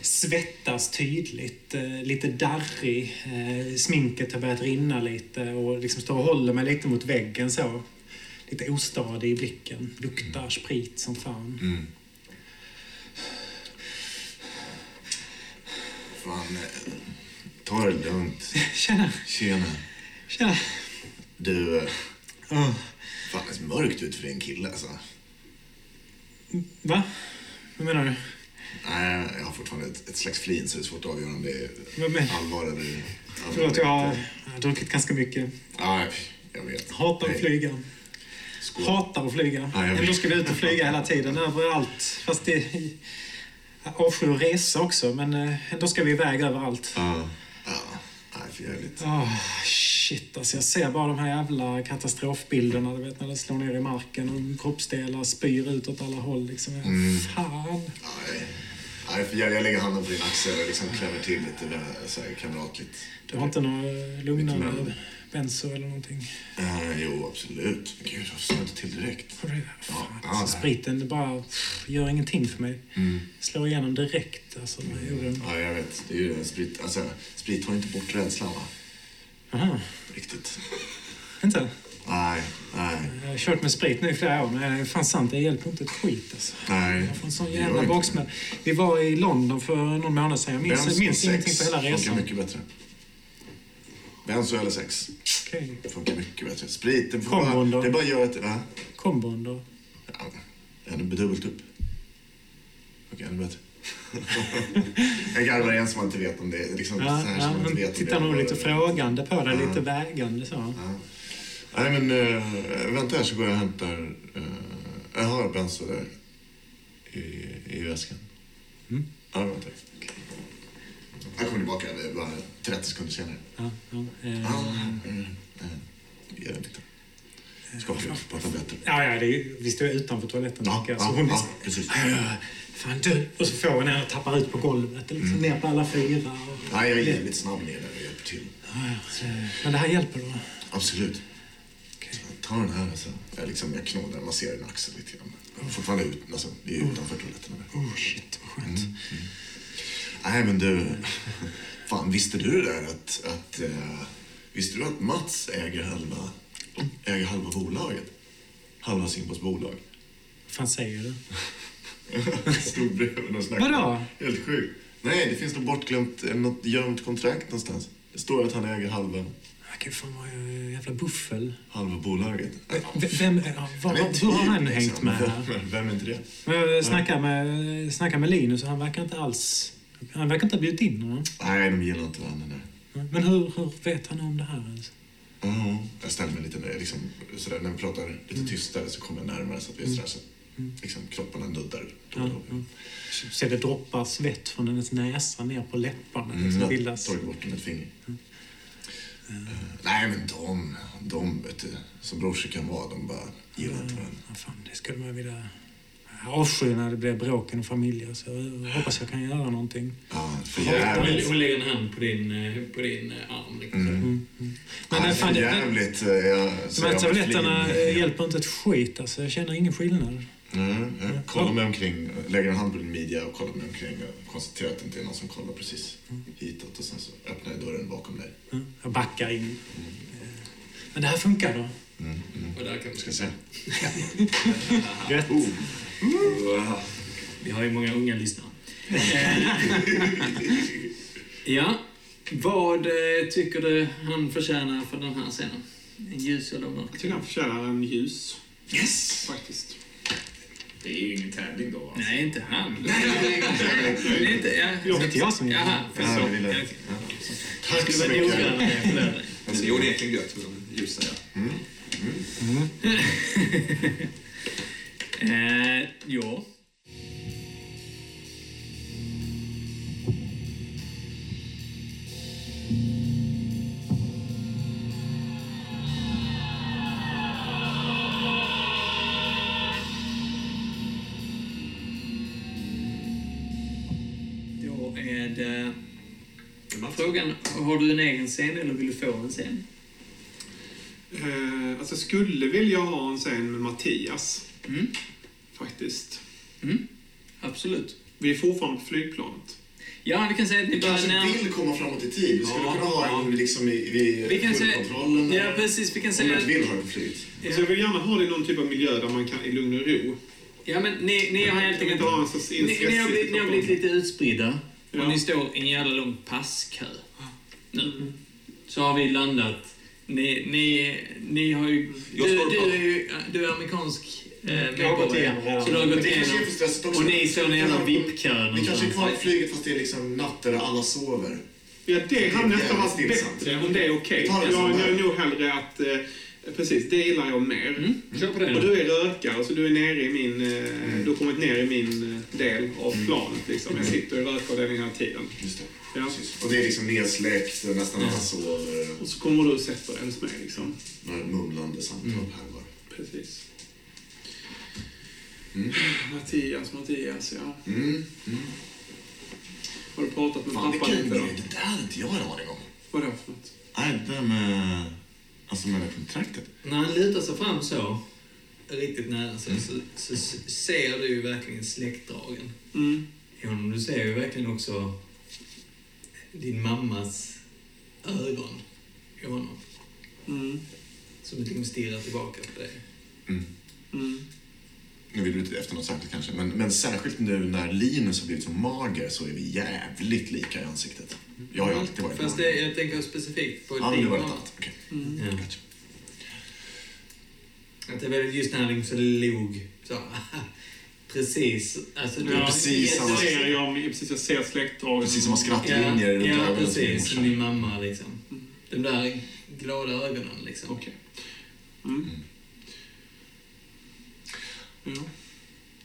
svettas tydligt. eh, Lite darrig. Sminket har börjat rinna lite och liksom står och håller mig lite mot väggen så. Lite ostadig i blicken. Luktar sprit som fan. Mm. Fan, eh, ta det lugnt. [laughs] Tjena, Tjena. tjena. Du, Oh. fan det ser mörkt ut för en kille alltså. Va? Vad menar du? Nej, jag har fortfarande ett, ett slags flin så det är svårt att avgöra om det är men, allvar eller... förlåt, jag har, jag har druckit ganska mycket. Nej, jag vet. Hatar att Nej. flyga. Skål. Hatar att flyga. Vet. Ändå ska vi ut och flyga [laughs] hela tiden, överallt. Fast det... Jag avskyr att resa också, men eh, ändå ska vi iväg överallt. Ja. Ja, nej för jävligt. Oh, shit, alltså jag ser bara de här jävla katastrofbilderna, du vet när det slår ner i marken och kroppsdelar spyr ut åt alla håll. Liksom. Mm. Fan. Nej. Nej, för jävligt. Jag lägger handen på din axel och liksom klämmer till lite där, så här kamratligt. Du har inte något lugnande benzo eller någonting? Uh, jo, absolut. Gud, varför sa jag inte till direkt? Har du? Fan, Ja, alltså, spriten det bara pff, gör ingenting för mig. Mm. Slår igenom direkt. Alltså, oron. Ja, jag vet. Det är ju det. Sprit, alltså, sprit tar inte bort rädslan, va? Aha, Riktigt. inte? Nej, nej, Jag har kört med sprit nu i flera år, men det är fan sant, det hjälper inte ett skit alltså. nej. Jag får en sån jävla inte baksmälla. Vi var i London för någon månad sedan. Jag minns, minns ingenting på hela funkar resan. mycket bättre. Benzo eller sex Okej. funkar mycket bättre. Sprit, det, får Kombon då? bara, det bara gör att... Va? Kombon då? Ja, ännu dubbelt upp. Funkar ännu bättre. [laughs] jag garvar igen som man inte vet om det är. Liksom, Ja, ja, man inte vet tittar det nog lite frågande på dig, Ja. lite vägande så. Ja. Nej, men uh, vänta här så går jag och hämtar... Uh, jag har Benzo där i, i väskan. Mm. Ja, vänta. Jag kommer tillbaka det bara 30 sekunder senare. Ja, ja, eh, Ja, mm, mm. Ge den lite. Ska vi prata bättre? ja, ja det är, vi står utanför toaletten. Ja, jag, så ja, hon ja, precis. Äh, Fan du! Och så får hon henne och tappar ut på golvet. Liksom Mm. ner på alla fyra. Och, Nej, jag är jävligt snabb ner där och hjälper till. ja, ja, eh, men det här hjälper då? Absolut. Okej. Ta den här alltså. Jag, liksom, jag knådar, masserar en axel lite grann. Fortfarande ut, alltså, vi är utanför toaletterna. där. Oh shit, vad skönt. Mm. Nej, men du. [laughs] Fan, visste du det där att... att eh, visste du att Mats äger halva, äger halva bolaget? Halva Simpos bolag. Vad fan säger du? [laughs] Stod bredvid och snackade. Vadå? Helt sjukt. Nej, det finns något bortglömt, eh, något gömt kontrakt någonstans. Det står att han äger halva, kan ju fan vara en jävla buffel. halva bolaget. V- Vem, ja, vad, vad, hur har han liksom. hängt med här? Vem, vem är inte det? Jag snackade med, snackade med Linus och han verkar inte alls... Han verkar inte ha bjudit in honom. Nej, de gillar inte varandra där. Men hur, hur vet han om det här ens? Ja, jag ställer mig lite liksom, sådär, när vi pratar lite tystare så kommer jag närmare så att vi är sådär, så, liksom, kropparna nuddar. Ja, då. ja. Så det droppar svett från hennes näsa ner på läpparna. Mm, liksom, jag bildas. tagit bort med ett finger. Eh, nej, men de, de vet du, som brorsor kan vara, de bara gillar inte varandra. Ja, fan, det skulle man vilja avsky när det blir bråk inom familjer. Så jag hoppas jag kan göra någonting. Ja, för jävligt. hon lägger en hand på din, eh, på din eh, arm. Liksom. Mm. Mm. Mm. Men Ja, det, fan, det, det, jävligt. eh, Jag, de här tabletterna eh, hjälper inte ett skit. Alltså. Jag känner ingen skillnad. Nej, jag kollar mig omkring, lägger en hand på din midja och kollar mig omkring och konstaterar att det inte är någon som kollar precis hitåt och sen så öppnar jag dörren bakom dig. Ja, Jag backar in. Eh, Men det här funkar då? Mm, mm. Och där kan vi Ska se. [laughs] Gött. Oh. Vi har ju många unga lyssnare. [laughs] Ja, vad eh, tycker du han förtjänar för den här scenen? En ljus eller mörk? Jag tycker han förtjänar en ljus, Yes! faktiskt. Det är ju ingen tävling då. Alltså. Nej, inte han. [laughs] Nej, det är inte... Ja, jag som gör det. Jaha, jag Skulle så vara mycket. noggrann med det. Alltså, jo, det är egentligen gött med de ljusa. Ja. Mm. Mm. [laughs] Eh, ja. Då är det frågan, har du en egen scen eller vill du få en scen? Eh, alltså, jag skulle vilja ha en scen med Mattias, Mm. faktiskt. Mm. Absolut. Vi är fortfarande på flygplanet. Ja, vi kan säga att ni Vi börjar kanske vill komma framåt i tid. Vi skulle Ja, kunna ha ja. en liksom i, vid Vi kan säga... tullkontrollen. Ja, precis. Vi kan Om säga... du inte vill ha det på flyget. Alltså, jag vill gärna ha det i någon typ av miljö där man kan i lugn och ro. Ja, men ni, ni har helt enkelt... Ni, ni, har blivit, ni har blivit lite utspridda Ja. och ni står i en jävla lång passkö. Nu. Så har vi landat. Ni, ni, ni har ju... Du, du, är ju du är amerikansk eh, Jag har gått medborgare. Så du har gått igenom. Och ni står i en jävla Vi VIP-kö Vi kanske är kvar på flyget fast det är liksom natt där alla sover. Ja, det hade nästan varit bättre om det är okej. Det Jag, är. nog hellre att... Eh, precis, det gillar jag mer. Mm, kör på det Och du är rökare, så du är nere i min... Eh, Du har kommit ner i min eh, del av planet liksom. Jag sitter i rökavdelningen hela tiden. Ja. Och det är liksom nedsläckt nästan alla sover. Och så kommer du och sätter dig hos mig liksom. Några mumlande samtal Mm. här bara. Precis. Mm. Mattias, Mattias, ja. Mm. Mm. Har du pratat med Fan, pappa lite då? det där hade inte jag en aning om. Vad är det för något? Nej, det där med... Alltså med det kontraktet. När han lutar sig fram så, riktigt nära sig, så, så, så ser du ju verkligen släktdragen Mm. i honom. Du ser ju verkligen också din mammas ögon i honom. Mm. Som liksom stirrar tillbaka på dig. Mm. Nu vill du inte efter något särskilt kanske, men, men särskilt nu när Linus har blivit så mager så är vi jävligt lika i ansiktet. Jag har ju alltid varit Fast mager. det, jag tänker specifikt på Ja, din mamma. annat. Okej. Ja. Gotcha. Att det är väldigt just när han liksom så log så, [laughs] precis. Alltså, det- Ja, precis jag samma- ser, jag, precis, jag ser släktdragen. Precis som har Ja, skrattlinjer runt ja ögonen precis. Som din mamma liksom. De där glada ögonen liksom. Okej. Mm. Ja.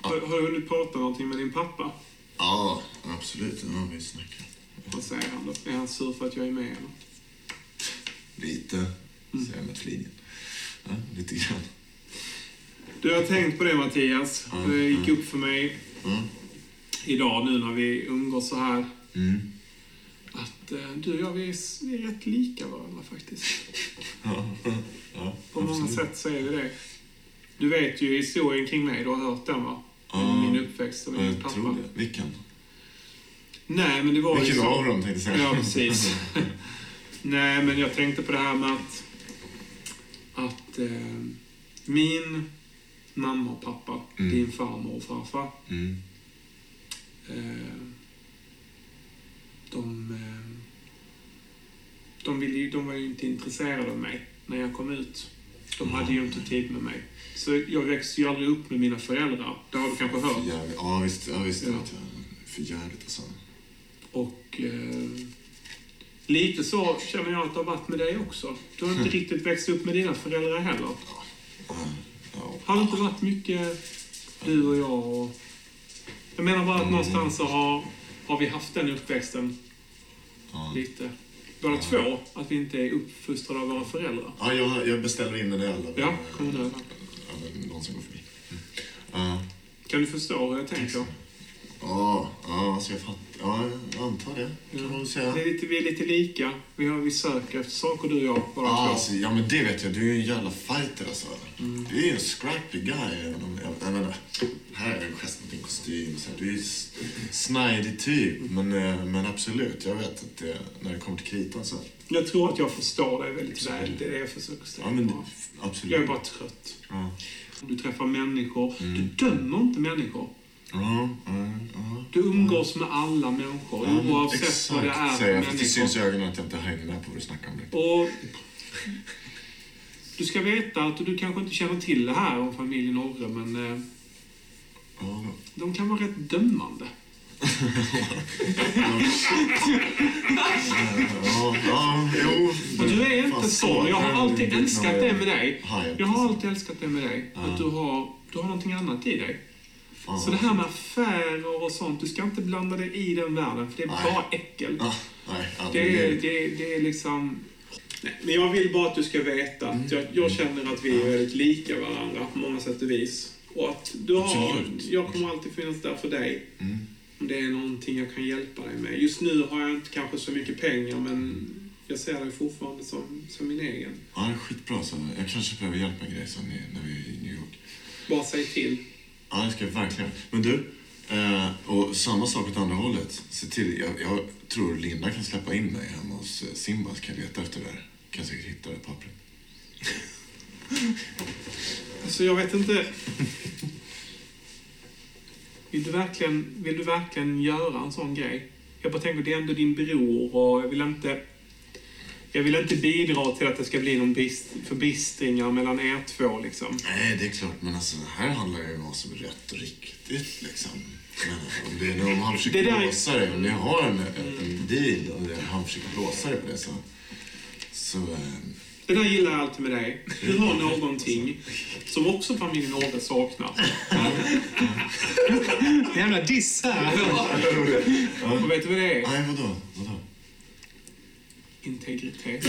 Har, har du hunnit prata någonting med din pappa? Ja, absolut. Ja, vi snackar. Vad säger han då? Är han sur för att jag är med eller? Lite, säger jag med flin. Ja, lite grann. Du har tänkt på det Mattias. Ja, Det gick ja. upp för mig Mm. idag nu när vi umgås så här. Mm. Att eh, du och jag, vi är, vi är rätt lika varandra faktiskt. [laughs] Ja, ja, På många absolut. sätt så är vi det. Du vet ju historien kring mig, du har hört den va? Ja, Min uppväxt och min jag pappa. tror det. Vilken? Nej, men det var ju Vilken så. av dem tänkte jag säga. Ja, precis. [laughs] [laughs] Nej, men jag tänkte på det här med att, att eh, min mamma och pappa, Mm. din farmor och farfar, Mm. eh, de, eh, de, ville ju, de var ju inte intresserade av mig när jag kom ut. De hade ju inte tid med mig. Så jag växte ju aldrig upp med mina föräldrar. Det har du kanske hört. Ja, visst. Ja, visst Ja. För jävligt alltså. Och eh, lite så känner jag att det har varit med dig också. Du har inte [laughs] riktigt växt upp med dina föräldrar heller. Ja, ja. Har det inte varit mycket du och jag? Och... Jag menar bara att Mm. någonstans så har, har vi haft den uppväxten Ja. lite. Båda Ja. två, att vi inte är uppfostrade av våra föräldrar. Ja, jag, jag beställer in den alla. Ja, kommer nu. Alla, någon som går förbi. Mm. Ja, Kan du förstå hur jag tänker? Ja, ja, alltså jag fattar. Ja, jag antar det. Kan man säga. Vi är lite, vi är lite lika. Vi, har, vi söker efter saker du och jag, båda Ja, två. alltså, ja, men det vet jag. Du är ju en jävla fighter alltså. Du är ju en scrappy guy. Även om, jag, jag här är en gest mot din kostym. Så här, du är ju snajdig typ. Men, eh, men absolut, jag vet att det, när det kommer till kritan så... Jag tror att jag förstår dig väldigt väl. Det är det jag försöker säga. Ja, men det, bara. absolut. Jag är bara trött. Ja, Du träffar människor. Mm. Du dömer inte människor. Du umgås med alla människor, Ja, men oavsett exakt, vad det är för jag, för Det syns i ögonen att jag inte hänger med på vad du snackar om. Det. Och du ska veta att du kanske inte känner till det här om familjen Orre, men eh, de kan vara rätt dömande. Och du är inte så. Jag har alltid älskat det med dig. Jag har alltid älskat det med dig. Att du har, du har någonting annat i dig. Fan. Så det här med affärer och sånt, du ska inte blanda dig i den världen, för det är Nej. bara äckel. Ja, nej, Det är, det, är- det är liksom... Nej, men jag vill bara att du ska veta att jag, jag känner att vi är väldigt lika varandra på många sätt och vis. Och att du har, jag kommer alltid finnas där för dig. Mm. Om det är någonting jag kan hjälpa dig med. Just nu har jag inte kanske så mycket pengar, men jag ser dig fortfarande som, som min egen. Ja, det är skitbra. Så jag kanske behöver hjälp med grejer sen när vi är i New York. Bara säg till. Ja, det ska jag verkligen. Men du, eh, och samma sak åt andra hållet. Se till, jag, jag tror Linda kan släppa in mig hemma hos eh, Simba så kan jag leta efter det där. Kan säkert hitta det pappret. [laughs] Alltså jag vet inte... Vill du verkligen, vill du verkligen göra en sån grej? Jag bara tänker, det är ändå din bror och jag vill inte... Jag vill inte bidra till att det ska bli någon bist, förbistringar mellan er två liksom. Nej, det är klart. Men alltså, här handlar det ju om vad som är rätt och riktigt. Liksom. Men, om, det är, om han försöker Det där är- blåsa dig, om ni har en, en deal och det- han försöker blåsa dig på det så... Så... Eh, Det där gillar jag alltid med dig. Du har någonting som också familjen Orre saknar. [laughs] Jävla diss här. Och vet du vad det är? nej, vadå? vadå? Integritet.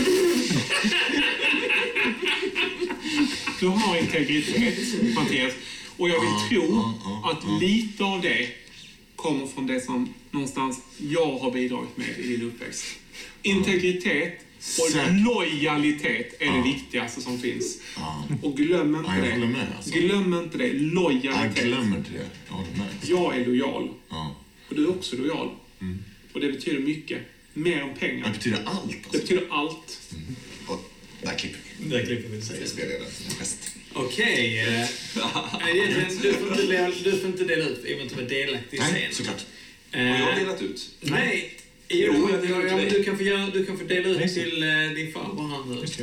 Du har integritet, Mattias. Och jag vill tro att lite av det kommer från det som någonstans jag har bidragit med i din uppväxt. Integritet och lojalitet är det viktigaste som finns. Och glöm inte jag det. alltså. Glöm inte det. jag Lojalitet. glömmer inte det. Jag. Jag är lojal. Ja. Och du är också lojal. Mm. Och det betyder mycket. Mer än Det pengar. betyder allt. Det Alltså. betyder allt. Och Där klipper vi. Där klipper vi. Säger spelledaren. En gest. Okej. eh, [laughs] nej, egentligen, Du får inte dela- du får inte dela ut i och med att du var delaktig i Nej, scenen. såklart. Och jag har Eh, delat ut. Nej. Jo, Jo, jag delar ut du, kan få göra, du kan få dela ut det. till eh, din farbror han nu. Det,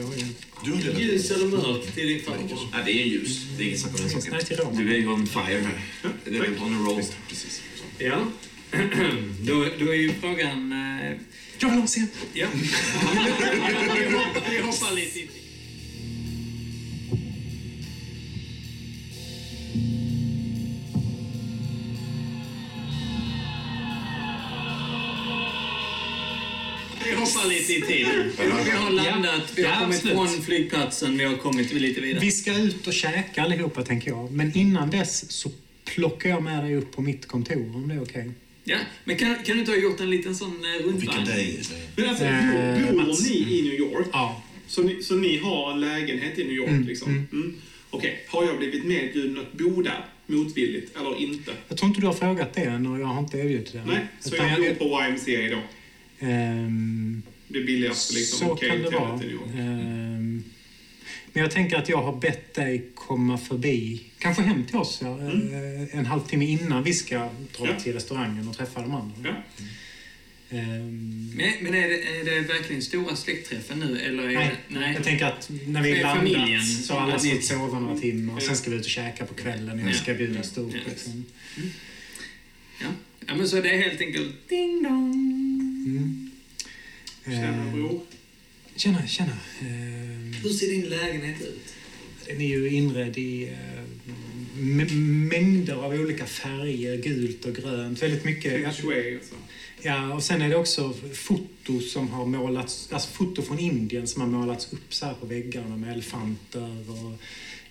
jag Ljus eller mörkt till din farbror. Nej, det är en ljus. Det är inget snack om den Nej, saken. Du är ju on fire här. Det är on a roll. Precis. Ja. [clears throat] då, då är ju frågan... Eh, Jag vill ha en scen! ja. Vi hoppar lite in. Vi hoppar lite i tiden. Vi har landat, vi har Ja, kommit absolut. från flygplatsen, vi har kommit lite vidare. Vi ska ut och käka allihopa, tänker jag. Men innan dess så plockar jag med dig upp på mitt kontor, om det är okej. Ja, men kan, kan du inte ha gjort en liten sån eh, Vilken rundvandring? day? Men alltså, Eh, bor Mats. ni i New York? Ja. Så ni, så ni har en lägenhet i New York Mm, liksom? mm. Mm. Okej, har jag blivit medbjuden att bo där motvilligt eller inte? Jag tror inte du har frågat det än och jag har inte erbjudit det. Nej, så Utan jag bor på YMCA då? Ehm, Det billigaste liksom, så okej kan det vara. i New York. Ehm, men jag tänker att jag har bett dig komma förbi, kanske hem till oss, ja, eh, en halvtimme innan vi ska dra Mm. Ja. till restaurangen och träffa de andra. Ja. Ehm, Men, men är, det, är det verkligen stora släktträffen nu? Eller är Nej, det, nej. Jag tänker att när vi Med landat familjen. så har alla ni- fått sova några timmar och sen ska vi ut och käka på kvällen och jag Ja. ska bjuda stort. Ja. Liksom. Ja. ja, men så det är helt enkelt ding dong. Mm. Tjena Ehm, bror. Tjena, tjena. Hur ser din lägenhet ut? Den är ju inredd i eh, mängder av olika färger, gult och grönt. Väldigt mycket. Feng shui och så. Ja, och sen är det också foto som har målats, alltså foto från Indien som har målats upp så här på väggarna med elefanter och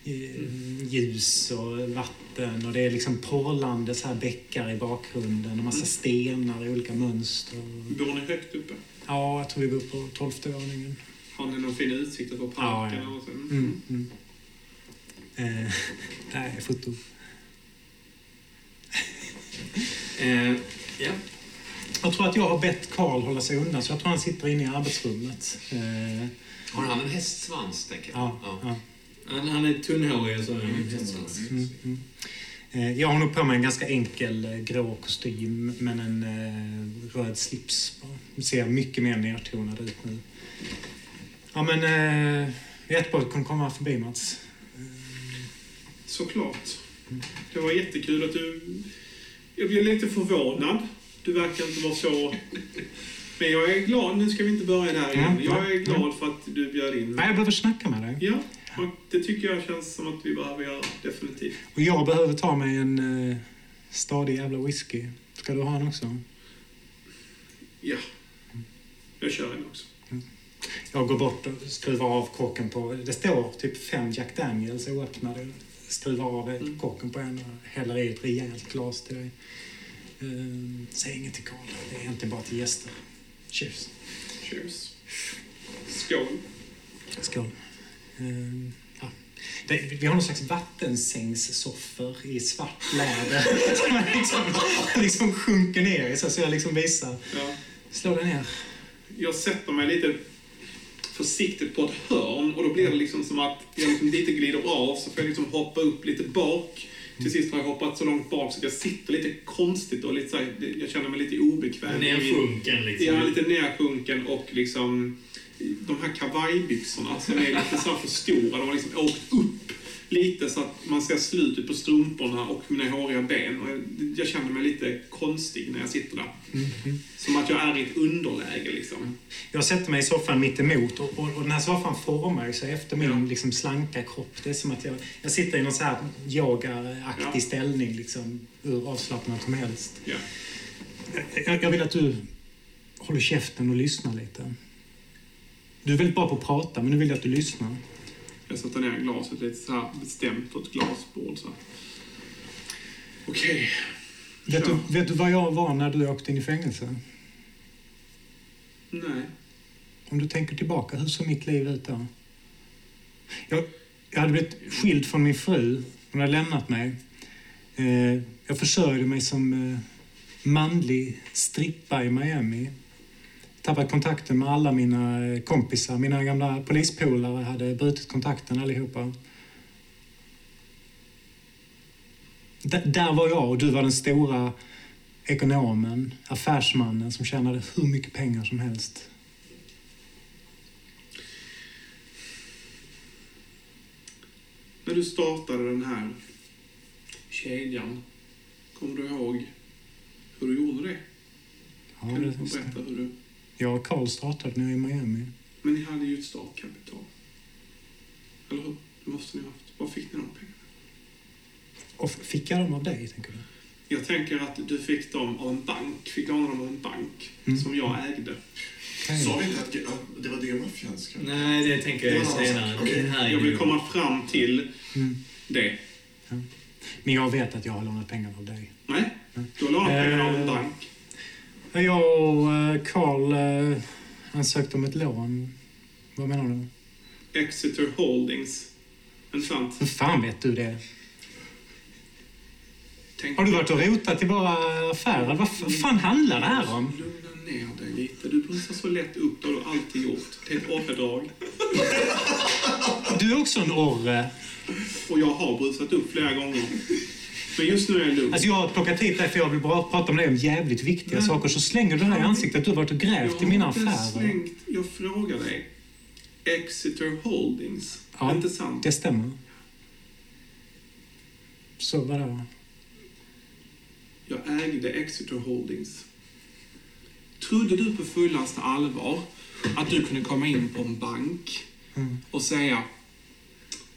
eh, ljus och vatten och det är liksom porlande så här bäckar i bakgrunden och massa stenar i olika mönster. Bor ni högt uppe? Ja, jag tror vi bor på tolfte våningen. Har ni någon fin utsikt över Ja, parken? ja. Och så? Mm, mm. Eh, [laughs] nej, foto. [laughs] Eh, ja. Jag tror att jag har bett Karl hålla sig undan, så jag tror han sitter inne i arbetsrummet. Eh, Har han en hästsvans, tänker jag? ja, ja. Han, han är tunnhårig och så. är han hästsvans. Mm, mm. Eh, jag har nog på mig en ganska enkel eh, grå kostym, men en eh, röd slips. bara. Ser mycket mer nedtonad ut nu. Ja, men eh, jättebra kunde komma förbi, Mats. Såklart. Det var jättekul att du... Jag blev lite förvånad. Du verkar inte vara så... Men jag är glad. Nu ska vi inte börja där igen. Mm, Jag är glad för att du bjöd in Nej, mig. jag behöver snacka med dig. Ja, och det tycker jag känns som att vi behöver göra. Definitivt. Och jag behöver ta mig en eh, stadig jävla whisky. Ska du ha en också? Ja. Jag kör en också. Jag går bort och skruvar av korken på... Det står typ fem Jack Daniels oöppnade. Skruvar av Mm. korken på en och häller i ett rejält glas till dig. Uh, säg inget till Karl. Det är egentligen bara till gäster. Cheers. Cheers. Skål. Skål. Ehm, ja. det, vi har någon slags vattensängssoffor i svart läder [laughs] som man liksom, liksom sjunker ner i. Så jag liksom visar. Ja. Slå dig ner. Jag sätter mig lite försiktigt på ett hörn och då blir det liksom som att jag liksom lite glider av så får jag liksom hoppa upp lite bak. Till sist har jag hoppat så långt bak så att jag sitter lite konstigt och lite så här, jag känner mig lite obekväm. Nersjunken liksom. Ja, lite nersjunken och liksom de här kavajbyxorna som är lite så här för stora. De har liksom åkt upp lite så att man ser slutet på strumporna och mina håriga ben. Och jag, jag känner mig lite konstig när jag sitter där. Som att jag är i ett underläge liksom. Jag sätter mig i soffan mitt emot och, och, och den här soffan formar sig efter min Ja. liksom, slanka kropp. Det är som att jag, jag sitter i någon så här yogaaktig Ja. ställning, liksom, hur avslappnad som helst. Ja. Jag, jag vill att du håller käften och lyssnar lite. Du är väldigt bra på att prata, men nu vill jag att du lyssnar. Jag sätter ner glaset lite så här bestämt på ett glasbord. Så. Okej. Vet, Kör. du, vet du vad jag var när du åkte in i fängelse? Nej. Om du tänker tillbaka, hur såg mitt liv ut då? Jag, jag hade blivit skild från min fru. Hon hade lämnat mig. Eh, jag försörjde mig som eh, manlig strippa i Miami. Tappat kontakten med alla mina kompisar. Mina gamla polispolare hade brutit kontakten allihopa. D- där var jag och du var den stora ekonomen, affärsmannen som tjänade hur mycket pengar som helst. När du startade den här kedjan, kommer du ihåg hur du gjorde det? Ja, kan du berätta hur du... jag och Carl startade nu i Miami. Men ni hade ju ett startkapital. Eller hur? Det måste ni ha haft. Var fick ni de pengarna? Och fick jag dem av dig, tänker du? Jag tänker att du fick dem av en bank. Fick låna dem av en bank Mm. som jag ägde. Okej. Sa vi inte att ja, det var det maffians kanske? Nej, det tänker jag Det senare. sak. Okej. Det Jag vill komma fram till Mm. det. Men jag vet att jag har lånat pengar av dig. Nej, du har lånat pengarna av en Eh. bank. Jag och eh, Carl eh, ansökte om ett lån. Vad menar du? Exeter Holdings. Inte sant? Hur fan vet du det? Tänk Har du varit och rotat i våra affärer? Vad fan handlar det här om? Lugna ner dig lite. Du brusar så lätt upp. Det har du alltid gjort. Det är ett orredrag. Du är också en orre. Och jag har brusat upp flera gånger. Men just nu är jag lugn. Alltså jag har plockat hit dig för jag vill bara prata med dig om jävligt viktiga Men- saker. Så slänger du det här i ansiktet att du har varit och grävt i mina Jag har inte affärer. slängt. Jag frågar dig. Exeter Holdings. Ja. Inte sant? Det stämmer. Så vadå? Jag ägde Exeter Holdings. Trodde du på fullaste allvar att du kunde komma in på en bank Mm. och säga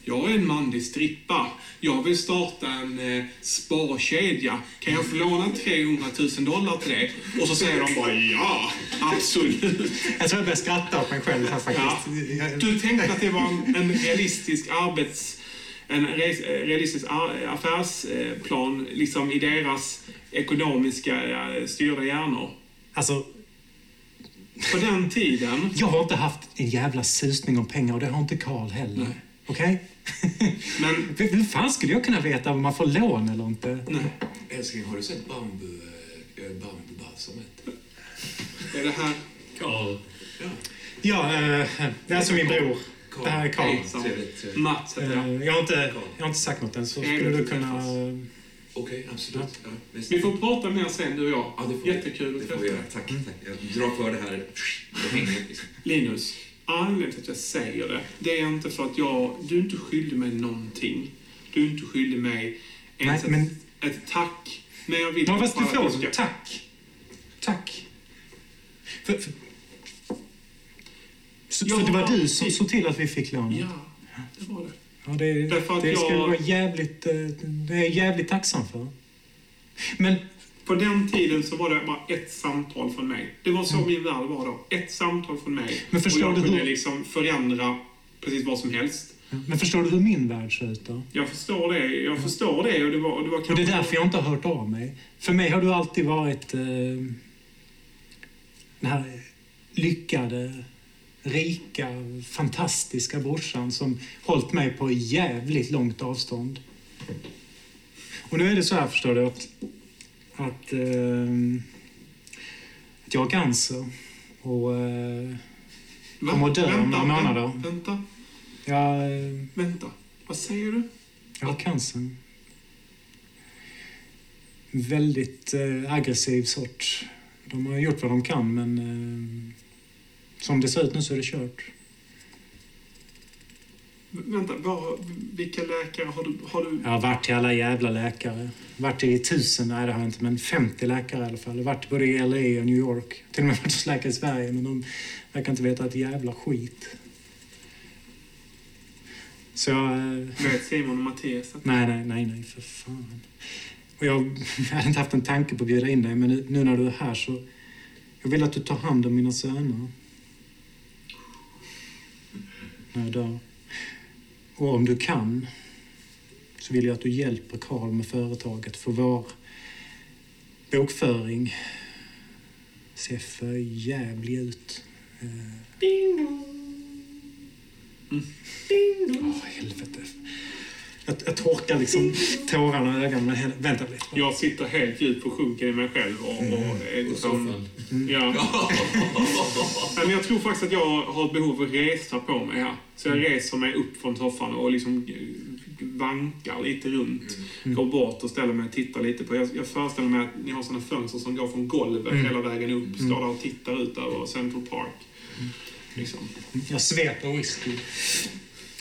jag är en manlig strippa. Jag vill starta en eh, sparkedja. Kan jag få låna 300 000 dollar till det? Och så säger de bara ja, absolut. Jag tror jag börjar skratta åt mig själv här faktiskt. Ja. Du tänkte att det var en, en realistisk arbets... En eh, realistisk affärsplan liksom i deras ekonomiska eh, styrda hjärnor. Alltså, På den tiden... jag har inte haft en jävla susning om pengar och det har inte Carl heller. Nej. Okej? Men... [laughs] Hur fan skulle jag kunna veta om man får lån eller inte? Nej. Älskling, har du sett bambu, äh, bambubalsamet? Är det här... Carl. Ja. Ja, eh, det är alltså min bror. Det här är Carl. Trevligt. Mats heter jag. Eh, Jag har, inte, jag har inte sagt något än, så skulle du kunna... Okej, absolut. Ja, visst. Vi får prata mer sen, du och jag. Ja, det får. Jättekul att träffa dig. Tack. Jag drar för det här. Linus, anledningen till att jag säger det, det är inte för att jag... Du inte skyldig mig någonting. Du är inte skyldig mig ens Nej, men- ett, ett tack. Men jag vill Ja, fast du får. ska- Tack. Tack. För, för, så, Ja, så det var du som såg till att vi fick lånet? Ja, det var det. Ja, det, Därför att det ska jag- du vara jävligt, eh, det är jag jävligt tacksam för. Men På den tiden så var det bara ett samtal från mig. Det var så min värld var då. Ett samtal från mig. Mm. Men förstår och jag du kunde hur- liksom förändra precis vad som helst. Men förstår du hur min värld ser ut då? Jag förstår det. Jag förstår det. Och det var, och det var Och det är därför jag inte har hört av mig. För mig har du alltid varit eh, den här lyckade, rika, fantastiska brorsan som hållit mig på jävligt långt avstånd. Och nu är det så här, förstår du, att, att, eh, att jag har cancer. Och eh, kommer att dö om några månader. Vänta, vänta, jag, eh, vänta. Vad säger du? Jag har cancer. Väldigt eh, aggressiv sort. De har gjort vad de kan, men eh, som det ser ut nu så är det kört. Vänta, vad, vilka läkare har du? Har du Jag har varit till alla jävla läkare. Varit i tusen, nej det har jag inte, men 50 läkare i alla fall. Jag har varit både i LA och New York. Till och med varit hos läkare i Sverige, men de verkar inte veta ett jävla skit. Så jag... eh, vet Simon och Mattias? att- Nej, nej, nej, nej, för fan. Och jag, [laughs] jag hade inte haft en tanke på att bjuda in dig, men nu, nu när du är här så... Jag vill att du tar hand om mina söner. När jag dör. Och om du kan så vill jag att du hjälper Karl med företaget för vår bokföring ser för jävlig ut. Eh, Ding dong. Åh, helvete. Jag, jag torkar liksom tårarna i ögonen. Men vänta lite. Jag sitter helt djupt försjunken i mig själv och, och På liksom... soffan. Ja. [laughs] Men jag tror faktiskt att jag har ett behov av att resa på mig här. Så jag reser mig upp från soffan och liksom vankar lite runt. Går bort och ställer mig och tittar lite på... Jag, jag föreställer mig att ni har såna fönster som går från golvet hela vägen upp. Står där och tittar ut över Central Park. Liksom. Jag sveper whisky.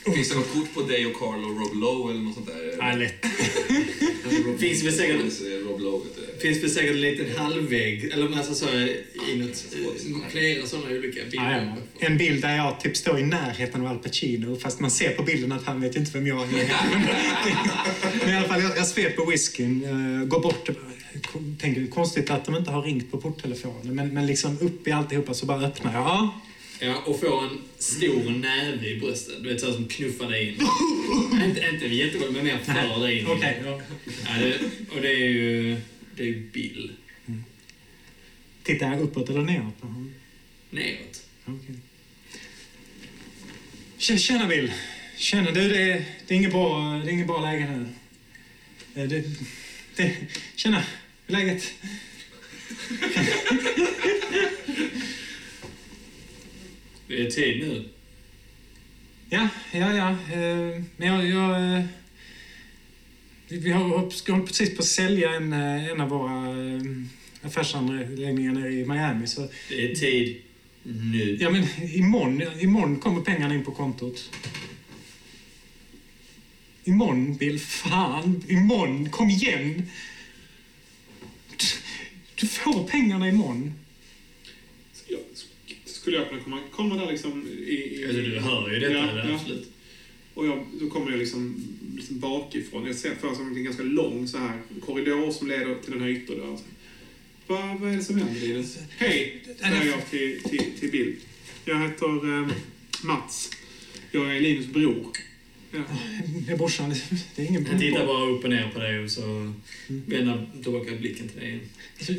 Finns det något kort på dig och Carl och Rob Lowe eller något sånt där? Ja, lätt. [laughs] Finns väl säkert, Eh, Rob Lowe, finns väl säkert en liten halvvägg, eller alltså så inåt, eh, flera sådana olika bilder. Ja, ja. En bild där jag typ står i närheten av Al Pacino fast man ser på bilden att han vet inte vem jag är. [laughs] Men i alla fall, jag, jag sveper whiskyn, uh, går bort och bara, tänker konstigt att de inte har ringt på porttelefonen. Men, men liksom upp i alltihopa så bara öppnar jag. Ja, Ja, och får en stor näve i bröstet. Du vet, så som knuffar dig in. [laughs] inte, inte jättegott, men mer för dig in. okej. ja. Ja, det, och det är ju... Det är ju Bill. Tittar jag uppåt eller neråt på honom? Neråt. Okej. Tjena Bill. Tjena du, det är, det är inget bra, det är inget bra läge nu. Eh, Det, det, tjena, hur är läget? [laughs] Det är tid nu. Ja, ja, ja. eh, Men jag... jag eh, vi håller precis på att sälja en, eh, en av våra affärsanläggningar nere i Miami. Så, Det är tid nu. ja, men imorgon, imorgon kommer pengarna in på kontot. Imorgon, Bill. Fan, imorgon. Kom igen. Du får pengarna imorgon. Skulle jag kunna komma, komma där liksom i... i Alltså, du hör ju detta, Ja, ja. absolut. Och jag, då kommer jag liksom, liksom bakifrån. Jag ser för mig en ganska lång så här korridor som leder till den här ytterdörren. Vad, vad är det som händer, Linus? Hej, säger jag till, till, till Bill. Jag heter eh, Mats. Jag är Linus bror. Ja. Brorsan. Det är ingen Han tittar bara upp och ner på dig och så vänder tillbaka blicken till dig igen.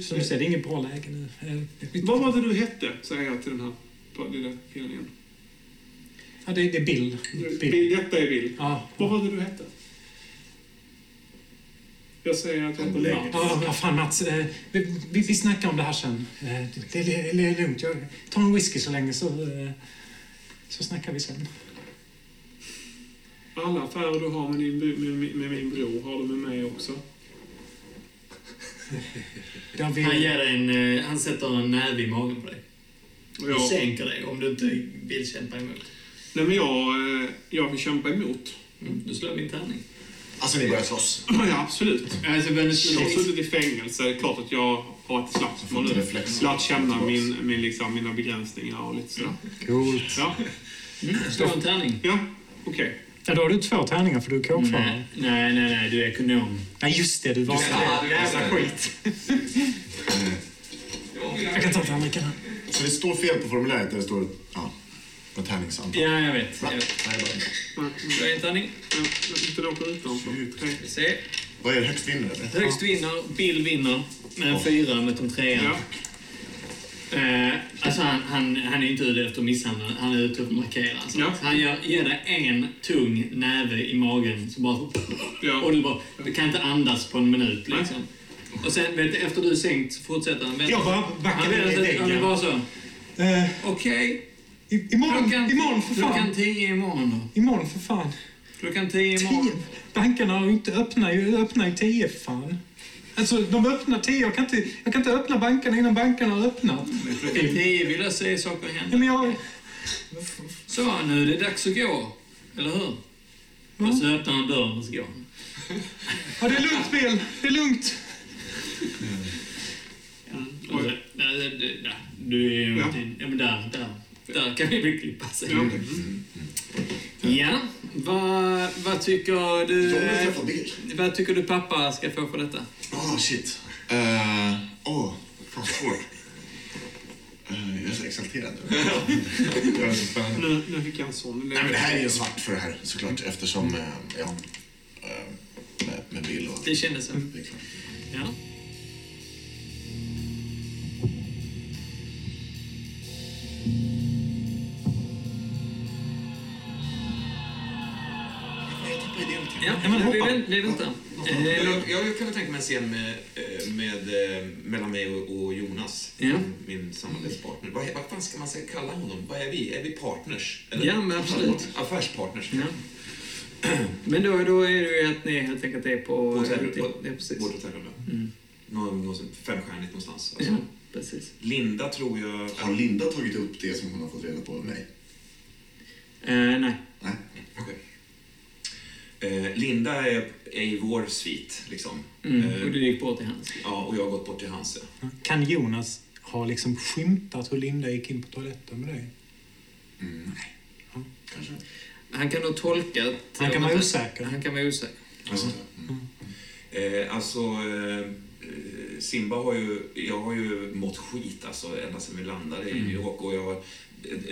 Som du säger, det är inget bra läge nu. Eh, Vad var det du hette, säger jag till den här på- lilla killen igen. Ja, det, det är Bill. Bill. Bill, detta är Bill. Ja. Vad var det du hette? Jag säger att jag heter Lägg. Mats. Ja, ja, fan Mats. Eh, vi, vi, vi snackar om det här sen. Eh, det, det, det, det är lugnt. Jag tar en whisky så länge så, eh, så snackar vi sen. Alla affärer du har med, din, bro- med, med min bror har du med mig också. Ja, [laughs] vi, Han, ger en, eh, han sätter en näve i magen på dig. Och Och sänker dig om du inte vill kämpa emot. nej men jag, eh, jag vill kämpa emot. Mm, du slår min tärning. Alltså ni börjar slåss. Ja, absolut. Alltså, men Jag har suttit i fängelse. Det är klart att jag har ett slagsmål nu. Lärt känna min, min, liksom, mina begränsningar och lite sådär. Coolt. Ja, mm, slå en tärning. ja okej. Ja, då har du två tärningar för du är kåkfarare. Nej, nej, nej, nej, du är ekonom. Nej, just det. Du var det. det Jävla skit. Jag kan ta tärningarna. Så det står fel på formuläret där det står ja, något tärningsantal. Ja, jag vet. Va? Jag vet. Nej, bara- Slå en tärning. Inte då på rutan. så. Okej. Vi ser. Vad är det högst vinner eller? Högst vinner, Bill vinner med en fyra mot en trea. Ja. Eh, alltså han, han, han är inte ute efter att misshandla, han är ute efter att markera. Alltså. Ja. Han ger, ger dig en tung näve i magen, så bara, Ja. och du, bara, du kan inte andas på en minut. Liksom. Och sen vet du, efter du är sänkt så fortsätter han. Vet, Jag bara vet ner i att han är väggen. bara så. Eh, Okej, i- imorgon, klockan, imorgon för fan. klockan tio imorgon då. Imorgon för fan. Klockan tio imorgon. Tio. Bankerna har ju inte öppnar ju öppnar ju tio för fan. Alltså, de öppnar tio. Jag kan inte, jag kan inte öppna bankerna innan bankerna har öppnat. Klockan tio vill jag se saker Ja, hända. men jag... Så, nu är det dags att gå. Eller hur? Och så öppnar han dörren och så går han. [laughs] Ja, det är lugnt, Bill. Det är lugnt. Och så- där- där-. Du är ju... Ja. Ja, men där, där. Där kan vi väl klippa sig. Ja. Ja, vad, vad tycker du... Vad tycker du pappa ska få för detta? Åh, shit. Åh, oh, fan svårt. Eh, jag är så exalterad. [laughs] spännande. Nu, nu fick jag en sån. Nej, men det här är ju svart för det här såklart eftersom, eh, ja, eh, med, med Bill och... Det kändes så. Det är klart. Ja. Ja, Ja, men Men det väntar. Eh, Jag, kan tänka mig en scen med, eh, med, eh, mellan mig och, Jonas, Ja. min, samarbetspartner. Vad, vad fan ska man säga, kalla honom? Vad är vi? Är vi partners? Ja, men absolut. Affärspartners. Ja. Men då, då är det ju att ni helt enkelt är på... Hotell- på- precis. Vårt hotellrum, ja. Mm. Någon, femstjärnigt någonstans. Alltså. Ja, precis. Linda tror jag... Har Linda tagit upp det som hon har fått reda på av mig? Eh, nej. Nej. Okej. Eh, Linda är, är i vår svit, liksom. Mm. Eh, Och du gick bort till hans. Ja, och jag har gått bort till hans. Ja. Kan Jonas ha liksom skymtat hur Linda gick in på toaletten med dig? Mm, nej. Kanske. Han kan då tolka... att- Han kan vara osäker. Han kan vara osäker. Alltså, mm. Eh, alltså, eh, Simba har ju... Jag har ju mått skit alltså, ända sedan vi landade i New York och jag eh,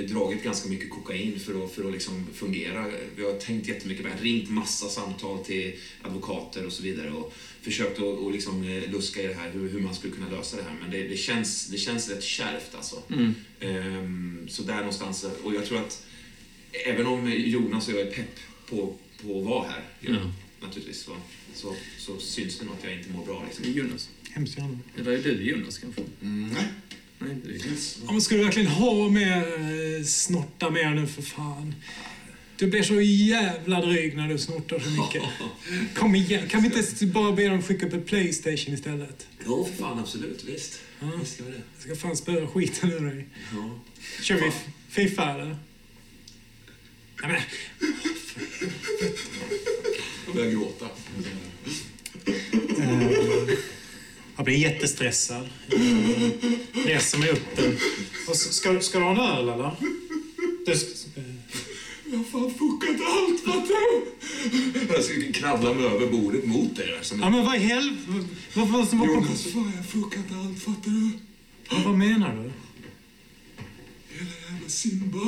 dragit ganska mycket kokain för att, för att liksom fungera. Vi har tänkt jättemycket, vi har ringt massa samtal till advokater och så vidare och försökt att och liksom eh, luska i det här, hur, hur man skulle kunna lösa det här. Men det, det, känns, det känns rätt kärvt alltså. Mm. Ehm, så där någonstans, och jag tror att även om Jonas och jag är pepp på, på att vara här, Ja. naturligtvis, så, så, så syns det nog att jag inte mår bra. Liksom. Jonas. Hemskt gärna. Eller är du Jonas kanske? Mm, nej. Nej, inte du. Ja, men ska du verkligen ha mer eh, snorta mer nu för fan? Du blir så jävla dryg när du snortar så mycket. [laughs] Kom igen, kan vi inte bara be dem skicka upp ett Playstation istället? Jo, för fan, absolut, visst. Ja. Visst gör det. Jag ska fan spöa skiten ur dig. Ja. Kör vi Fifa eller? Ja, men, Jag börjar gråta. Jag blir jättestressad. Jag reser mig upp. eh, Och så- Ska, ska du ha en öl eller? Du, Jag har fan fuckat allt, du? Jag ska kravla mig över bordet mot dig. Som ja, men vad i helvete? Vad, vad, som var på... Jonas, fan, jag har fuckat allt, fattar du? Vad, vad menar du? Hela jävla Simba.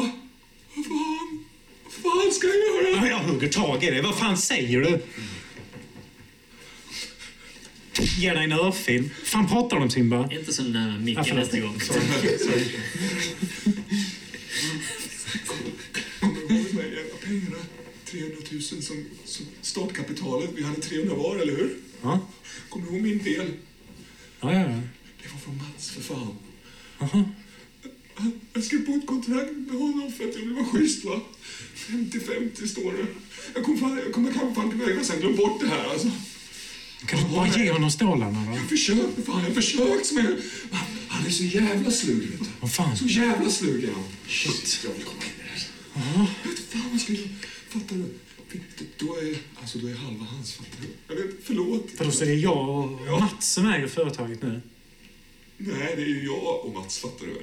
Vad fan? Vad fan ska jag göra? Ja, jag hugger tag i det. Vad fan säger du? Ge dig en örfil. fan pratar du om Simba? Inte så nära micken Ja, nästa gång. [laughs] Kommer du ihåg pengarna? 300 000 som, som startkapitalet. Vi hade 300 var, eller hur? Ja, Kommer du ihåg min del? ja, ja. ja. Det var från Mats, för fan. Han- Jag skrev på ett kontrakt med honom för att jag ville vara schysst, va? 50-50 står det. Jag kommer fan, jag kommer kanske fan till vägen sen glöm bort det här, alltså. Kan du bara ge honom stålarna då? Jag har försökt, för fan, jag försökt med... Han, är så jävla slug, vet du. Vad fan? Så jävla slug är han. Shit. Jag vill komma in i det här. Jag vet fan vad jag... Fattar du? Då är, alltså, då är halva hans, fattar du? Jag vet, förlåt. För då så är det jag och Mats som äger företaget nu. Nej, det är ju jag och Mats, fattar du väl?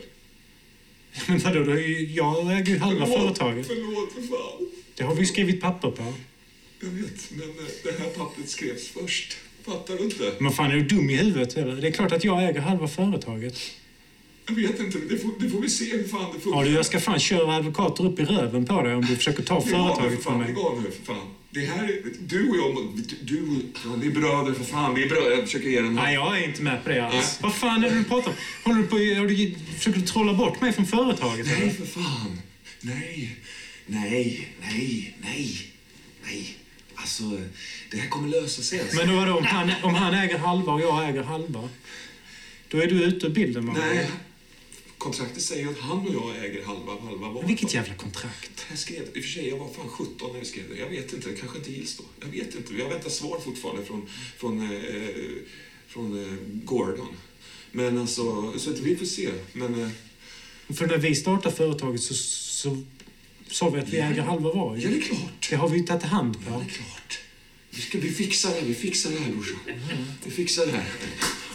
[laughs] Men vadå, då är ju, jag äger ju halva Förlåt, företaget. Förlåt, för fan. Det har vi ju skrivit papper på. Jag vet, men eh, det här pappret skrevs först. Fattar du inte? Men fan, är du dum i huvudet eller? Det är klart att jag äger halva företaget. Jag vet inte, det får, det får vi se hur fan det funkar. Ja, du, jag ska fan köra advokater upp i röven på dig om du försöker ta företaget för från mig. Lägg av nu, för fan. Det här är, du och jag, du, och, ja, vi är bröder för fan. Vi är bröder. Jag försöker ge den Nej, här. jag är inte med på det alls. Nej. Vad fan är det du pratar om? Håller du på har du, försöker du trolla bort mig från företaget? Nej, eller? för fan. Nej, nej, nej, nej, nej. Alltså, det här kommer lösa sig. Alltså. Men då vadå, om han, om han äger halva och jag äger halva? Då är du ute ur bilden, va? Nej, kontraktet säger att han och jag äger halva av halva var. Vilket jävla kontrakt. Jag skrev, I och för sig, jag var fan 17 när jag skrev det. Jag vet inte, det kanske inte gills då. Jag vet inte. Jag väntar svar fortfarande från, från, eh, från eh, Gordon. Men alltså, så att vi får se. Men eh, För när vi startade företaget så, så sa vi att vi äger halva var. ja, det är klart. Det har vi ju tagit hand Ja, på. det är klart. Vi, ska, vi fixar det här, vi fixar det här brorsan. Vi fixar det här.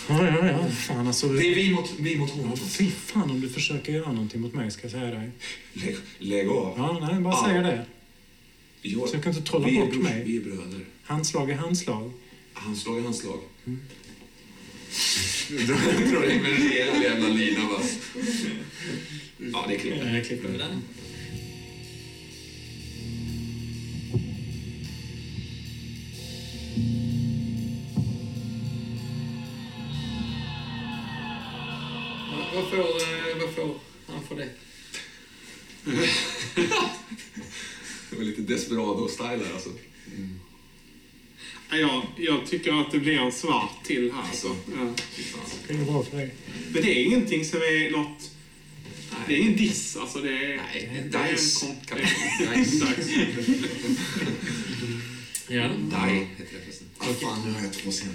Ja, ja, ja. Fan alltså. Det är vi mot, vi mot honom. Fy fan om du försöker göra någonting mot mig, ska jag säga dig. Lägg, lägg av. Ja, nej, bara säger det. Jag, Så jag kan inte trolla vi är bort brors- mig. Vi är bröder. Handslag är handslag. Handslag är handslag. Jag drar in med en rejäl jävla lina va. Ja, det är. Jag klipper det får, eh, vad får han för det? [laughs] Det var lite desperado-style alltså. Ja, Jag, jag tycker att det blir en svart till här. Så. Ja. Det är bra för dig. Men det är ingenting som är något... Det är ingen diss. Alltså det är, Nej, det är dice. en kom- Dice. [laughs] Dice. Ja. Die heter det Ah, fan, nu har jag två scener.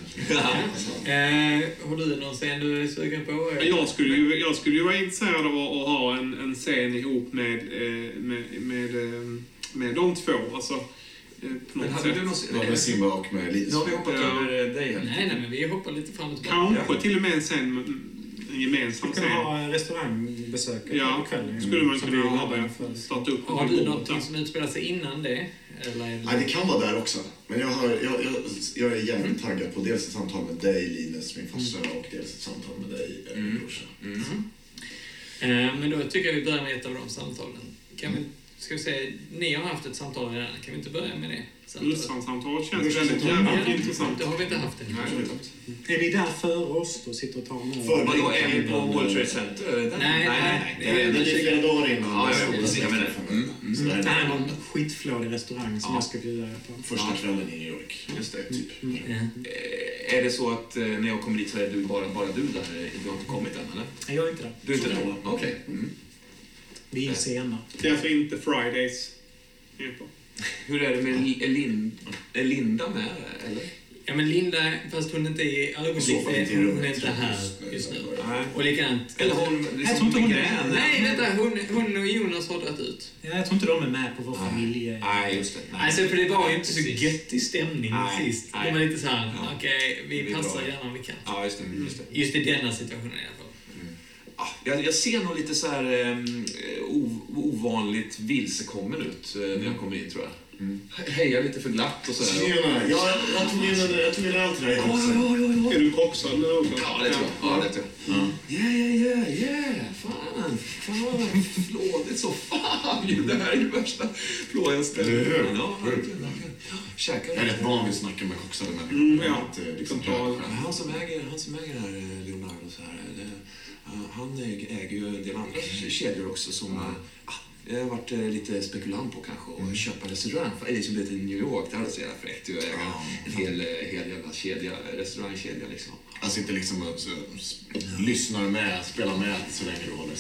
Eh, har du någon scen du är sugen på? Jag skulle, ju, jag skulle ju vara intresserad av att, att ha en, en scen ihop med, eh, med, med, eh, med de två. Alltså, Men något hade sätt. du någon... Var med Simba och med Linus. Nu har vi hoppat Ja. över dig här. Nej, nej, men vi hoppar lite fram och tillbaka. Kanske till och med en scen, en gemensam Vi kan scen. ha restaurangbesök Ja, på kvällen. skulle man kunna ha hade det. för- Starta upp Har du där. som utspelar sig innan det? Eller det... Nej, det kan vara där också. Men jag, har, jag, jag, jag är jävligt taggad på dels ett samtal med dig, Linus, min farsa, och dels ett samtal med dig, eh, Mm. brorsa. Eh, Men då tycker jag vi börjar med ett av de samtalen. Kan vi, ska vi säga, ni har haft ett samtal redan. Kan vi inte börja med det? samtalet? Rysslandssamtal känns väldigt jävligt Ja, intressant. Det har vi inte haft än. Är ni där före oss då? Sitter och tar med? För- Vadå, är vi på World Trade Center? Nej, nej, Det nej. är Det är flera dagar innan. Ja, jag menar. Mm, mm. Det Det här är någon skitflådig restaurang som Ja. jag ska bjuda er på. första kvällen i New York. Just det. Typ. Ja. Eh, Är det så att eh, när jag kommer dit så är du bara, bara du där? Du har inte kommit än, eller? Nej, Jag är inte där. Du är inte där? Okej. Vi är sena. Det är alltså inte Fridays. [laughs] Hur är det med Li- är Lin- är Linda med, eller? Ja, men Linda, fast hon inte är inte i hon rummet. är inte här just nu. Nej. Och likadant... Eller hon... Jag tror inte hon är med. Nej, vänta, hon, hon och Jonas har dragit ut. Ja, jag tror inte de är med på vår familj. Nej, just det. Nej. Alltså, för det var ju inte så göttig stämning Nej, sist. nej. Det var lite så här, Ja. okej, vi Vi passar gärna om vi kan. Ja, just det. Just det. Just i denna situationen i alla fall. Ja, jag, jag ser nog lite så här um, ovanligt vilsekommen ut eh, när jag kommer in, tror jag. He- Hejar lite för glatt och så här. Tjena! Ja, jag tog in en, jag tog in allt det där. Ja, ja, ja, ja. Är du koksad nu också? Ja, det tror jag. Ja, det tror jag. Ja, ja, ja, ja. Fan, fan, flådigt så. Fan, [laughs] det här är ju värsta flådiga stället. Eller hur? Ja, verkligen, Jag är rätt van vid att snacka med koksade människor. Mm, Jag ja. inte, liksom. Han som äger, han som äger det här, eh, Leonardo, han äger, ju en del andra kedjor också som eh, ah, jag har varit eh, lite spekulant på kanske och köpa restaurang. För det är liksom lite i New York, det hade varit så jävla fräckt att äga Ja. en hel, eh, hel jävla kedja, restaurangkedja liksom. Alltså inte liksom så, lyssnar med, spelar med så länge du håller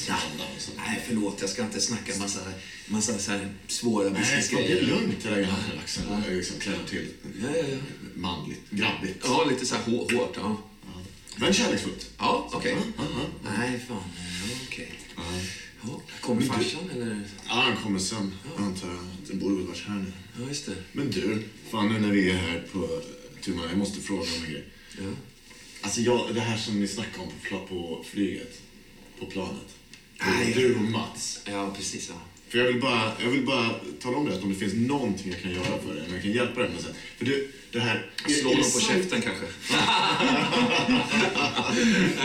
och så. Nej, förlåt, jag ska inte snacka massa, massa så här svåra Nej, ta det businessgrejer. lugnt det där gamla är liksom klädd till Ja, ja, ja. manligt, grabbigt. Ja, lite så här hår- hårt. Ja, Men kärleksfullt. ja okej. Ja, ja, Nej, fan. Okej. Ja, kommer farsan eller? Ja, han kommer sen, antar jag. Den borde väl varit här nu. Ja, just det. Men du, fan nu när vi är här på Tuna, jag måste fråga om en grej. Ja. Alltså jag, det här som ni snackade om på, på flyget, på planet. Nej. Du och Mats. ja, precis. Ja. För jag vill bara, jag vill bara tala om det, att om det finns någonting jag kan göra för dig, om jag kan hjälpa dig något sätt. För du, det här... Slå det på sant- käften kanske. [laughs]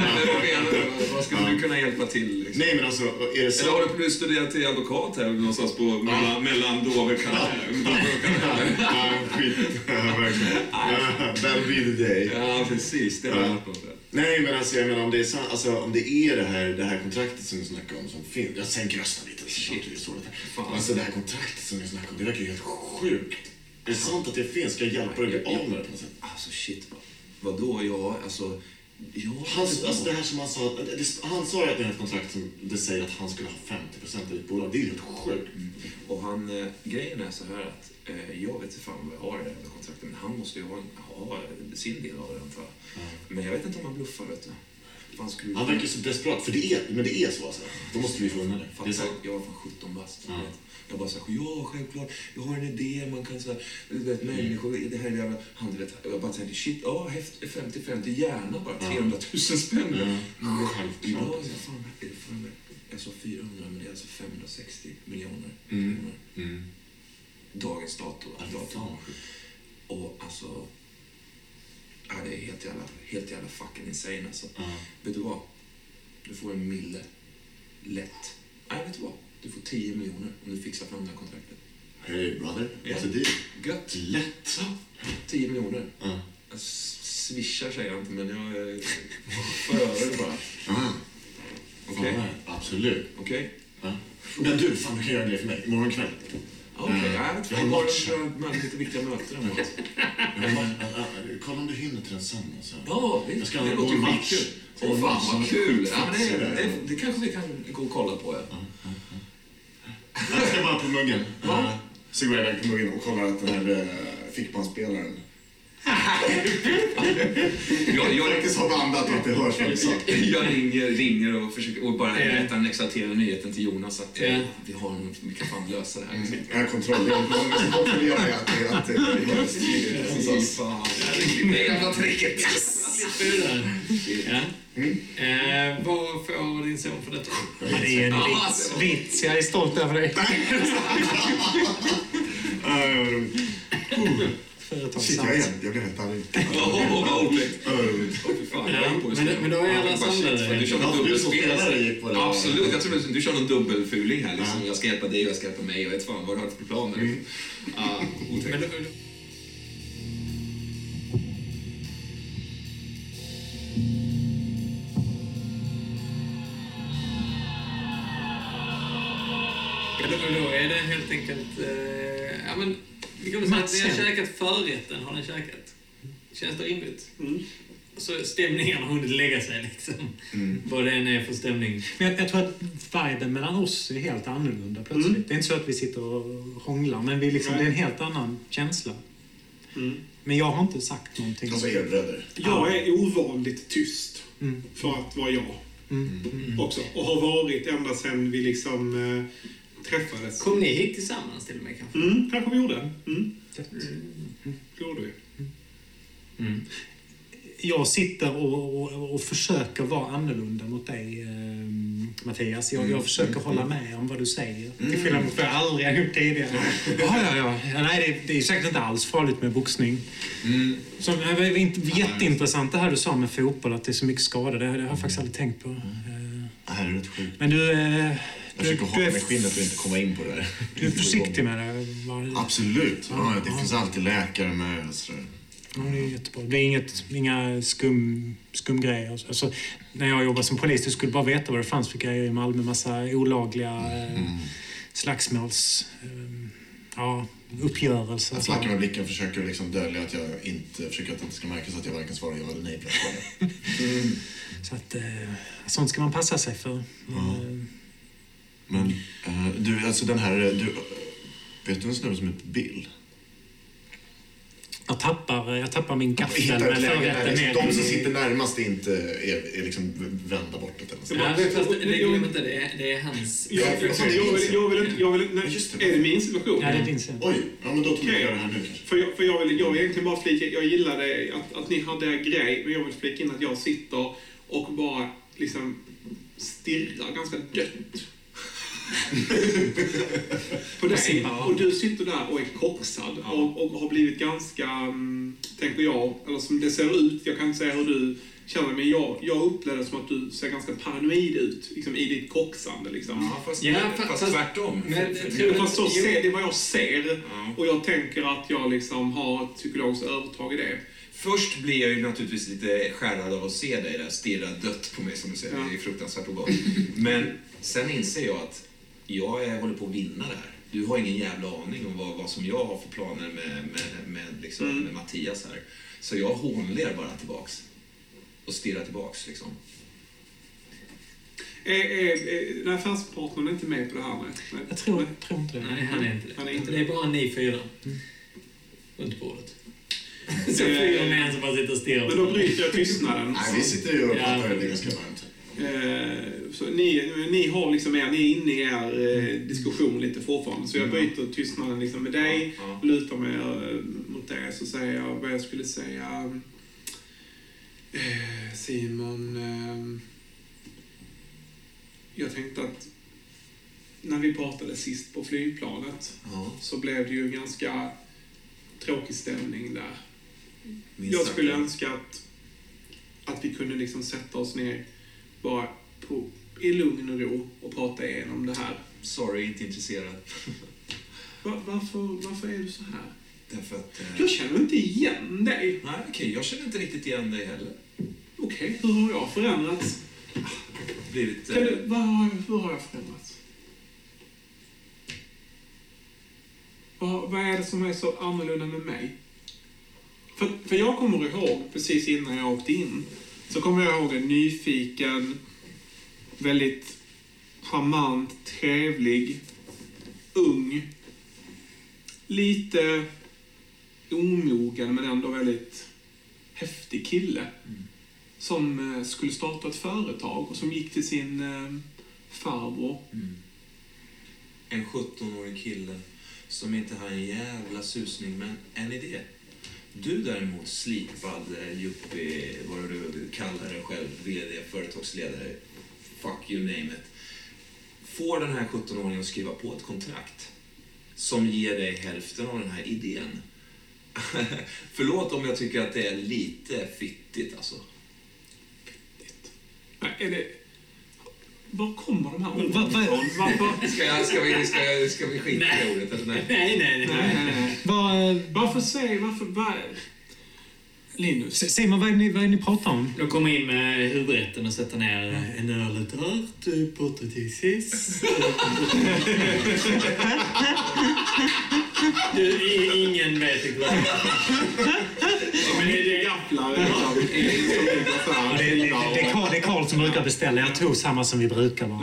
Nej, vad skulle du kunna hjälpa till? Liksom? Nej men alltså, är det Eller har du studerat till advokat här någonstans på mellan, mellan Dover och Kanada? Ja, skit. Verkligen. That'll be the day. Ja, precis. Det har jag Ja. hört något där. Nej men alltså jag menar om det är sant, alltså om det är det här, det här kontraktet som ni snackar om som finns. Jag sänker rösten lite. Shit. det. Alltså det här kontraktet som ni snackar om, det verkar ju helt sjukt. Är det sant att det finns? Ska jag hjälpa dig att bli av med det på något sätt? Alltså shit. vad- Vadå? Ja, alltså... Ja, Han, alltså det här som han sa, det, han sa ju att det är ett kontrakt som det säger att han skulle ha 50% av ditt bolag. Det är ju helt sjukt. Och han, eh, grejen är så här att jag vet inte fan vad jag har det här kontraktet, men han måste ju ha, ha sin del av det antar jag. Men jag vet inte om han bluffar vet du. Fan, skulle Han verkar så desperat, för det är, men det är så alltså. Då måste vi få undan det. det är så. jag var fan 17 bast. Ja. Jag bara såhär, ja självklart, jag har en idé, man kan såhär, du vet människor, det här är han du vet, jag bara tänkte shit, ja häft- 50-50, gärna bara 300 000 spänn. Mm. Ja, Självklart. jag fan, är det fan, sa 400 men det är alltså 560 miljoner Mm. Mm. Dagens dator. Dator. Och alltså, ja, det är helt jävla, helt jävla fucking insane alltså. Ja. Vet du vad? Du får en mille. Lätt. Nej, vet du vad? Du får 10 miljoner om du fixar fram det här kontraktet. Hey brother, what's the deal? Gött! Lätt. 10 miljoner. Ja. Jag swishar säger jag inte, men jag eh, för över bara. Ja. Okej? Fan, Absolut. Okej? Ja. Men du, fan du kan göra en grej för mig. Imorgon kväll. Ja. okej. Ja, Jag tror Jag jag har lite viktiga möten. Ja, ä, Kolla om du hinner till den sen. Alltså. Ja, Jag visst. ska Det låter match. Åh, fan vad kul. Ja, men det, det. det, det kanske vi kan gå och kolla på. Ja. Jag ska bara på muggen. Eh, Så går jag iväg på muggen och kollar att den här uh, fickbandspelaren Jag, jag, faktiskt har bandat och att det hörs vad du sa. [laughs] jag ringer, ringer och försöker och bara berättar den exalterande nyheten till Jonas att eh, Ja. vi, har en, vi kan fan lösa det här. Liksom. Jag har kontroll. Jag måste kontrollera att det att det är hörs tydligt hos Fy oss. fan. Det jävla tricket. Ja. Eh, vad får din son för detta? Ja, det är en vits. vits. Jag är stolt över dig. [laughs] Ja, vad roligt. [laughs] Shit, jag, är, jag blev helt arg. Men- då är alla för Du kör någon som dubbelspel. Absolut, jag tror du, du kör någon dubbelfuling här. Liksom. Ja. Jag ska hjälpa dig och jag ska hjälpa mig. Jag vet fan vad du har för planer. Otäckt. Ja, då, då är det helt enkelt... Eh, ja, men, kan att ni har käkat förrätten. Har ni käkat? Känns det rimligt? Mm. Så stämningen har hunnit lägga sig liksom. Mm. Vad det än är för stämning. Men jag, jag tror att viben mellan oss är helt annorlunda plötsligt. Mm. Det är inte så att vi sitter och hånglar, men vi liksom, det är en helt annan känsla. Mm. Men jag har inte sagt någonting. Alltså er bröder. Jag är ovanligt tyst Mm. för att vara jag Mm. Mm. också. Och har varit ända sedan vi liksom eh, träffades. Kom ni hit tillsammans till och med kanske? Mm, kanske vi gjorde. Mm, det gjorde vi. Mm. Jag sitter och, och, och försöker vara annorlunda mot dig, eh, Mattias. Jag, jag försöker hålla med om vad du säger. Till skillnad mot vad jag aldrig har gjort tidigare. Ja, ja, ja. ja nej, det, det är säkert inte alls farligt med boxning. Mm. Så, det var inte- jätteintressant det här du sa med fotboll, att det är så mycket skador. Det, det har jag faktiskt aldrig tänkt på. Eh, Det är rätt sjukt. Men du, eh, Jag försöker hålla mig skinnet och inte komma in på det där. du är försiktig med det. Absolut. Ja, det finns alltid läkare med. Så. Ja, det är jättebra. Det är inget, inga skum, skumgrejer. Alltså, när jag jobbade som polis, du skulle bara veta vad det fanns för grejer i Malmö. Massa olagliga eh, slagsmåls... Eh, ja, uppgörelser. Att flacka med blicken försöker liksom dölja att jag inte försöker att det inte ska märkas att jag varken svarar ja eller nej på den frågan. [laughs] Så att, eh, sånt ska man passa sig för. Eh, Men eh, du, alltså den här... Du, vet du en snubbe som heter Bill? jag, tappar, jag tappar min gaffel med förrätten liksom, de som sitter närmast inte är, är liksom vända bortåt. Eller. Ja, fast det, det glöm inte, det är, det är hans... Jag, jag, jag- jag, vill, jag inte... Jag vill, nej, Just det. är det min situation? Ja, det är din scen. Oj, ja men då tar vi Okej. göra det här nu kanske. För, jag, för jag, vill, jag vill egentligen bara flika jag gillade att, att ni hade er grej, men jag vill flika in att jag sitter och bara liksom stirrar ganska dött. På dig. Och du sitter där och är korsad och, och har blivit ganska, mm, tänker jag, eller som det ser ut, jag kan inte säga hur du känner, men jag, jag upplever det som att du ser ganska paranoid ut liksom, i ditt koxande. Liksom. Ja, fast, Ja, fast, fast- tvärtom. men- För- för- Fast så ser, det är vad jag ser. Ja. Och jag tänker att jag liksom har ett psykologiskt övertag i det. Först blir jag ju naturligtvis lite skärrad av att se dig där stirra dött på mig som du säger. Ja. Det är fruktansvärt obehagligt. Men sen inser jag att jag är, håller på att vinna det här. Du har ingen jävla aning om vad, vad som jag har för planer med, med, med, liksom, Mm. med Mattias här. Så jag hånler bara tillbaks. Och stirrar tillbaks liksom. Är, är, är den affärspartnern inte med på det här? Nej. Nej. Jag tror, tror inte det. Nej, han är inte det. Han är inte det är bara ni fyra. Runt bordet. Så fyra män som bara sitter och stirrar Men då bryter jag tystnaden. Nej, vi sitter ju och pratar det ganska varmt. Eh, Så ni, ni har liksom er, ni är inne i er eh, diskussion lite fortfarande. Så jag byter tystnaden liksom med dig, lutar mig eh, mot dig så säger jag vad jag skulle säga. Simon, jag tänkte att när vi pratade sist på flygplanet Ja, så blev det ju en ganska tråkig stämning där. minst Jag skulle önska att, att vi kunde liksom sätta oss ner bara på, i lugn och ro och prata igenom det här. Sorry, inte intresserad. [laughs] Va, varför, varför är du så här? Därför att... Eh, Jag känner inte igen dig. nej, okej, jag känner inte riktigt igen dig heller. Okej, hur har jag förändrats? Blivit... Kan Eh, du, vad har, hur har jag förändrats? vad, vad är det som är så annorlunda med mig? För, för jag kommer ihåg, precis innan jag åkte in, så kommer jag ihåg en nyfiken, väldigt charmant, trevlig, ung, lite omogen men ändå väldigt häftig kille. Som eh, skulle starta ett företag och som gick till sin eh, farbror. En 17-årig kille som inte har en jävla susning, men en idé. Du däremot, slipad yuppie, eh, vad du kallar dig själv, VD, företagsledare, fuck you name it. Får den här 17-åringen att skriva på ett kontrakt som ger dig hälften av den här idén. [laughs] Förlåt om jag tycker att det är lite fittigt alltså. Nej, är det... Var kommer de här orden ifrån? Ska, jag, ska, vi, ska, jag, ska vi skita i ordet eller nej? Nej, nej, nej. Nej. Vad, Varför säger... Varför... Var... Linus. S- Simon, vad är, ni, vad är ni pratar om? De kommer in med huvudrätten och sätter ner en öl tart, potatisses. Du, i- ingen vet riktigt vad det är. Men det är gafflar. Det, är Carl, det är Carl som brukar beställa. Jag tog samma som vi brukar. Va?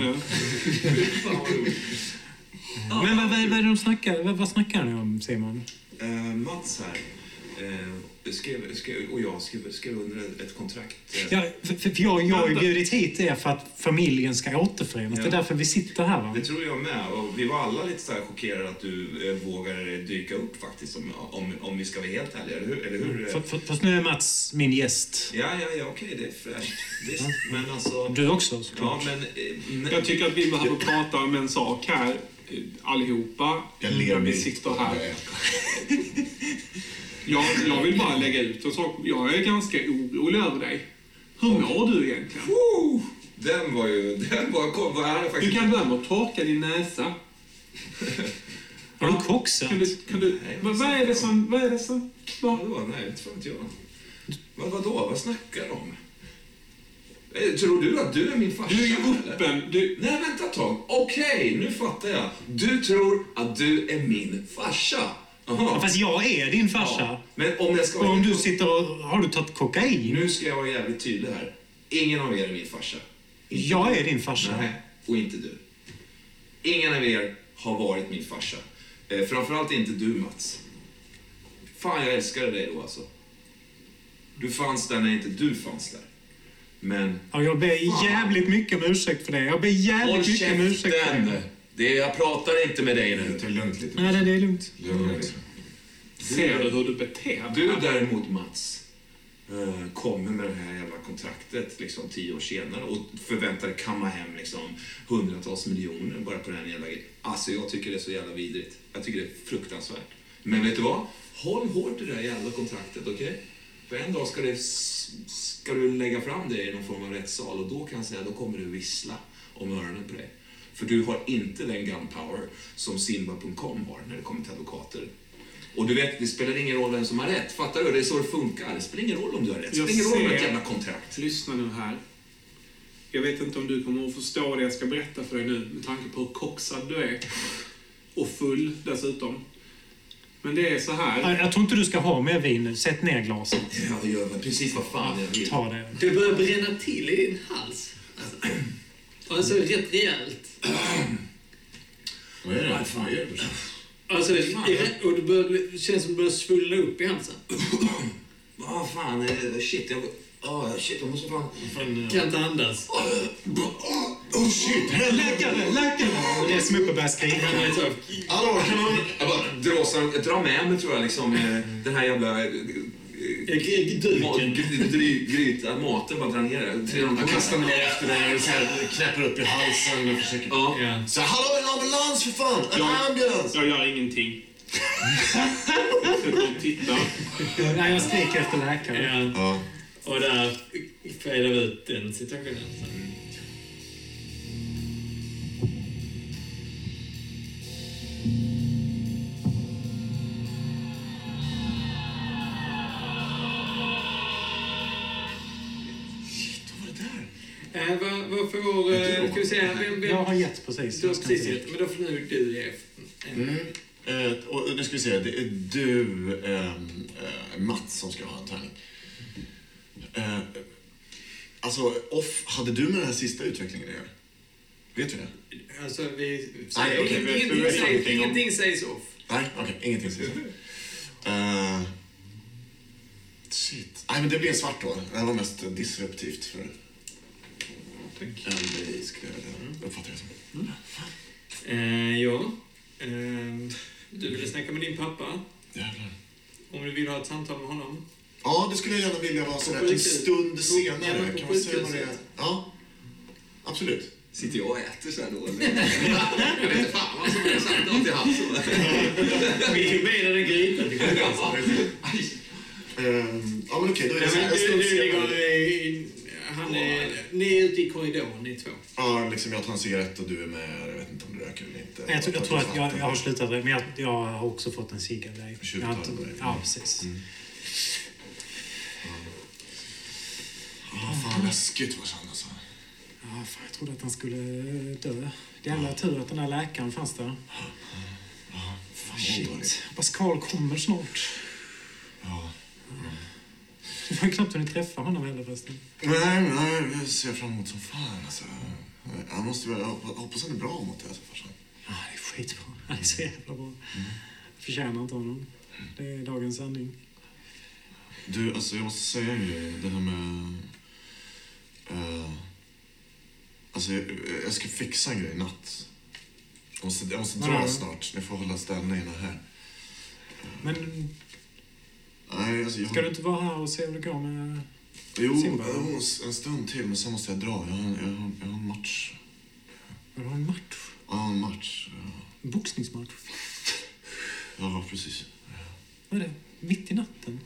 Ja. Men vad, vad, vad är det de snackar, vad, vad snackar ni om, Simon? Eh, Mats här skrev, skrev, och jag skrev, skrev under ett, kontrakt. eh, Ja, för, för jag, jag har ju bjudit hit er för att familjen ska återförenas. Det är Ja. därför vi sitter här. Va? Det tror jag med. Och vi var alla lite så här chockerade att du eh, vågar dyka upp faktiskt, om, om, om vi ska vara helt ärliga. Eller hur? Eller hur? För, för, fast nu är Mats min gäst. Ja, ja, ja, okej, det är fräscht. Visst, men alltså... Du också Ja, såklart. men... eh. Jag tycker att vi behöver prata om en sak här, eh, allihopa. Jag ler vi sitter här. [laughs] Jag, jag vill bara lägga ut en sak. Jag är ganska orolig över dig. Hur mår du egentligen? Woo! Den var ju... Den var... Kom, vad är det Du faktiskt? kan börja med att torka din näsa. [laughs] Har du koxat? Kan du, kan du, Nej, vad, vad är det som... Vad är det som... Vad, Vadå? Nej, inte fan vet jag. Vad, vadå? Vad snackar du om? Eh, Tror du att du är min farsa? du är ju öppen. Du, Nej, vänta ett tag. Okej, nu fattar jag. Du tror att du är min farsa? Jaha. Fast jag är din farsa. Ja, Men om jag ska Och om du sitter och... Har du tagit kokain? Nu ska jag vara jävligt tydlig här. Ingen av er är min farsa. Inte Jag är din farsa. Nej, och inte du. Ingen av er har varit min farsa. Eh, framförallt inte du, Mats. Fan, jag älskade dig då alltså. Du fanns där när inte du fanns där. Men Ja, jag ber jävligt mycket om ursäkt för det. Jag ber jävligt mycket om ursäkt för det. Det, jag pratar inte med dig nu. Ta det lugnt lite. Nej, det är lugnt. Lugn dig. ser du hur du beter dig? Du däremot, Mats, eh, kommer med det här jävla kontraktet liksom, tio år senare och förväntar dig kamma hem liksom, hundratals miljoner bara på den här jävla grejen. Alltså, jag tycker det är så jävla vidrigt. Jag tycker det är fruktansvärt. Men vet du vad? Håll hårt i det där jävla kontraktet, okej? För en dag ska, det, ska du lägga fram det i någon form av rättssal och då kan jag säga, då kommer du vissla om öronen på dig. För du har inte den gunpower som Simba.com har när det kommer till advokater. Och du vet, det spelar ingen roll vem som har rätt. Fattar du? Det är så det funkar. Det spelar ingen roll om du har rätt. Det spelar ingen roll med ett ser- jävla kontrakt. Lyssna nu här. Jag vet inte om du kommer att förstå det jag ska berätta för dig nu med tanke på hur koxad du är. Och full dessutom. Men det är så här. Jag, jag tror inte du ska ha mer vin nu. Sätt ner glaset. Jag gör precis vad fan jag vill. Ta det. Det börjar bränna till i din hals. Alltså, [clears throat] alltså rätt rejält. Vad är det? Vad är det? Alltså, det, är- och det börjar bli, känns som det börjar svullna upp i halsen. [clears throat] Vad fan, eh, shit. Jag, oh, shit, jag måste fan... fan Kan inte andas. oh shit! Läkare! Läkare! Reser mig upp och börjar skrika. Han är Hallå, kan någon... Jag bara drar, drar med mig, tror jag, liksom, eh, den här jävla... jag Gryta, maten, bara drar ner det. Jag kastar mig ner efter här knäpper upp i halsen och försöker... Ja. Ja. Så här, hallå en ambulans för fan! En Ja. ambulans! Jag gör ingenting. [laughs] Tittar. Nej, jag skriker efter läkare. Ja. Ja. Och där fejdar vi ut den situationen. Eh, vad, vad får... Eh, ska vi säga, vem, vem, Jag har gett precis. du har precis gett, men då får nu du ge en. Mm. Eh, och nu ska vi se, det är du, ehm, eh, Mats, som ska ha en tärning. Eh, alltså, off, hade du med den här sista utvecklingen att göra? Vet du det? Alltså, vi... Nej, vi vet- vi ingenting, vet sägs, om- ingenting sägs off. Nej, okej, ingenting säger så. Uh, shit. Nej, men det blir en svart då. Det här var mest disruptivt för en dig, skulle jag uppfatta det som. Eh, ja. Eh, du ville snacka med din pappa. Jävlar. Om du vill ha ett samtal med honom. Ja, det skulle jag gärna vilja vara sådär en stund På- senare. Kan man säga vad det är? Ja, absolut. Sitter jag och äter så här då? eller? [laughs] jag vet inte fan vad som är sagt något i halsen. Vi fick med den grytan till [laughs] [laughs] ja, men okej, då är det så här, en du, stund senare. Han är, ni är ute i korridoren, ni två. Ja, liksom jag tar en cigarett och du är med. Jag vet inte om du röker eller inte. Jag, tror- jag tror att jag, jag har slutat men jag, jag har också fått en cigg av dig. Ja, precis. Mm. Ja, fan läskigt vad kändes alltså. Ja, fan, jag trodde att han skulle dö. Jävla tur att den där läkaren fanns där. Fan, Shit. obehagligt. Pascal kommer snart. Ja. Du har knappt hunnit träffa honom heller förresten. Nej, nej, jag ser fram emot som fan alltså. Jag måste väl, jag hoppas han är bra mot det alltså farsan. Ja, det är skitbra. Han är så jävla bra. Jag förtjänar inte honom. Det är dagens sanning. Du, alltså jag måste säga en grej. Det här med... eh, alltså jag, jag ska fixa en grej i natt. Jag måste, jag måste dra snart. Ni får hålla ställningarna här. Men Nej, alltså jag ska du inte vara här och se hur det går med... Jo, Simba? jo, en stund till, men sen måste jag dra. Jag har, jag har, jag har en match. Har du en match? Har en match. Ja, En boxningsmatch? [laughs] Ja, precis. Vad är det? Mitt i natten?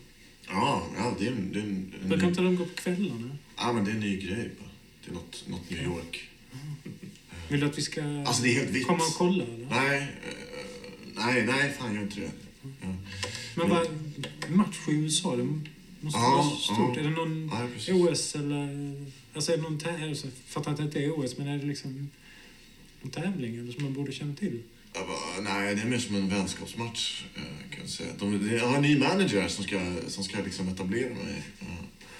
Ja, ja det är en... Det är en, en Brukar ny, inte de gå på kvällarna? ja, men det är en ny grej bara. Det är något, något New York. Vill du att vi ska Alltså komma och kolla? Eller? Nej, eh, nej, nej, fan gör inte det. Ja, Men vad, match i USA, det måste Ja, vara stort. ja. Är det någon ja. OS eller... Alltså är det någon tävling? Alltså, jag fattar att det inte är OS, men är det liksom någon tävling eller som man borde känna till? Jag bara, nej, det är mer som en vänskapsmatch eh, kan jag säga. De, jag har en ny manager som ska, som ska liksom etablera mig. Ja,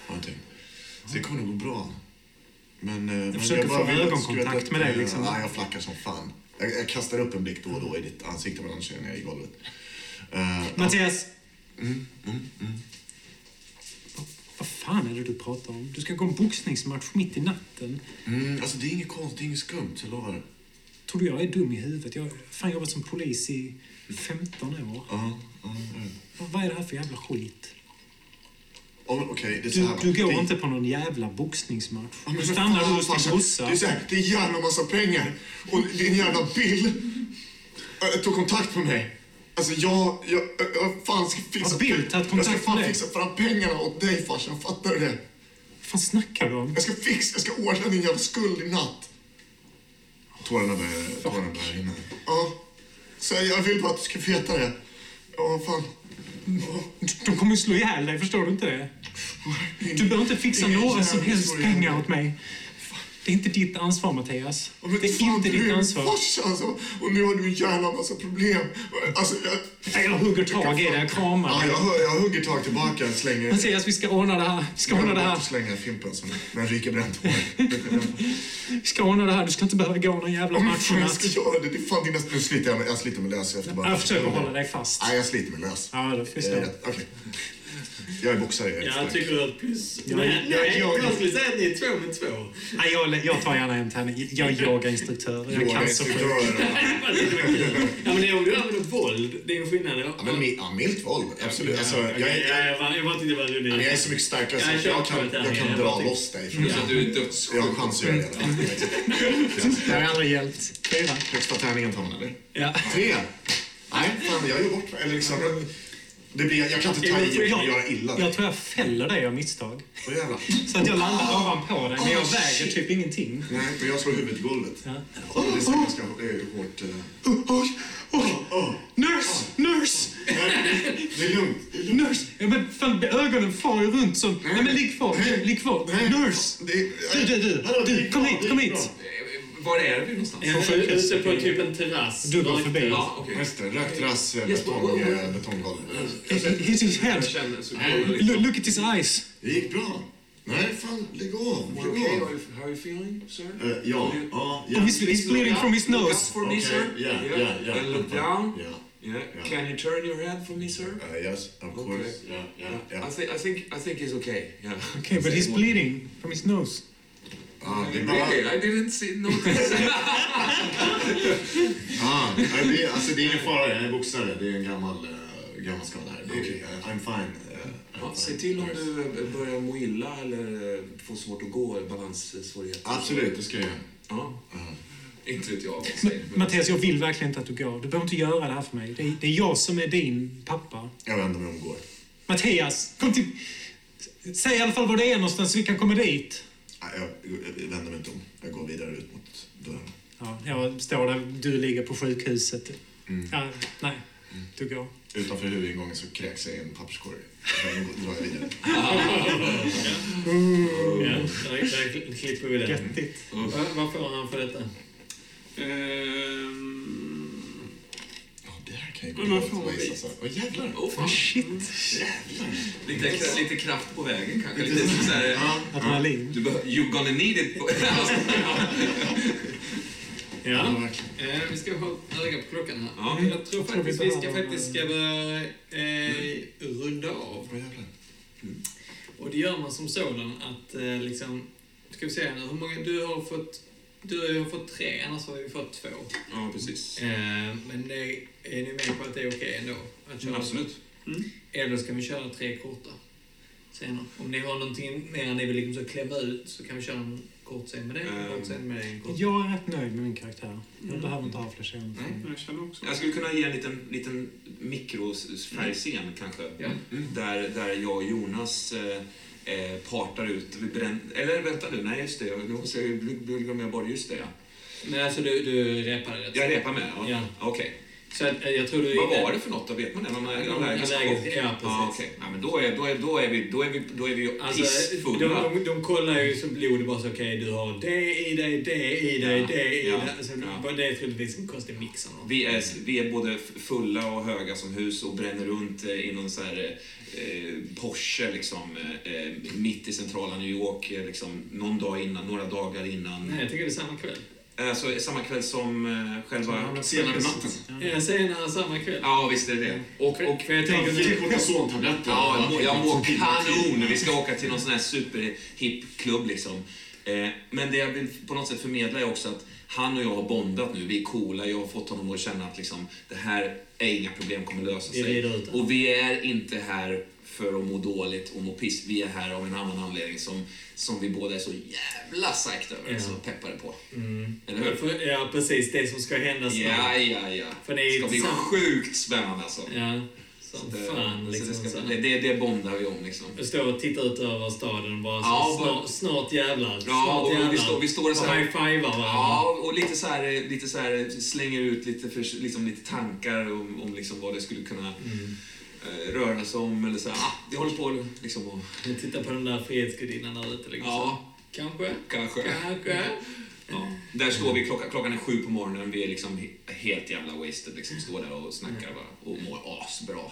någonting. Så det kommer nog gå bra. Men, eh, men försöker bara få ögonkontakt med dig, eh, liksom. Ja, jag flackar som fan. Jag, jag kastar upp en blick då och då i ditt ansikte, men annars känner jag i golvet. Uh, Mattias! Mm, mm, mm. Vad fan är det du pratar om? Du ska gå en boxningsmatch mitt i natten. Mm, alltså det är inget konstigt, det är inget skumt, jag lovar. Tror du jag är dum i huvudet? Jag har fan jobbat som polis i 15 år. Ja, ja, ja. Vad- är det här för jävla skit? Oh, Okej, det är så Du, här. du går det, inte på någon jävla boxningsmatch. Ja, Du stannar fan, hos din brorsa. Det är, så här, det är en jävla massa pengar. Och det är en jävla Bill äh, tog kontakt med mig. Alltså jag, jag, jag, jag fan ska fixa... Har Bill tagit jag kontakt ska fan fixa fram pengarna åt dig farsan, fattar du det? Vad fan snackar du om? Jag ska fixa, jag ska ordna din jävla skuld i natt. Tårarna börjar, tårarna börjar rinna. Ja. Så jag vill bara att du ska veta det. Ja, fan. Ja. De kommer ju slå ihjäl dig, förstår du inte det? Du behöver inte fixa några som helst pengar åt mig. Det är inte ditt ansvar, Mattias. Ja, Det är inte ditt är ansvar. farsa alltså. Och nu har du en jävla massa problem. Alltså, jag... Jag hugger tag i dig, jag kramar Ja, jag, jag hugger tag tillbaka, slänger... Mattias, vi ska ordna det här. Vi ska ordna det här. Slänger fimpen som ryker bränt hår. [laughs] Vi ska ordna det här. Du ska inte behöva gå någon jävla match i jag ska göra det, det är fan dina... Nu sliter jag, jag sliter mig lös efter bara... Jag försöker hålla dig fast. Nej, jag sliter mig lös. Ja, det Eh, förstår jag. Okej. Jag är boxare, jag är Jag tycker du har ett plus. Ja, Nej, ja, nej, jag- jag skulle säga att ni är två mot två. Nej, jag, jag tar gärna en tärning. Jag är yogainstruktör. Jag kan så sjukt. Yogainstruktör. Ja, [laughs] om du använder våld, det är en skillnad. Ja, men ja, milt våld, absolut. Alltså, jag, jag, ja, jag, bara- jag bara tyckte roligt. men jag är så mycket starkare så Jag att jag kan, jag kan Jag dra bara loss dig. Att du är dödssjuk. Jag har chans att göra det. Det har aldrig hjälpt. Fyra. Högsta tärningen tar man, eller? Ja. Tre? Nej, fan, jag gör bort mig. Eller liksom, det blir, jag kan inte ta i och göra illa. Jag tror jag fäller dig av misstag. Jävlar. Så att jag landar ovanpå dig, men jag Oh, väger shit. typ ingenting. Nej, men jag slår huvudet i golvet. Ja. Det är ganska hårt. Oj, oj. Nurse! Nurse! Det är lugnt. Nurse! Ja, men fan, ögonen far ju runt som... Nej, men ligg kvar. Ligg kvar. Nurse! Du, du, du. Kom hit, kom hit. Eh, var är vi någonstans? Är ute på typ en terrass. Du går förbi. Ja, okej. Just det, eh, betong, oh, oh, oh. eh, betonggolv. Hit his head. Look, look at his eyes. Det gick bra. Nej, fan, lägg av. Lägg okay? av. How are you feeling, sir? Eh, ja, ja, ja. Oh, he's, he's bleeding from his Look nose. up for me, Okay, sir. yeah, yeah, yeah. And look down. Yeah, Yeah. Yeah. Can you turn your head for me, sir? uh, yes, of Okay. course. Yeah, yeah, yeah. I think I think I think he's okay. Yeah. Okay, but he's bleeding from his nose. Ja, det. Really? I didn't see notice. Ja, nej, det, är- alltså det är ingen fara, jag är boxare. Det är en gammal, uh, gammal skada här. Det är, Okej. eh, I'm fine. eh, I'm Ja. Säg till om du eh, börjar må illa eller eh, får svårt att gå, balanssvårigheter. Absolut, det ska jag göra. Ja. Ja. Inte vet jag [laughs] men- Mattias, jag vill verkligen inte att du går. Du behöver inte göra det här för mig. Det är, det är jag som är din pappa. Jag vänder mig om och går. Mattias, kom till... Säg i alla fall var det är någonstans så vi kan komma dit. Nej, Jag, jag vänder mig inte om. Jag går vidare ut mot dörren. Ja, jag står där, du ligger på sjukhuset. Mm. Ja, nej, du går. Utanför huvudingången så kräks jag i en papperskorg. Sen drar jag vidare. [laughs] Ja, där, där klipper vi det. Göttigt. Vad får han för detta? Ehm, Vad helt fan waste vet- alltså. Åh jävlar! Åh fan. Shit. Jävlar! Lite, lite kraft på vägen kanske. Lite så här, Ja, Adrenalin. du behöver, you gonna need it. [laughs] ja. Eh, vi ska ha öga på klockan här. Ja. Jag tror faktiskt vi ska faktiskt ska börja eh, runda av. Åh jävlar. Och det gör man som sådan att eh, liksom... Ska vi se nu, hur många... Du har fått... Du har fått tre, annars har vi fått två. ja, precis. Eh, men det, är ni med på att det är okej ändå? Att köra Absolut. Eller ska vi köra tre korta scener? Om ni har någonting mer ni vill liksom så klämma ut så kan vi köra en kort scen med det, en kort scen med det, en kort Jag är rätt nöjd med min karaktär. Jag Mm. behöver inte ha fler scener. Nej. jag känner också. Jag skulle kunna ge en liten, liten mikrofärgscen kanske. Ja. Där, där jag och Jonas eh, eh, partar ut. Vi brän... Eller vänta nu, nej just det. Nu måste jag glömma bort. Just det, ja. Men alltså du, du repade rätt? Jag repar med? Ja. Ja. Okej. Så att, eh, jag tror du... Vad var det för något då? Vet man det? Någon allergisk Allergisk- chock? ja, precis. Ja, okej. ja, men då är, då, är, då, är vi, då, är vi, då är vi ju Alltså, pissfulla. de, de, de kollar ju som blodet bara så okej, du har det i dig, det i dig, Ja. det i Ja. dig. Alltså, Ja. Det är troligtvis en konstig mix. Vi är, vi är både fulla och höga som hus och bränner runt eh, i någon så här eh, Porsche liksom, eh, mitt i centrala New York eh, liksom, någon dag innan, några dagar innan. Nej, jag tycker det är samma kväll. Alltså samma kväll som eh, själva... Senare på natten. Ja, senare samma kväll. Ja, visst är det det. Och, och, För jag tänker Jag fick kortisontabletter. Ja, jag mår- jag mår kanon. Vi ska åka till någon sån här superhipp klubb liksom. Eh, Men det jag vill på något sätt förmedla är också att han och jag har bondat nu. Vi är coola. Jag har fått honom att känna att liksom, det här är inga problem, kommer lösa sig. Och vi är inte här för att må dåligt och må piss. Vi är här av en annan anledning som, som vi båda är så jävla psyched över. Ja. Så peppade på. Mm. Eller hur? För- Ja, precis. Det som ska hända snart. Ja, ja, ja. För det ska bli sjukt spännande alltså. Ja, som Det- fan så liksom. så här. det, det, det bondar vi om liksom. Jag står och tittar ut över staden och bara så, Ja, snart, bara- snart jävlar. Ja, snart och vi jävlar. står- vi står så här- och high-fivar varandra. Ja, och lite så här, lite så här slänger ut lite, för, liksom, lite tankar om, om liksom vad det skulle kunna Mm. eh, röra sig om. Eller så här, ah, vi håller på liksom och... Jag tittar på den där Frihetsgudinnan där ute. Liksom. Ja, Kanske. kanske. Kanske. Ja. Där står vi, klockan, klockan är sju på morgonen, vi är liksom he- helt jävla wasted. Liksom, står där och snackar bara, och mår asbra. [laughs]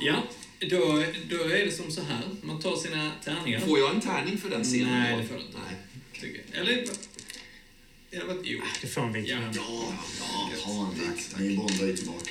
Ja, då, då är det som så här. Man tar sina tärningar. Får jag en tärning för den scenen? Nej, det får du inte. Nej. tycker jag. Eller... Eller vad? Jo. Det får en vit Ja. Ja, ja, ta en vit. Ni bondar ju tillbaka.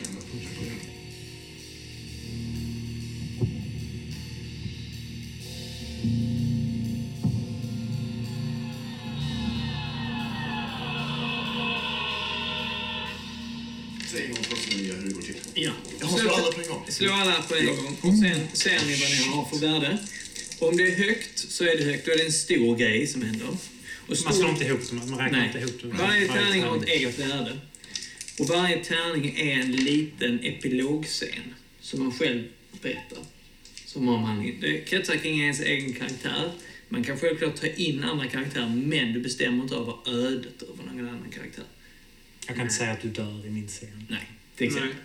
Slå alla på en gång och sen ser ni vad ni har för värde. Om det är högt så är det högt. Då är det en stor grej som händer. Och Man slår inte ihop dem, man räknar Nej. inte ihop dem. Varje tärning har ett eget värde. Och varje tärning är en liten epilogscen som man själv berättar. Som om man, det kretsar kring ens egen karaktär. Man kan självklart ta in andra karaktärer, men du bestämmer inte över ödet över någon annan karaktär. Jag kan inte säga att du dör i min scen. Nej, till exempel.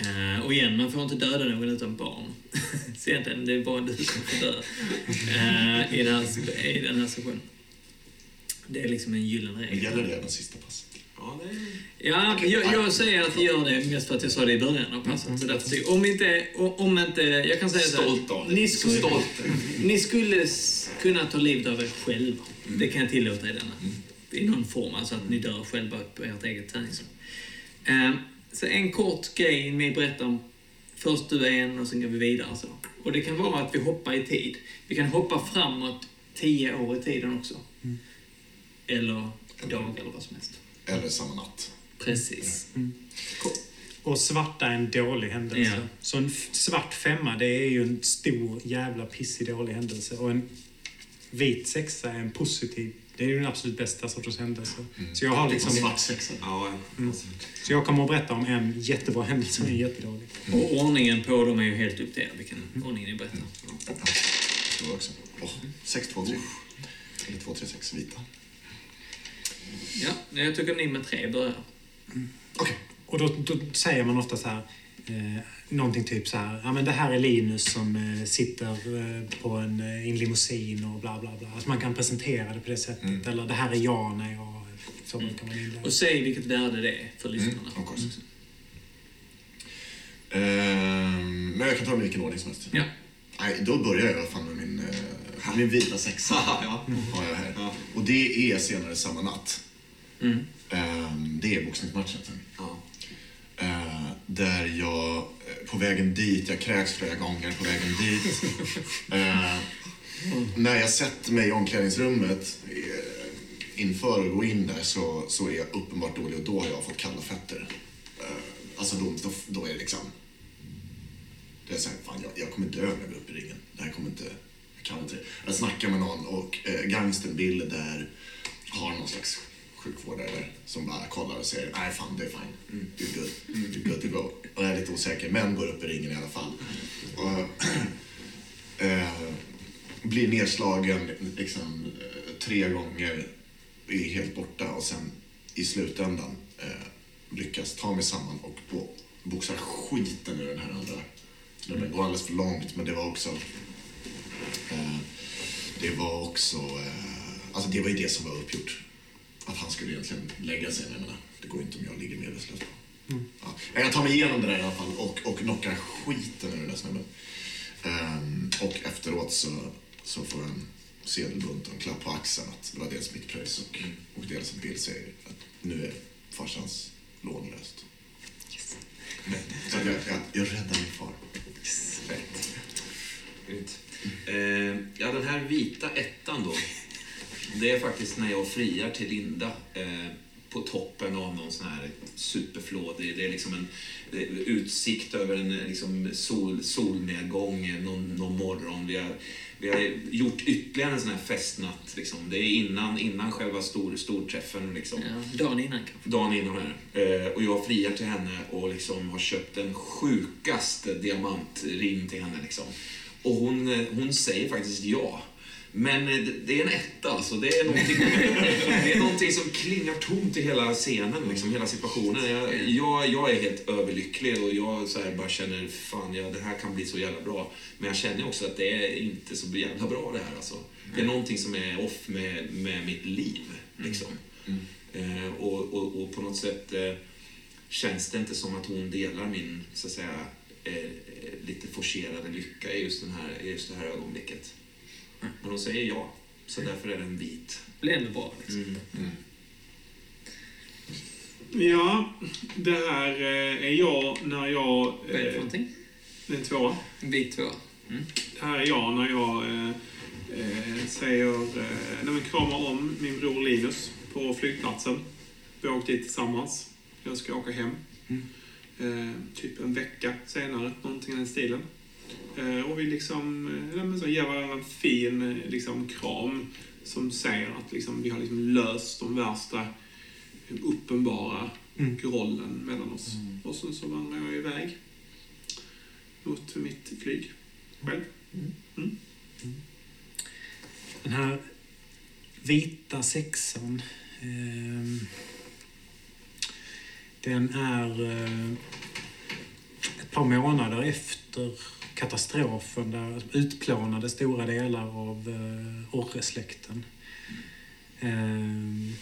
Eh, och igen, man får inte döda någon utan barn. [laughs] Så egentligen, det är bara du som får dö eh, i, den här, i den här sessionen. Det är liksom en gyllene Men regel. gäller det även sista passet? Ja, det. Ja, jag, jag säger att gör det mest för att jag sa det i början av passet. Så därför om inte, om inte, jag kan säga så här, Stolt av. Ni skulle, stolt. ni skulle kunna ta livet av er själva. Det kan jag tillåta i denna. I någon form, alltså att ni dör själva på ert eget träningsrum. Ehm, så en kort grej ni berättar om. Först du är en och sen går vi vidare. Så. Och det kan vara att vi hoppar i tid. Vi kan hoppa framåt tio år i tiden också. Eller dag eller vad som helst. Eller samma natt? Precis. Och svarta är en dålig händelse. Ja. Så en svart femma, det är ju en stor jävla pissig dålig händelse. Och en vit sexa är en positiv. Det är ju den absolut bästa sortens händelse. Så jag har liksom... Svart sexa? Ja, Så jag kommer att berätta om en jättebra händelse och en jättedålig. Och ordningen på dem är ju helt upp till er, vilken ordning ni berättar. Det var också. Oh, 6, 2, 3. Eller 2, 3, 6 vita. Ja, jag tycker ni med tre börjar. Okej. Och då, då säger man ofta så här, eh, någonting typ så här, ja men det här är Linus som eh, sitter eh, på en, eh, i en limousin och bla bla bla. Alltså man kan presentera det på det sättet. Eller det här är jag när jag... Så brukar man inleda. Och säg vilket värde det är för lyssnarna. of course. Ehm, men jag kan ta dem i vilken ordning som helst. Ja. Nej, då börjar jag fall med min, eh, min vita sexa. [laughs] ja. Har jag här. Ja. Och det är senare samma natt. Mm. Ehm, det är boxningsmatchen sen. ja. Eh, där jag, eh, på vägen dit, jag kräks flera gånger på vägen dit. [laughs] Eh, när jag sätter mig i omklädningsrummet eh, inför att gå in där så, så är jag uppenbart dålig och då har jag fått kalla fötter. Eh, alltså då, då, då är det liksom... Det är så här, fan jag, jag kommer dö när jag går upp i ringen. Det här kommer inte... Jag kan inte. Jag snackar med någon och eh, gangstern Bill där har någon slags sjukvårdare där som bara kollar och säger nej fan det är fine. Mm. You're good. Mm. You're good to go. Och jag är lite osäker men går upp i ringen i alla fall. Och, äh, [clears throat] blir nedslagen liksom, eh, tre gånger, är helt borta och sen i slutändan äh, lyckas ta mig samman och på, boxar skiten ur den här andra snubben. Går alldeles för långt men det var också äh, det var också, alltså det var ju det som var uppgjort. Att han skulle egentligen lägga sig, men jag menar, det går inte om jag ligger medvetslös. Ja. Jag tar mig igenom det där i alla fall och, och knockar skiten ur den där snubben. Ehm, och efteråt så, så får jag en sedelbunt och en klapp på axeln att det var dels mitt pröjs och, och dels att Bill säger att nu är farsans lån löst. Så att jag, jag, jag räddar min far. Fett. Grymt. Eh, ja, den här vita ettan då. [laughs] Det är faktiskt när jag friar till Linda eh, på toppen av någon sån här superflåd. Det är liksom en är utsikt över en liksom sol, solnedgång eh, någon, någon morgon. Vi har, vi har gjort ytterligare en sån här festnatt. Liksom. Det är innan, innan själva stor, storträffen. Liksom Ja, dagen innan kanske. dagen innan här. Eh, och jag friar till henne och liksom har köpt den sjukaste diamantring till henne. Liksom. Och hon, eh, hon säger faktiskt ja. Men eh, det- är en etta alltså. Det är någonting, [laughs] det är någonting som klingar tomt i hela scenen, liksom, hela situationen. Jag, jag, jag är helt överlycklig och jag så bara känner fan, ja, det här kan bli så jävla bra. Men jag känner också att det är inte så jävla bra det här alltså. Det är någonting som är off med, med mitt liv. Liksom. Eh, och, och, och på något sätt eh, känns det inte som att hon delar min, så att säga, eh, eh, lite forcerade lycka i just, den här, just det här ögonblicket. Men hon säger ja, så därför är den vit. Det blir bra. Liksom. Ja, det här eh, är jag när jag... Vad är det för Eh, någonting? det är en tvåa. Vi två. Det här är jag när jag eh, eh, säger, eh, när vi kramar om min bror Linus på flygplatsen. Vi har åkt dit tillsammans. Jag ska åka hem. Eh, typ en vecka senare, någonting i den stilen. Eh, och vi liksom eh, så ger varandra en fin eh, liksom, kram som säger att liksom, vi har liksom löst de värsta eh, uppenbara grollen mellan oss. Och sen så vandrar jag iväg mot mitt flyg själv. Den här vita sexan. ehm, den är eh, ett par månader efter katastrofen där utplånade stora delar av eh, Orre-släkten. Ehm,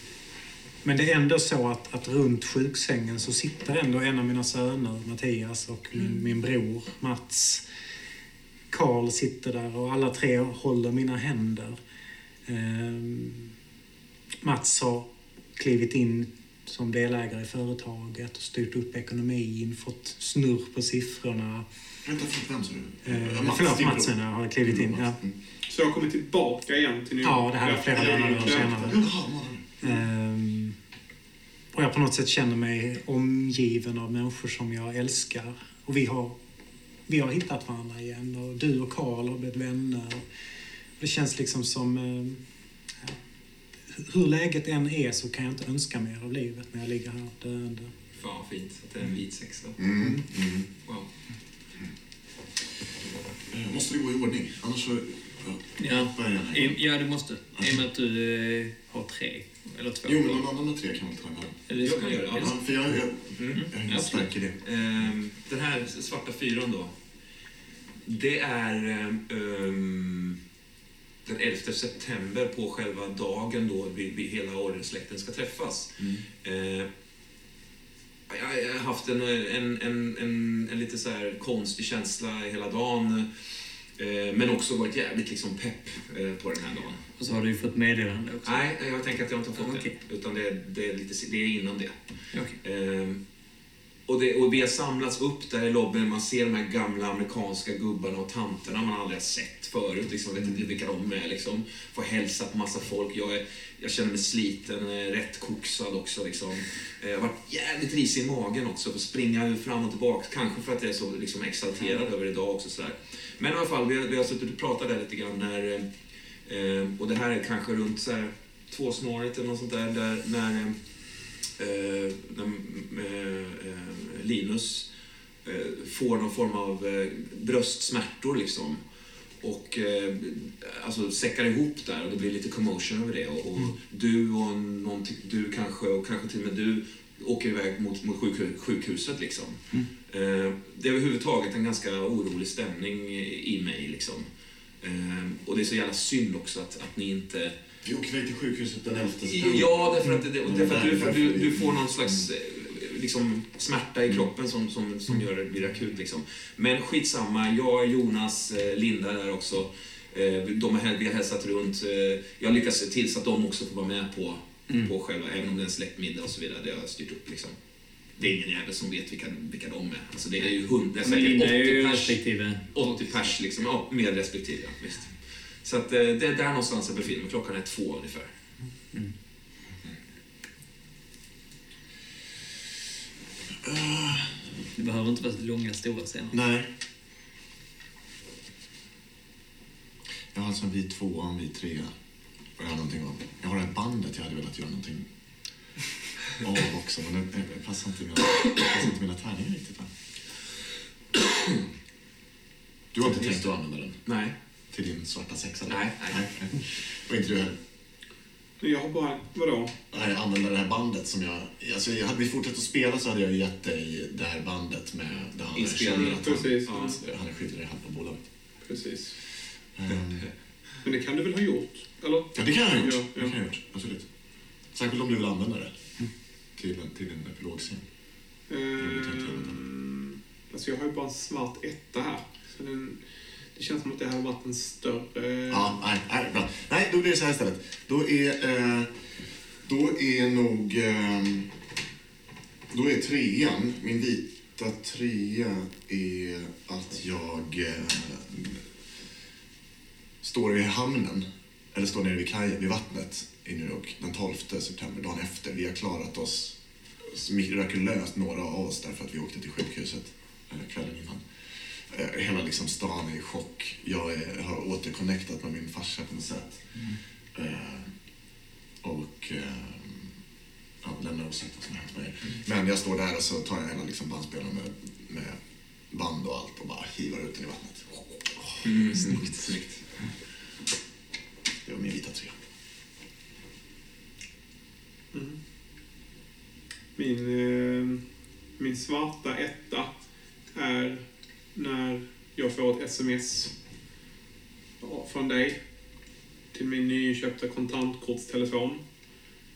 Men det är ändå så att, att runt sjuksängen så sitter ändå en av mina söner, Mattias, och min, min bror Mats. Karl sitter där och alla tre håller mina händer. Ehm, Mats har klivit in som delägare i företaget och styrt upp ekonomin, fått snurr på siffrorna. Vänta, vem sa du? Eh, Mats, förlåt, din Mats bror. menar jag, har klivit in. Ja. Mm. Så jag har kommit tillbaka igen till New York? Ja, det här är flera månader senare. Ehm, och jag på något sätt känner mig omgiven av människor som jag älskar. Och vi har, vi har hittat varandra igen. Och du och Karl har blivit vänner. Det känns liksom som... ja, hur läget än är så kan jag inte önska mer av livet när jag ligger här döende. Fan vad fint att det är en vit sexa. Mm, mm. Wow. Eh, Måste det gå i ordning? Annars så... Ja, Ja. I, det måste. I och med att du eh, har tre. Eller två. Jo, men de andra tre kan väl ta emellan. Eller Jag kan göra det, Ja, för jag, jag, Mm. jag har ingen stark idé. Ehm, den här svarta fyran då. Det är ehm, ehm, den 11 september på själva dagen då vi, vi hela Orrensläkten ska träffas. Mm. Jag, har haft en, en, en, en, en lite så här konstig känsla hela dagen. Eh, men också varit jävligt liksom pepp eh, på den här dagen. Och så har du ju fått meddelande också. Nej, jag tänker att jag inte har fått Okej. det. Utan det, det, är lite, det är innan det. Okej. Och, det, och vi har samlats upp där i lobbyn. Man ser de här gamla amerikanska gubbarna och tanterna man aldrig har sett förut. Liksom, vet inte vilka de är. Liksom. Får hälsa på massa folk. Jag, är, jag känner mig sliten, eh, rätt koksad också. Liksom. Jag har varit jävligt risig i magen också. för springa fram och tillbaka. Kanske för att jag är så liksom, exalterad över idag också. Sådär. Men i alla fall, vi har, vi har suttit och pratat där lite grann. När, eh, eh och det här är kanske runt så här, tvåsnåret eller något sånt där. där när, eh, eh, när eh, Linus eh, får någon form av bröstsmärtor liksom. Och eh, alltså säckar ihop där och det blir lite commotion över det. Och, och du och någon, du kanske, och kanske till och med du, åker iväg mot, mot sjukhu- sjukhuset liksom. Eh, det är överhuvudtaget en ganska orolig stämning i i mig liksom. Eh, och det är så jävla synd också att, att ni inte Vi åker iväg till sjukhuset den 11 september. Ja, därför att, det, därför att du, Därför du, vi- du får någon slags eh, liksom, smärta i kroppen som, som, som gör det blir akut. Liksom. Men skitsamma, jag, Jonas, eh, Linda där också. eh, De har, vi har hälsat runt. Jag lyckas se till så att de också får vara med på, på själva, även om det är en släktmiddag och så vidare. Det har jag styrt upp. Liksom. Det är ingen jävel som vet vilka, vilka de är. Alltså, det är ju hund, det är Men Linda är säkert ju 80 pers. respektive. 80 pers, liksom. Ja, mer respektive. Ja, visst. Så att, eh, det är där någonstans jag befinner mig. Klockan är två ungefär. Det behöver inte vara så långa, stora scener. Nej. Jag har alltså en vit tvåa och en vit trea. Och jag har någonting om. Jag har det här bandet jag hade velat göra någonting av också. Men det, det passar inte mina, det passar inte mina tärningar riktigt. Va? Du har inte tänkt att använda den Nej. Till din svarta sexa? Nej, nej. nej. Och inte du heller? Jag har bara, vadå? Nej, använda det här bandet som jag... Alltså, jag hade vi fortsatt att spela så hade jag gett dig det här bandet med där han Inspelningen. att han, Precis. han, han är skyldig dig halva bolaget. Precis. Ehm, Men det kan du väl ha gjort? Eller? Ja, det kan jag ha gjort. Ja, Det ja. kan jag ha gjort. Absolut. Särskilt om du vill använda det till, en- till en epilogscen. Ehm, alltså jag har ju bara en svart etta här. Så den, det känns som att det här har varit en större... Ja, nej, nej, bra. Nej, då blir det så här istället. Då är, eh, då är nog... Eh, då är trean, min vita trea, är att jag eh, står i hamnen, eller står nere vid kajen, vid vattnet i New York den 12 september, dagen efter. Vi har klarat oss mirakulöst, några av oss, därför att vi åkte till sjukhuset eh, kvällen innan. Eh, Hela liksom stan är i chock. Jag är, har återconnectat med min farsa på något sätt. Eh, och eh, ja, lämnar osagt vad som har hänt mig. Men jag står där och så tar jag hela liksom bandspelaren med, med band och allt och bara hivar ut den i vattnet. Mm, snyggt. snyggt. Det var min vita trea. Mm. Min, eh, min svarta etta är när jag får ett sms från dig. till min nyköpta kontantkortstelefon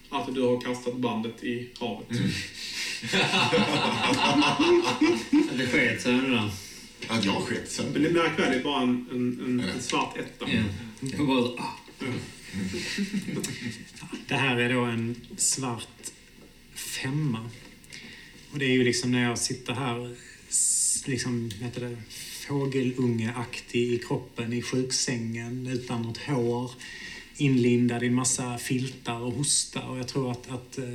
att du har kastat bandet i havet. [laughs] Det sket sig nu då. Att jag sket Men sönder. det märk väl, det är bara en, en, en, en svart etta. Ja. Det var bara, ah. [laughs] Det här är då en svart femma. Och det är ju liksom när jag sitter här, liksom, heter det, fågelungeaktig i kroppen i sjuksängen utan något hår. Inlindad i en massa filtar och hosta. Och jag tror att, att eh,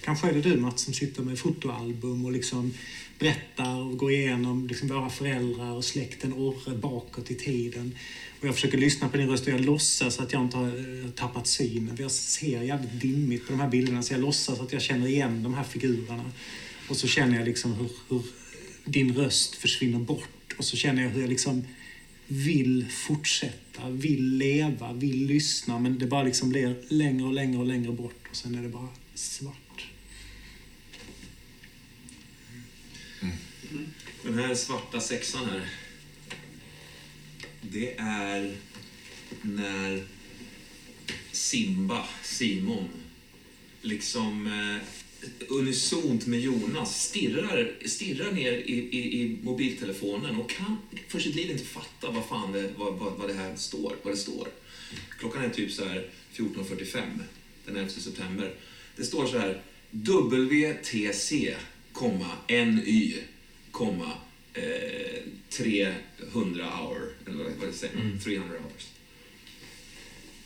kanske är det du Mats som sitter med fotoalbum och liksom berättar och går igenom liksom våra föräldrar och släkten Orre bakåt i tiden. Och jag försöker lyssna på din röst och jag låtsas att jag inte har eh, tappat synen. Jag ser jävligt dimmigt på de här bilderna så jag låtsas att jag känner igen de här figurerna. Och så känner jag liksom hur, hur din röst försvinner bort. Och så känner jag hur jag liksom vill fortsätta, vill leva, vill lyssna. Men det bara liksom blir längre och längre och längre bort. Och sen är det bara svart. Mm. Den här svarta sexan här. Det är när Simba, Simon, liksom eh, unisont med Jonas stirrar, stirrar ner i, i, i mobiltelefonen och kan för sitt liv inte fatta vad fan det, vad, vad, vad det här står. Vad det står. Klockan är typ så här 14.45 den 11 september. Det står så här WTC, NY, komma, eh, 300 hour, eller vad vad det säger, 300 hours.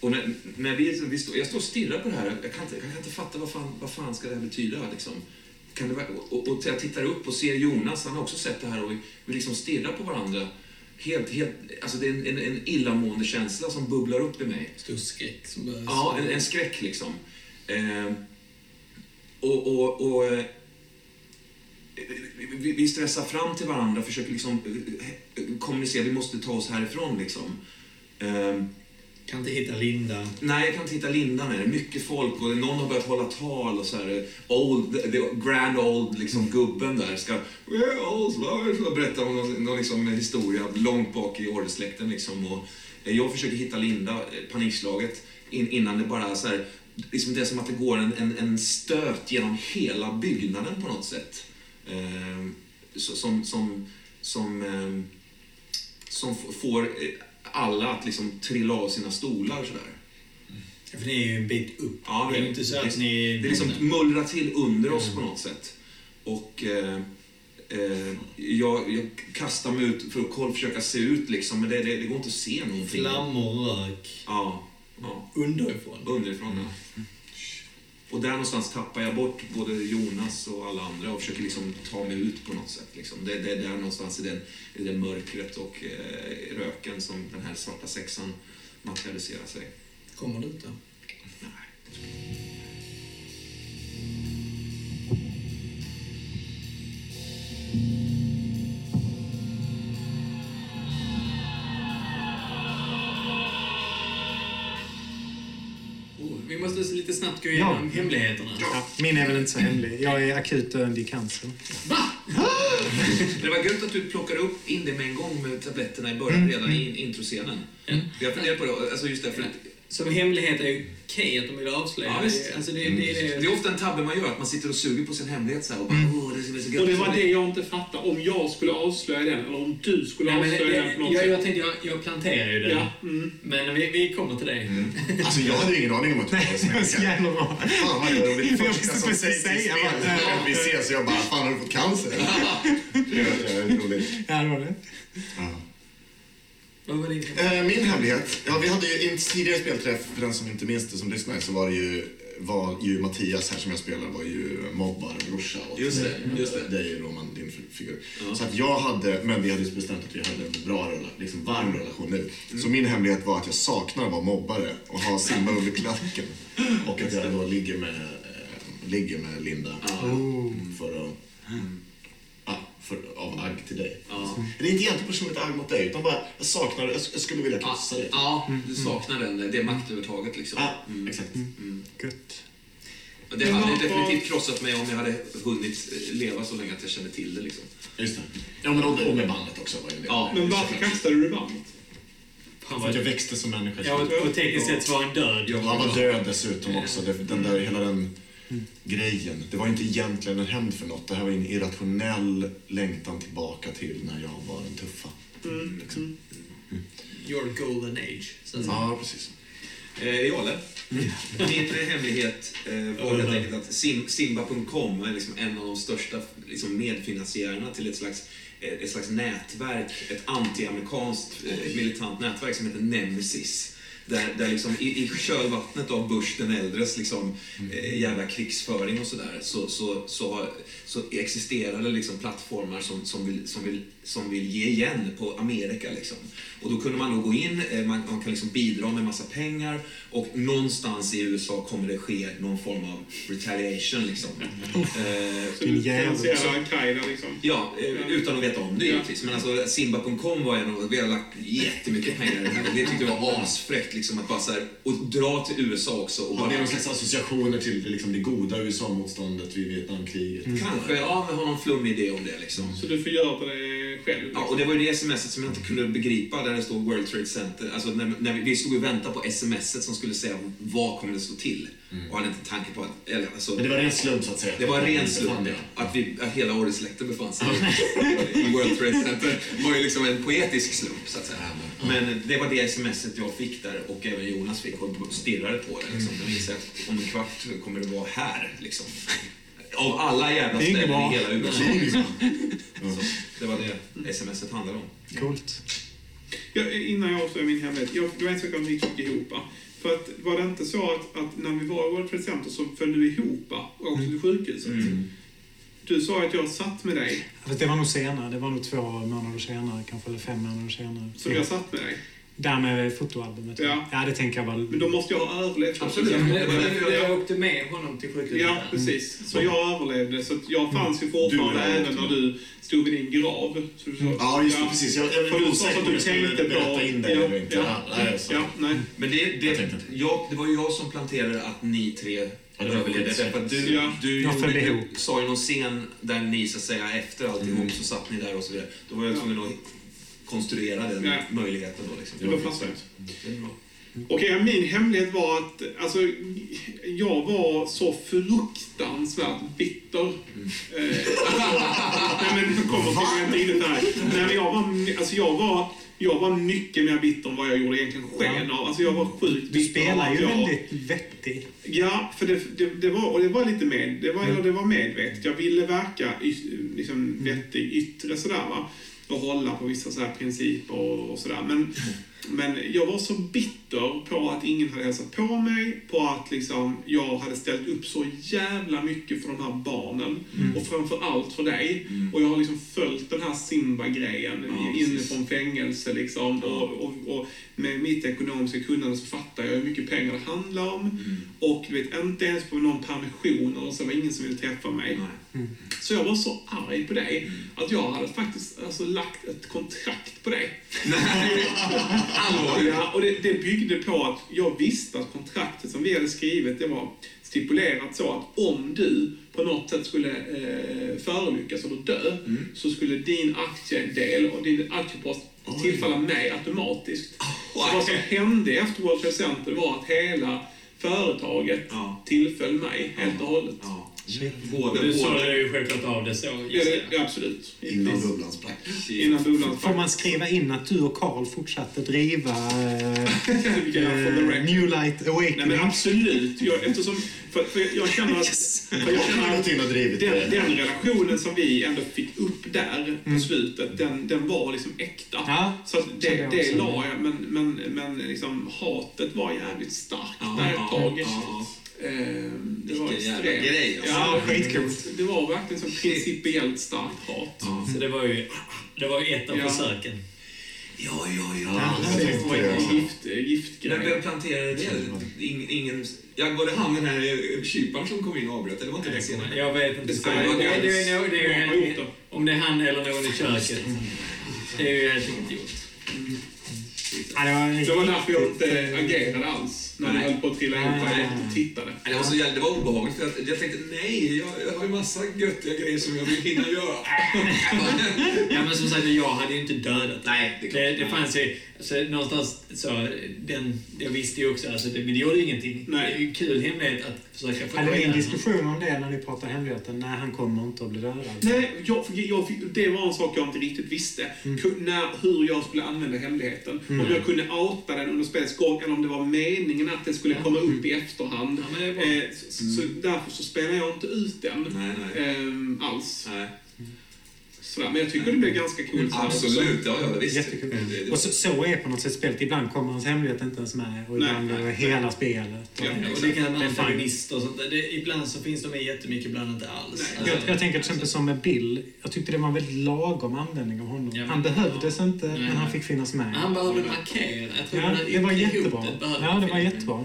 Och när, när vi, vi står, jag står och stirrar på det här, jag kan inte, jag kan inte fatta vad fan, vad fan ska det här betyda. Liksom. Kan det, vara- och, och jag tittar upp och ser Jonas, han har också sett det här och vi, vi liksom stirrar på varandra. Helt, helt, alltså det är en, en, en illamående känsla som bubblar upp i mig. Stor skräck som började Ja, en, en skräck liksom. Eh, och och, och eh, vi, vi stressar fram till varandra, försöker liksom eh, kommunicera, vi måste ta oss härifrån liksom. Eh, kan inte hitta Linda. nej, jag kan inte hitta Linda med det. Mycket folk och någon har börjat hålla tal och så här. Old, the, grand old liksom, gubben där ska och berätta om någon, någon liksom, historia långt bak i ordersläkten. Liksom. Och eh, jag försöker hitta Linda, eh, panikslaget, in, innan det bara så här, liksom det är som att det går en, en, en stöt genom hela byggnaden på något sätt. Eh, så, som som, som, ehm, eh, som får alla att liksom trilla av sina stolar sådär. För ni är ju en bit upp. Ja, det är inte så att ni... Det liksom mullrar till under oss på något sätt. Och eh, eh, jag, jag kastar mig ut för att försöka se ut liksom, men det, det, det går inte att se någonting. Flammor och rök. Ja, ja. Underifrån. Underifrån, ja. Och där någonstans tappar jag bort både Jonas och alla andra och försöker liksom ta mig ut på något sätt. Liksom. Det, det är där någonstans i den, i den mörkret och eh, röken som den här svarta sexan materialiserar sig. Kommer du ut då? Oh, måste lite snabbt gå igenom hemligheterna. Ja, min är väl inte så hemlig. Jag är akut döende i cancer. Det var gött att du plockade upp in det med en gång med tabletterna i början, redan i introscenen. Jag funderar på det, alltså just därför att Som hemlighet är ju okej att de vill avslöja. Ja, visst. Alltså, det, det, det, det är ofta en tabbe man gör, att man sitter och suger på sin hemlighet så här och bara, åh, det ska bli så gött. Och det var det jag inte fattade. Om jag skulle avslöja den, eller om du skulle Nej, men avslöja den på något jag, sätt. jag tänkte, jag, jag planterar ju det. Ja, mm. Men vi, vi kommer till det. [laughs] Alltså jag hade ingen aning om att du var Det var så jävla bra. Fan vad roligt. Jag Första visste som precis sägs i säga spelet. vad- Vi ses och jag bara, fan har du fått cancer? [laughs] Det är roligt. Ja, det var det. Ja. Vad var din Eh, Min hemlighet? Ja, vi hade ju i en tidigare spelträff, för den som inte minns det som lyssnar, så var det ju, var ju Mattias här som jag spelar var ju mobbarbrorsa åt Just det, just det. Ju Roman, din figur. Så att jag hade, men vi hade ju bestämt att vi hade en bra, liksom varm relation nu. Så min hemlighet var att jag saknar att vara mobbare och ha Simba under klacken. Och att jag då ligger med, eh, ligger med Linda. För att, ja, för, av agg till dig. Ja. Det är inte egentligen personligt agg mot dig, utan bara jag saknar, jag, jag skulle vilja Ja, krossa dig. ja, du saknar den, det maktövertaget liksom. Ja, exakt. Gött. Och Det hade definitivt krossat mig om jag hade hunnit leva så länge att jag kände till det liksom. Just det. Ja, men och, och med bandet också var det. Ja. Men varför kastade du bandet? Han För att jag var, växte som människa. ja, och, tekniskt sett var han död. Jag Han var död dessutom också. Den där, hela den grejen. Det var inte egentligen en hämnd för något. Det här var en irrationell längtan tillbaka till när jag var den tuffa. Liksom. Your golden age. Så att. Ja, precis. Eh, Jale, min [laughs] eh, hemlighet eh, var helt enkelt att Sim, Simba.com är liksom en av de största liksom, medfinansiärerna till ett slags, eh, ett slags nätverk, ett anti-amerikanskt eh, militant nätverk som heter Nemesis. Där, där liksom i, i kölvattnet av Bush den äldres liksom, eh, jävla krigsföring och sådär så, så, så, har, så existerar det liksom plattformar som, som, vill, som, vill, som vill ge igen på Amerika. Liksom. Och då kunde man då gå in, eh, man, man kan liksom bidra med massa pengar och någonstans i USA kommer det ske någon form av retaliation. Liksom. Eh, du jävel. finansierar al-Qaida liksom. Ja, eh, utan att veta om det givetvis. Men alltså Simba.com var en av, vi har lagt jättemycket pengar i det här. Och det tyckte jag var asfräckt liksom att bara så här, och dra till USA också och Har bara ni någon slags associationer till liksom, det goda USA-motståndet vid Vietnamkriget? kanske, ja men ha någon flummig idé om det liksom. Så du får göra det själv. Liksom. Ja, och det var ju det smset som jag inte kunde begripa där det stod World Trade Center. Alltså när, när vi, vi stod och väntade på smset som skulle säga vad kommer det stå till. Och hade inte tanke på att, eller alltså, Men det var en slump så att säga. Det var en ren slump Fan, ja. att, vi, att hela Åresläkten befann sig i World Trade Center. Det var ju liksom en poetisk slump så att säga. Men det var det smset jag fick där och även Jonas fick och stirrade på det. Liksom. Jag inser att om en kvart kommer det vara här liksom. Av alla jävla ställen bra. i hela USA. Så, det var det smset handlade om. Coolt. Jag, innan jag avslöjar min hemlighet, jag, det var en sak jag inte gick ihop. För att var det inte så att, att när vi var i World Trade Center så föll du ihop och åkte till sjukhuset? Du sa att jag satt med dig, Fast det var nog senare. Det var nog två månader senare, kanske. Eller fem månader senare. så jag satt med dig. Där med fotoalbumet. Ja. ja, det tänker jag Men väl. då måste jag ha överlevt. Absolut. Ja, men därför jag- åkte med honom till sjukhuset. Ja, precis. Så jag överlevde. Så jag fanns ju fortfarande även när du stod vid din grav. Så du sa, Ja, just det. Precis. Jag, jag För du sa att du tänkte på... in det ja, inte. Ja, nej, så. ja, nej. Men det, det, jag, det var ju jag som planterade att ni tre överlevde. Därför att du, Ja. du, gjorde- du sa ju någon scen där ni så att säga efter alltihop så satt ni där och så vidare. Då var jag Ja. tvungen att konstruera den Ja. möjligheten då liksom. Det var. Det bra. Okej, min hemlighet var att alltså, jag var så fruktansvärt bitter. Eh, [laughs] nej, men nu kommer till jag inte in i det här. Nej, men jag var, alltså, jag var jag var mycket mer bitter än vad jag gjorde egentligen sken av. Alltså jag var sjukt Du spelar ju jag- väldigt vettig. Ja, för det, det, det, var, och det var lite med, det var, eller det var medvetet. Jag ville verka liksom, vettig yttre sådär va. Och hålla på vissa så här principer och, och sådär. Men, men jag var så bitter på att ingen hade hälsat på mig, på att liksom, jag hade ställt upp så jävla mycket för de här barnen. Och framför allt för dig. Och jag har liksom följt den här Simba-grejen Ja, inifrån fängelse liksom. Ja. Och, och, och med mitt ekonomiska kunnande så fattar jag hur mycket pengar det handlar om. Mm. Och du vet, inte ens på någon permission eller så var det ingen som ville träffa mig. Nej. Så jag var så arg på dig att jag hade faktiskt alltså, lagt ett kontrakt på dig. Allvarligt? Ja, och det, det byggde på att jag visste att kontraktet som vi hade skrivit, det var stipulerat så att om du på något sätt skulle eh, förolyckas eller dö, så skulle din aktiedel och din aktiepost tillfalla mig automatiskt. Så vad som hände efter World Trade Center var att hela företaget Ja. tillföll mig helt och hållet. Ja. Shit. Både, Du såg både. ju självklart av det så. Ja, det, ja, absolut. Innan bubblan sprack. Innan bubblan Får man skriva in att du och Carl fortsatte driva [laughs] eh. New Light Nej Awakening? men absolut. Jag, eftersom, för, för jag känner att, för jag känner att den, det. den relationen som vi ändå fick upp där på slutet, den, den var liksom äkta. Ja, Så det, det också. la jag, men, men, men liksom, hatet var jävligt starkt där ett tag. ja. Ehm, det var Vilken jävla extremt. grej, alltså. Ja, skitcoolt. Det var verkligen så principiellt starkt hat. Så det var ju det var ett av Ja. försöken. Ja, ja, ja. Ja, jag Det var en gift, Men giftgrej. vem planterade det? Ingen, ingen, ja, var det han den här eh, kyparen som kom in och avbröt? Eller var inte det senare? Jag vet inte. Det Det, stämmer. det, det, det, är nog- det är Jag ju om det är han eller någon i köket. Det är ju helt enkelt gjort. Ja, det var, därför jag inte eh, agerade alls. När Nej. det höll på att trilla ihop. Nej. Jag tittade. Nej, Det var, så jävla, det var obehagligt för att jag tänkte nej, jag, jag har ju massa göttiga grejer som jag vill hinna göra. [laughs] Ja men som sagt, jag hade ju inte dödat nej, det det, det fanns ju, Alltså, någonstans så, den, jag visste ju också, alltså, det, men det gjorde ingenting. Nej. Det är ju en kul hemlighet att försöka få Hade vi en diskussion om det när ni pratade hemligheten? Nej, han kommer inte att bli dödad. Nej, jag, jag, det var en sak jag inte riktigt visste. Ku- När, hur jag skulle använda hemligheten. Om jag kunde outa den under spelets gång eller om det var meningen att den skulle komma upp i efterhand. Ja, men det är bra. Eh, så, så därför så spelar jag inte ut den Nej, nej. ehm, alls. nej. Sådär. Men jag tycker det blir ganska coolt. Absolut, ja, ja visst. Jättekul. Det- det- Och så, så är på något sätt spelet. Ibland kommer hans hemlighet inte ens med och ibland nej, är det nej. hela spelet. Ja, Ja, och det kan Det är vara fine. antagonister och sånt där. Det, ibland så finns de med jättemycket, ibland inte alls. Nej. Alltså, Jag, jag tänker till exempel som med Bill. Jag tyckte det var en väldigt lagom användning av honom. Ja, men- han behövdes inte, Nej, men han fick finnas med. Han behövde markera. Jag tror Ja, det var jättebra. Ja, det var finnas med.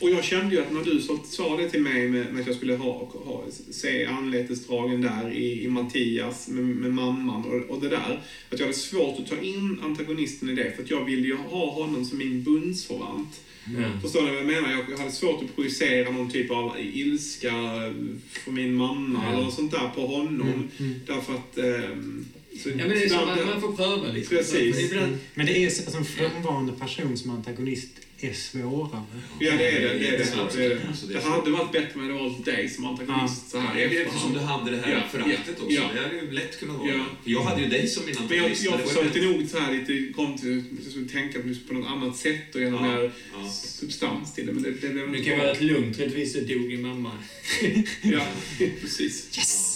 Och jag kände ju att när du sa, sa det till mig med, med att jag skulle ha, ha, se anletesdragen där i, i Mattias med, med mamman och, och det där. Att jag hade svårt att ta in antagonisten i det för att jag ville ju ha honom som min bundsförvant. Ja. Förstår ni vad jag menar? Jag hade svårt att projicera någon typ av ilska för min mamma Ja. eller något sånt där på honom. Mm, mm. Därför att... ehm, så, Ja, men det är så man, man får pröva lite. Precis. Ibland, Men det är så- alltså, en frånvarande person som antagonist är svårare. Ja, det är det. Det, är det. Jättesvårt. det, är det. Alltså, det är det så. hade varit bättre med det var dig som antagonist så här i Eftersom du hade det här Ja, föraktet ja, också. ja. Det hade ju lätt kunnat vara. Ja. Jag hade ju dig som min Men jag, antagonist. jag men ju försökte nog så här lite, jag skulle tänka på, något annat sätt och ge någon Ja, mer ja. substans till det. Men det, det blev det kan vara rätt lugnt. Så dog din mamma. Ja, [laughs] precis. Yes!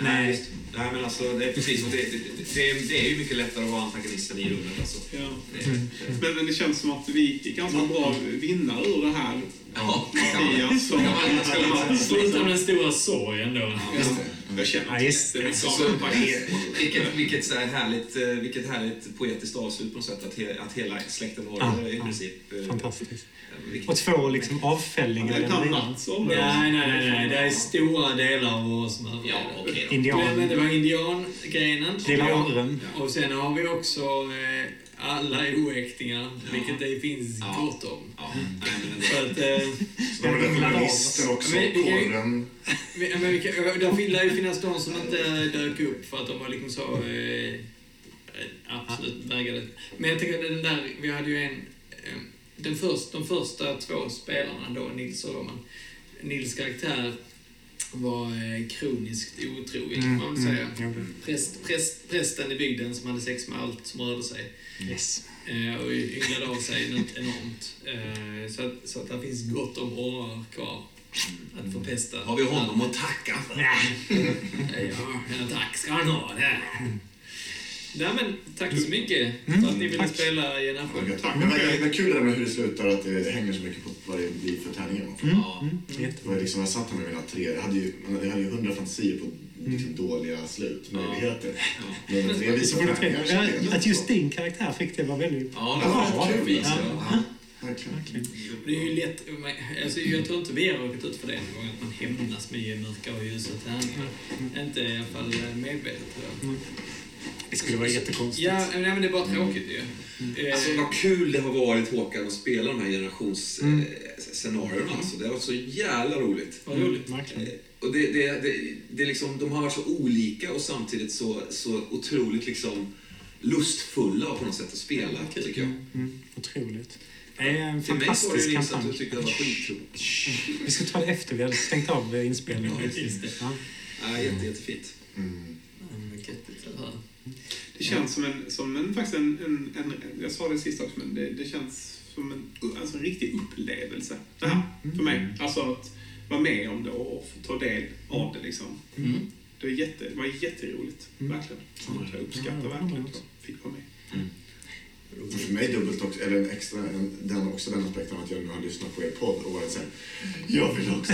Nej, just- nej, men alltså det är precis. Det, det, det, är- det är ju mycket lättare att vara antagonisten i rummet alltså. Ja. Det, Mm. det, Men, men det känns som att vi gick ganska bra vinnare ur det här. Ja, Mattias och Mats. Förutom den stora sorgen då. Ja, Jag känner Ja, just det. Så, det vilket, vilket, så här härligt, eh, vilket härligt poetiskt avslut på något sätt. Att, he, att hela släkten har Ja, det i ja. princip. Fantastiskt. eh, riktigt- Och två liksom avfällingar. Det i den tar linan. Mats av Nej, nej, nej, nej. Det är stora delar av oss som har Ja, okej då. Indian. Men, men det var indiangrenen. Lilla orren. Och sen har vi också eh, alla oäktingar, vilket det finns Ja. gott om. Ja, men Så att, eh, Så har vi den journalisten också, Men men där fin- lär ju finnas de som inte dök upp för att de var liksom så eh, absolut vägrade. Men jag tänker den där, vi hade ju en, eh, den först, de första två spelarna då, Nils och Roman. Nils karaktär var eh, kroniskt otrogen kan man väl säga. Mm, jo, Präst, präst, prästen i bygden som hade sex med allt som rörde sig. Yes. Eh, och ynglade av sig något enormt. Eh, så, att, så att det finns gott om orrar kvar att förpesta. Har vi honom att tacka för? [laughs] Ja, ja, tack ska han ha. Det. Nej, men tack så mycket för att ni ville tack. spela Ja, Generation. gött. Men vad- det var kul det där med hur det slutar, att det hänger så mycket på vad det blir för tärningar man får. Ja. Mm, liksom, jag satt här med mina tre, jag hade ju, jag hade ju hundra fantasier på liksom dåliga slutmöjligheter. Nummer tre Så visar tärningar. ja, Att just din karaktär fick det var väldigt... Ja, det var Ja, det vis. ja. Ja. Verkligen. Verkligen. Det är ju lätt, alltså, jag tror inte vi har råkat ut för det en gång, att man hämnas med mörka och ljusa tärningar. Inte i alla fall medvetet tror jag. Det skulle vara jättekonstigt. Ja, nej, men det är bara tråkigt ju. Eh, Alltså vad kul det har varit Håkan att spela de här generationsscenarierna. Mm. Eh, alltså. Det har varit så jävla roligt. vad roligt. Mm, verkligen. Eh, Och det, det, det, det är liksom, de har varit så olika och samtidigt så, så otroligt liksom lustfulla på något sätt att spela, Kul. tycker jag. Mm, otroligt. Det är en Till mig så var det fantastisk ju Nils att du kampanj. tyckte det var skitroligt. [laughs] Vi ska ta det efter vi hade stängt av inspelningen. Ja. Ja. Ja, jätte, jättefint. Mm. Mm. Det känns som en, som en faktiskt en, en, en, jag sa det sist också, men det, det känns som en, alltså en riktig upplevelse. Det här, för mig. Alltså att vara med om det och få ta del av det liksom. Mm. Det var, jätte, det var jätteroligt, verkligen. Jag uppskattar verkligen att jag fick vara med. Och För mig dubbelt också, eller en extra, en, den också den aspekten att jag nu har lyssnat på er podd och varit såhär, jag vill också.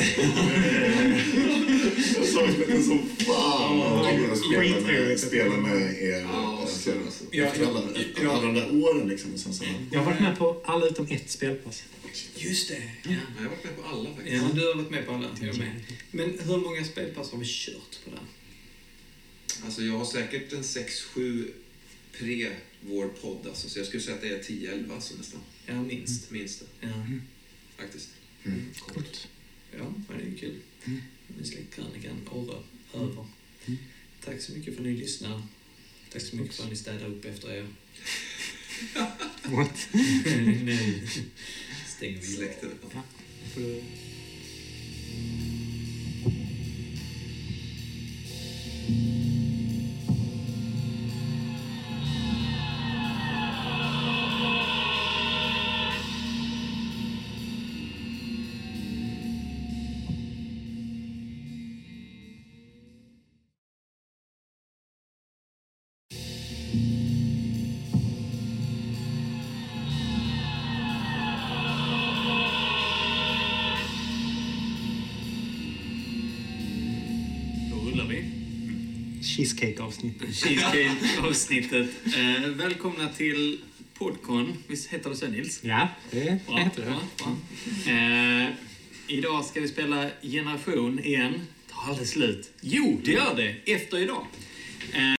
jag [laughs] saknar det som fan. Att spela med, spela med er. Alltså, så, alltså. Ja, efter alla, alla de där åren liksom. Och sen så, Jag har varit med på alla utom ett spelpass. Just det. Ja. Ja, Jag har varit med på alla faktiskt. Ja, du har varit med på alla. Jag med. Men hur många spelpass har vi kört på det? Alltså jag har säkert en 6-7 pre vår podd alltså, så jag skulle säga att det är 10-11 alltså, nästan. Ja, minst. Minst det, Ja, faktiskt. mm. Coolt. ja det är ju kul. Nu släcker krönikan Orre över. Tack så mycket för att ni lyssnar. Tack så mycket för att ni städar upp efter er. [laughs] What? [laughs] nu stänger vi av. Släkten. Får Cheesecake-avsnitt. Cheesecake-avsnittet. Eh, välkomna till Podcon. Visst heter det så, Nils? Ja, det Bra, heter det. bra, bra. Eh, idag ska vi spela Generation igen. Tar aldrig slut. Jo, det gör det. Efter idag. Eh,